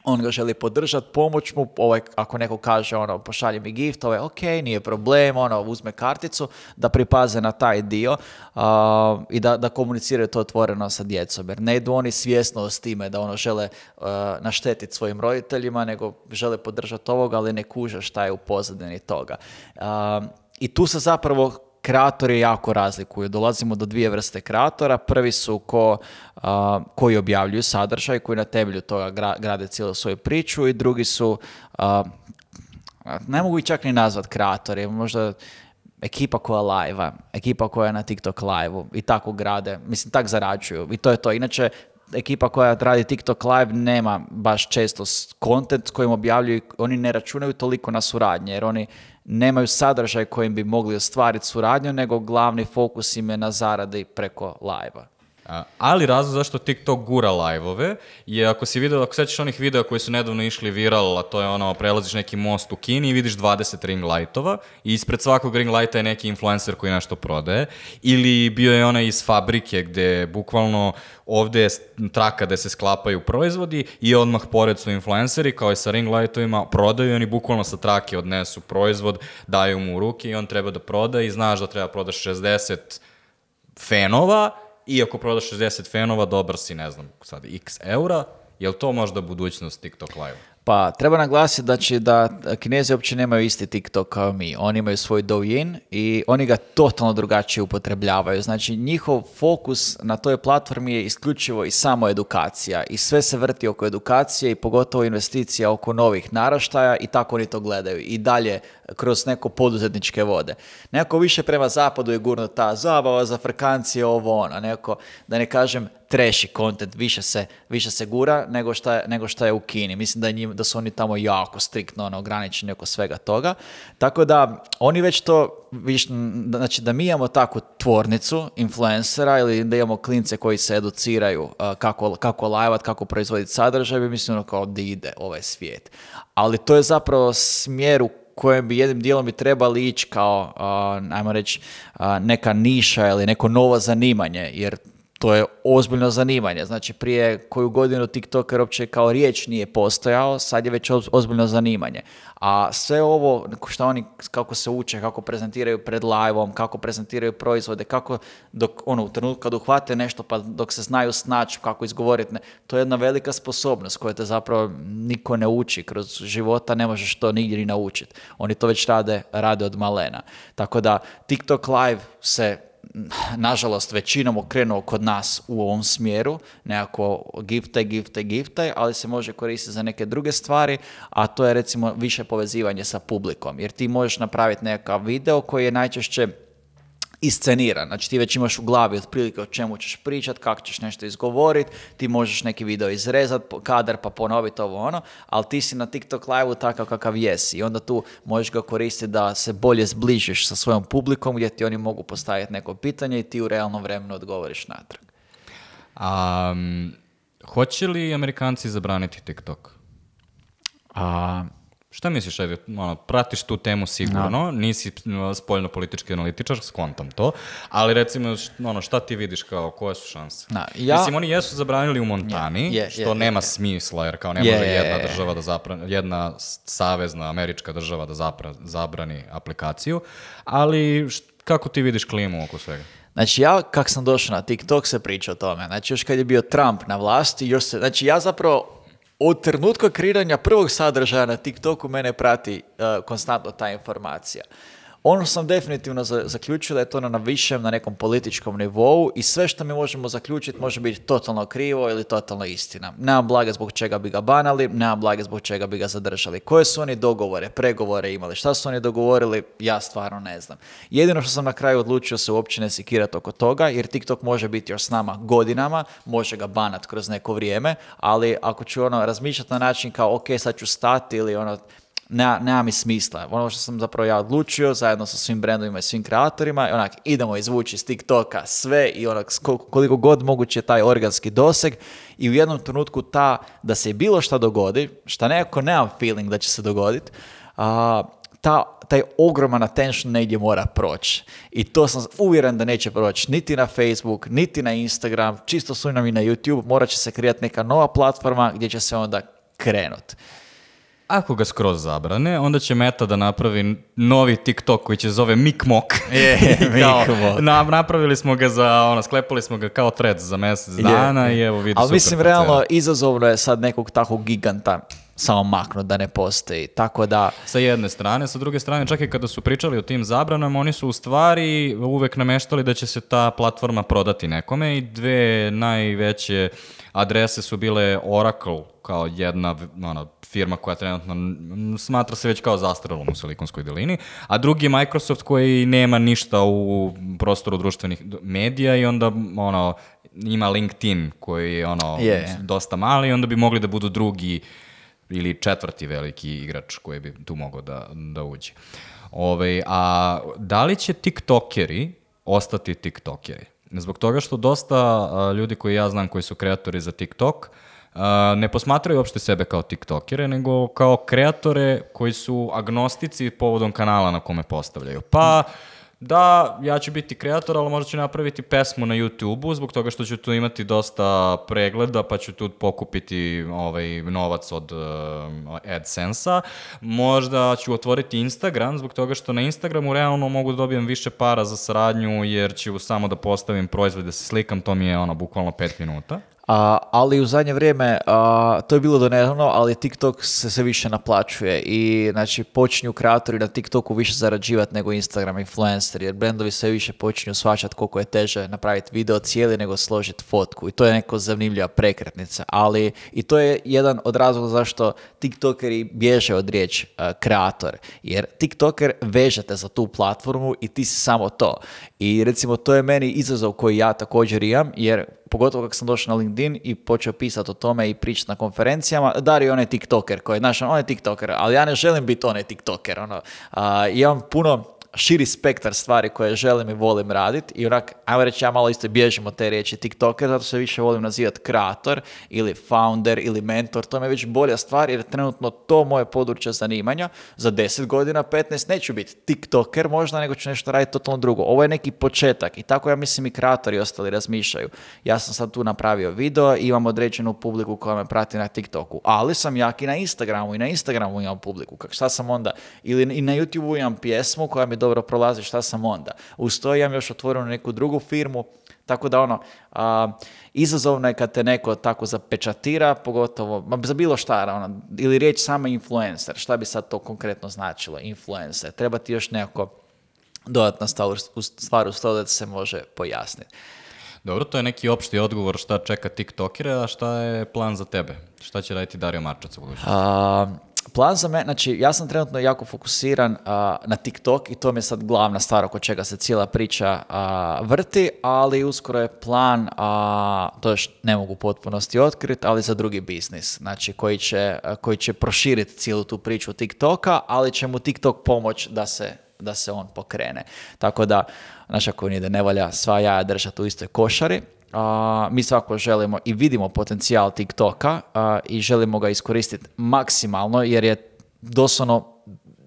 on ga želi podržati, pomoć mu, ovaj, ako neko kaže ono, pošalji mi gift, ovaj, ok, nije problem, ono, uzme karticu, da pripaze na taj dio i da, da komuniciraju to otvoreno sa djecom, jer ne idu oni svjesno s time da ono žele e, naštetiti svojim roditeljima, nego žele podržati ovoga, ali ne kuže šta je u pozadini toga. I tu se zapravo kreatori jako razlikuju. Dolazimo do dvije vrste kreatora. Prvi su ko, koji objavljuju sadržaj, koji na temelju toga grade cijelu svoju priču i drugi su, ne mogu ih čak ni nazvat kreatori, možda ekipa koja live, ekipa koja je na TikTok live i tako grade, mislim, tak zarađuju i to je to. Inače, ekipa koja radi TikTok live nema baš često kontent s kojim objavljuju, oni ne računaju toliko na suradnje, jer oni nemaju sadržaj kojim bi mogli ostvariti suradnju, nego glavni fokus im je na zaradi preko live ali razlog zašto TikTok gura live je ako si vidio, ako sećaš onih videa koji su nedavno išli viral, a to je ono, prelaziš neki most u Kini i vidiš 20 ring lightova i ispred svakog ring lighta je neki influencer koji nešto prodaje. Ili bio je onaj iz fabrike gde bukvalno ovde je traka da se sklapaju proizvodi i odmah pored su influenceri kao i sa ring lightovima, prodaju i oni bukvalno sa trake odnesu proizvod, daju mu u ruke i on treba da proda i znaš da treba prodaš 60 fenova i ako prodaš 60 fenova, dobar si, ne znam, sad, x eura, je li to možda budućnost TikTok live? Pa treba naglasiti da, će, da kinezi uopće nemaju isti TikTok kao mi. Oni imaju svoj Douyin i oni ga totalno drugačije upotrebljavaju. Znači njihov fokus na toj platformi je isključivo i samo edukacija i sve se vrti oko edukacije i pogotovo investicija oko novih naraštaja i tako oni to gledaju i dalje kroz neko poduzetničke vode. Neko više prema zapadu je gurno ta zabava za frkancije, ovo ono, neko, da ne kažem treši content, više se, više se gura nego šta, je, nego šta je u Kini. Mislim da, da su oni tamo jako striktno ono, ograničeni oko svega toga. Tako da oni već to, viš, znači da mi imamo takvu tvornicu influencera ili da imamo klince koji se educiraju kako, kako kako proizvoditi sadržaj, bi mislim ono kao ide ovaj svijet. Ali to je zapravo smjer u kojem bi jednim dijelom bi trebali ići kao, uh, ajmo reći, neka niša ili neko novo zanimanje, jer to je ozbiljno zanimanje. Znači prije koju godinu TikToker uopće kao riječ nije postojao, sad je već ozbiljno zanimanje. A sve ovo što oni kako se uče, kako prezentiraju pred live kako prezentiraju proizvode, kako dok ono u trenutku kad uhvate nešto pa dok se znaju snaći kako izgovoriti, to je jedna velika sposobnost koju te zapravo niko ne uči kroz života, ne možeš to nigdje ni naučiti. Oni to već rade, rade od malena. Tako da TikTok live se nažalost većinom okrenuo kod nas u ovom smjeru, nekako giftaj, giftaj, giftaj, ali se može koristiti za neke druge stvari, a to je recimo više povezivanje sa publikom, jer ti možeš napraviti nekakav video koji je najčešće isceniran. Znači ti već imaš u glavi otprilike o čemu ćeš pričat, kako ćeš nešto izgovorit, ti možeš neki video izrezat, kadar pa ponovit ovo ono, ali ti si na TikTok live takav kakav jesi i onda tu možeš ga koristiti da se bolje zbližiš sa svojom publikom gdje ti oni mogu postaviti neko pitanje i ti u realnom vremenu odgovoriš natrag. hoće li Amerikanci zabraniti TikTok? Um, Šta misliš, ajde, ono, pratiš tu temu sigurno, nisi spoljno politički analitičar, skontam to, ali recimo, ono, šta ti vidiš kao, koje su šanse? ja... Mislim, oni jesu zabranili u Montani, yeah, što nema smisla, jer kao ne može jedna država da zabrani, jedna savezna američka država da zapra, zabrani aplikaciju, ali kako ti vidiš klimu oko svega? Znači ja kak sam došao na TikTok se priča o tome. Znači još kad je bio Trump na vlasti, još se, znači ja zapravo od trenutka kreiranja prvog sadržaja na TikToku mene prati eh, konstantno ta informacija. Ono sam definitivno zaključio da je to ono na višem, na nekom političkom nivou i sve što mi možemo zaključiti može biti totalno krivo ili totalno istina. Nemam blage zbog čega bi ga banali, nemam blage zbog čega bi ga zadržali. Koje su oni dogovore, pregovore imali, šta su oni dogovorili, ja stvarno ne znam. Jedino što sam na kraju odlučio se uopće ne sikirati oko toga, jer TikTok može biti još s nama godinama, može ga banat kroz neko vrijeme, ali ako ću ono razmišljati na način kao ok, sad ću stati ili ono nema, mi smisla. Ono što sam zapravo ja odlučio zajedno sa svim brendovima i svim kreatorima i onak idemo izvući iz TikToka sve i onak koliko god moguće taj organski doseg i u jednom trenutku ta da se bilo šta dogodi, šta nekako nemam feeling da će se dogoditi, ta, taj ogroman attention negdje mora proći. I to sam uvjeren da neće proći niti na Facebook, niti na Instagram, čisto su nam i na YouTube, morat će se kreirati neka nova platforma gdje će se onda krenuti ako ga skroz zabrane, onda će Meta da napravi novi TikTok koji će zove Mikmok. Je, Mikmok. Na, napravili smo ga za, ono, sklepali smo ga kao thread za mjesec yeah. dana i evo vidi Ali mislim, realno, izazovno je sad nekog takvog giganta samo maknut da ne postoji. Tako da... Sa jedne strane, sa druge strane, čak i kada su pričali o tim zabranom, oni su u stvari uvek nameštali da će se ta platforma prodati nekome i dve najveće adrese su bile Oracle kao jedna ona firma koja trenutno smatra se već kao zastaralom u Silikonskoj delini, a drugi je Microsoft koji nema ništa u prostoru društvenih medija i onda ono, ima LinkedIn koji je ono, yeah. dosta mali i onda bi mogli da budu drugi ili četvrti veliki igrač koji bi tu mogao da, da uđe. Ovaj, a da li će tiktokeri ostati tiktokeri? Zbog toga što dosta ljudi koji ja znam koji su kreatori za TikTok ne posmatraju uopšte sebe kao tiktokere, nego kao kreatore koji su agnostici povodom kanala na kome postavljaju. Pa da, ja ću biti kreator, ali možda ću napraviti pesmu na YouTube-u zbog toga što ću tu imati dosta pregleda, pa ću tu pokupiti ovaj, novac od uh, AdSense-a. Možda ću otvoriti Instagram zbog toga što na Instagramu realno mogu da dobijem više para za saradnju jer ću samo da postavim proizvod da se slikam, to mi je ona bukvalno 5 minuta. A, ali u zadnje vrijeme, to je bilo donedavno, ali TikTok se sve više naplaćuje i znači počinju kreatori na TikToku više zarađivati nego Instagram influencer, jer brendovi sve više počinju svačati koliko je teže napraviti video cijeli nego složiti fotku i to je neko zanimljiva prekretnica, ali i to je jedan od razloga zašto TikTokeri bježe od riječ kreator, jer TikToker vežete za tu platformu i ti si samo to. I recimo to je meni izazov koji ja također imam, jer pogotovo kako sam došao na LinkedIn i počeo pisati o tome i pričati na konferencijama, Dario je je TikToker koji je, znaš, on TikToker, ali ja ne želim biti onaj TikToker, ono, a, imam puno širi spektar stvari koje želim i volim raditi i onak, ajmo reći, ja malo isto bježim od te riječi TikToker, zato se više volim nazivati kreator ili founder ili mentor, to mi je već bolja stvar jer trenutno to moje područje zanimanja za 10 godina, 15, neću biti TikToker možda, nego ću nešto raditi totalno drugo. Ovo je neki početak i tako ja mislim i kreatori ostali razmišljaju. Ja sam sad tu napravio video i imam određenu publiku koja me prati na TikToku, ali sam jak i na Instagramu i na Instagramu imam publiku. Kak, šta sam onda? Ili i na YouTubeu imam pjesmu koja mi dobro prolazi, šta sam onda? Uz to imam još otvorenu neku drugu firmu, tako da ono, a, izazovno je kad te neko tako zapečatira, pogotovo, ma za bilo šta, ono, ili riječ sama influencer, šta bi sad to konkretno značilo, influencer, treba ti još nekako dodatna stvar uz to da se može pojasniti. Dobro, to je neki opšti odgovor šta čeka TikTokere, a šta je plan za tebe? Šta će raditi Dario Marčac u budućnosti? plan za me, znači ja sam trenutno jako fokusiran na TikTok i to mi je sad glavna stvar oko čega se cijela priča vrti, ali uskoro je plan, to još ne mogu potpunosti otkriti, ali za drugi biznis, znači koji će, koji će proširiti cijelu tu priču TikToka, ali će mu TikTok pomoć da se da se on pokrene. Tako da, znaš, ako nije da ne valja sva jaja držati u istoj košari, a, mi svako želimo i vidimo potencijal TikToka i želimo ga iskoristiti maksimalno jer je doslovno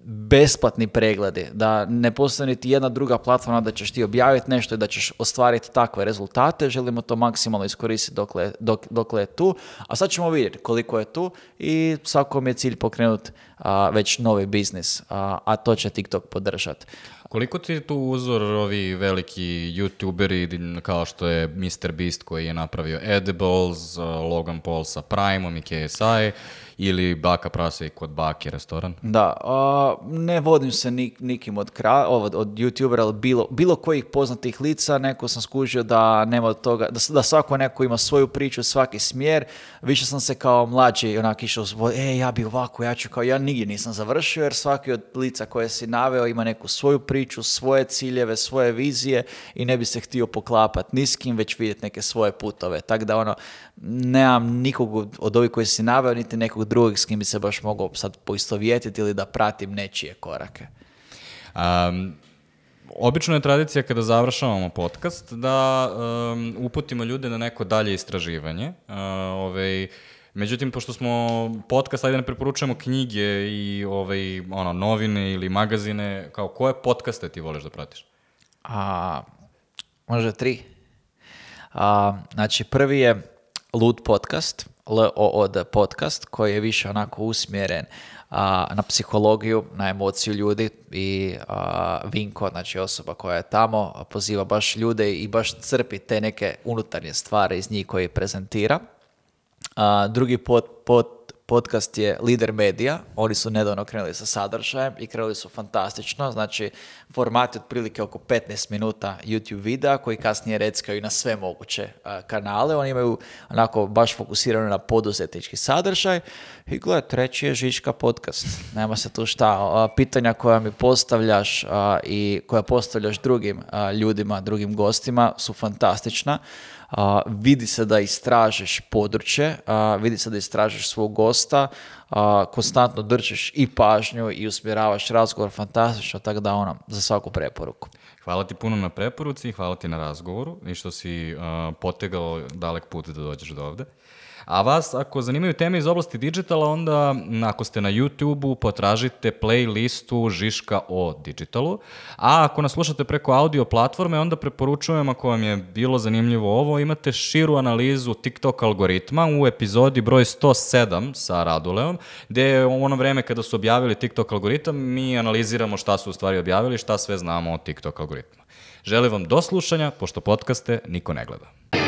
besplatni pregledi, da ne postoji niti jedna druga platforma da ćeš ti objaviti nešto i da ćeš ostvariti takve rezultate, želimo to maksimalno iskoristiti dokle, dok, je tu, a sad ćemo vidjeti koliko je tu i svakom je cilj pokrenuti već novi biznis, a, a to će TikTok podržati. Koliko ti je tu uzor ovi veliki youtuberi kao što je MrBeast koji je napravio Edibles, Logan Paul sa Primom i KSI, ili baka prase kod baki restoran? Da, ne vodim se nikim od, kra, od, od youtubera ili bilo, bilo kojih poznatih lica, neko sam skužio da nema od toga, da, da svako neko ima svoju priču, svaki smjer, više sam se kao mlađi onak išao ej, e, ja bi ovako, ja ću kao, ja nigdje nisam završio jer svaki od lica koje si naveo ima neku svoju priču, svoje ciljeve, svoje vizije i ne bi se htio poklapati ni s kim, već vidjeti neke svoje putove. Tako da ono, nemam nikog od ovih koji si naveo, niti nekog drugih s kim bi se baš mogao sad poistovjetiti ili da pratim nečije korake? Um, obično je tradicija kada završavamo podcast da um, uputimo ljude na neko dalje istraživanje. ovaj, Međutim, pošto smo podcast, ajde ne preporučujemo knjige i ovaj, ono, novine ili magazine, kao koje podcaste ti voliš da pratiš? A, možda tri. A, znači, prvi je Lud podcast. LOOD podcast koji je više onako usmjeren a, na psihologiju, na emociju ljudi i Vinko, znači osoba koja je tamo, poziva baš ljude i baš crpi te neke unutarnje stvari iz njih koje prezentira. A, drugi pod, pod, podcast je Lider Media, oni su nedavno krenuli sa sadržajem i krenuli su fantastično, znači format je otprilike oko 15 minuta YouTube videa koji kasnije reckaju na sve moguće kanale, oni imaju onako baš fokusirano na poduzetnički sadržaj i gledaj, treći je Žička podcast, nema se tu šta, pitanja koja mi postavljaš i koja postavljaš drugim ljudima, drugim gostima su fantastična, a, vidi se da istražeš područje, vidi se da istražeš svog gosta, a, konstantno drčeš i pažnju i usmjeravaš razgovor fantastično, tako da ono, za svaku preporuku. Hvala ti puno na preporuci i hvala ti na razgovoru i što si potegao dalek put da dođeš do ovde. A vas, ako zanimaju teme iz oblasti digitala, onda ako ste na YouTube-u, potražite playlistu Žiška o digitalu. A ako nas slušate preko audio platforme, onda preporučujem, ako vam je bilo zanimljivo ovo, imate širu analizu TikTok algoritma u epizodi broj 107 sa Raduleom, gde u ono vreme kada su objavili TikTok algoritam, mi analiziramo šta su u stvari objavili, šta sve znamo o TikTok algoritmu. Želim vam do slušanja, pošto podcaste niko ne gleda.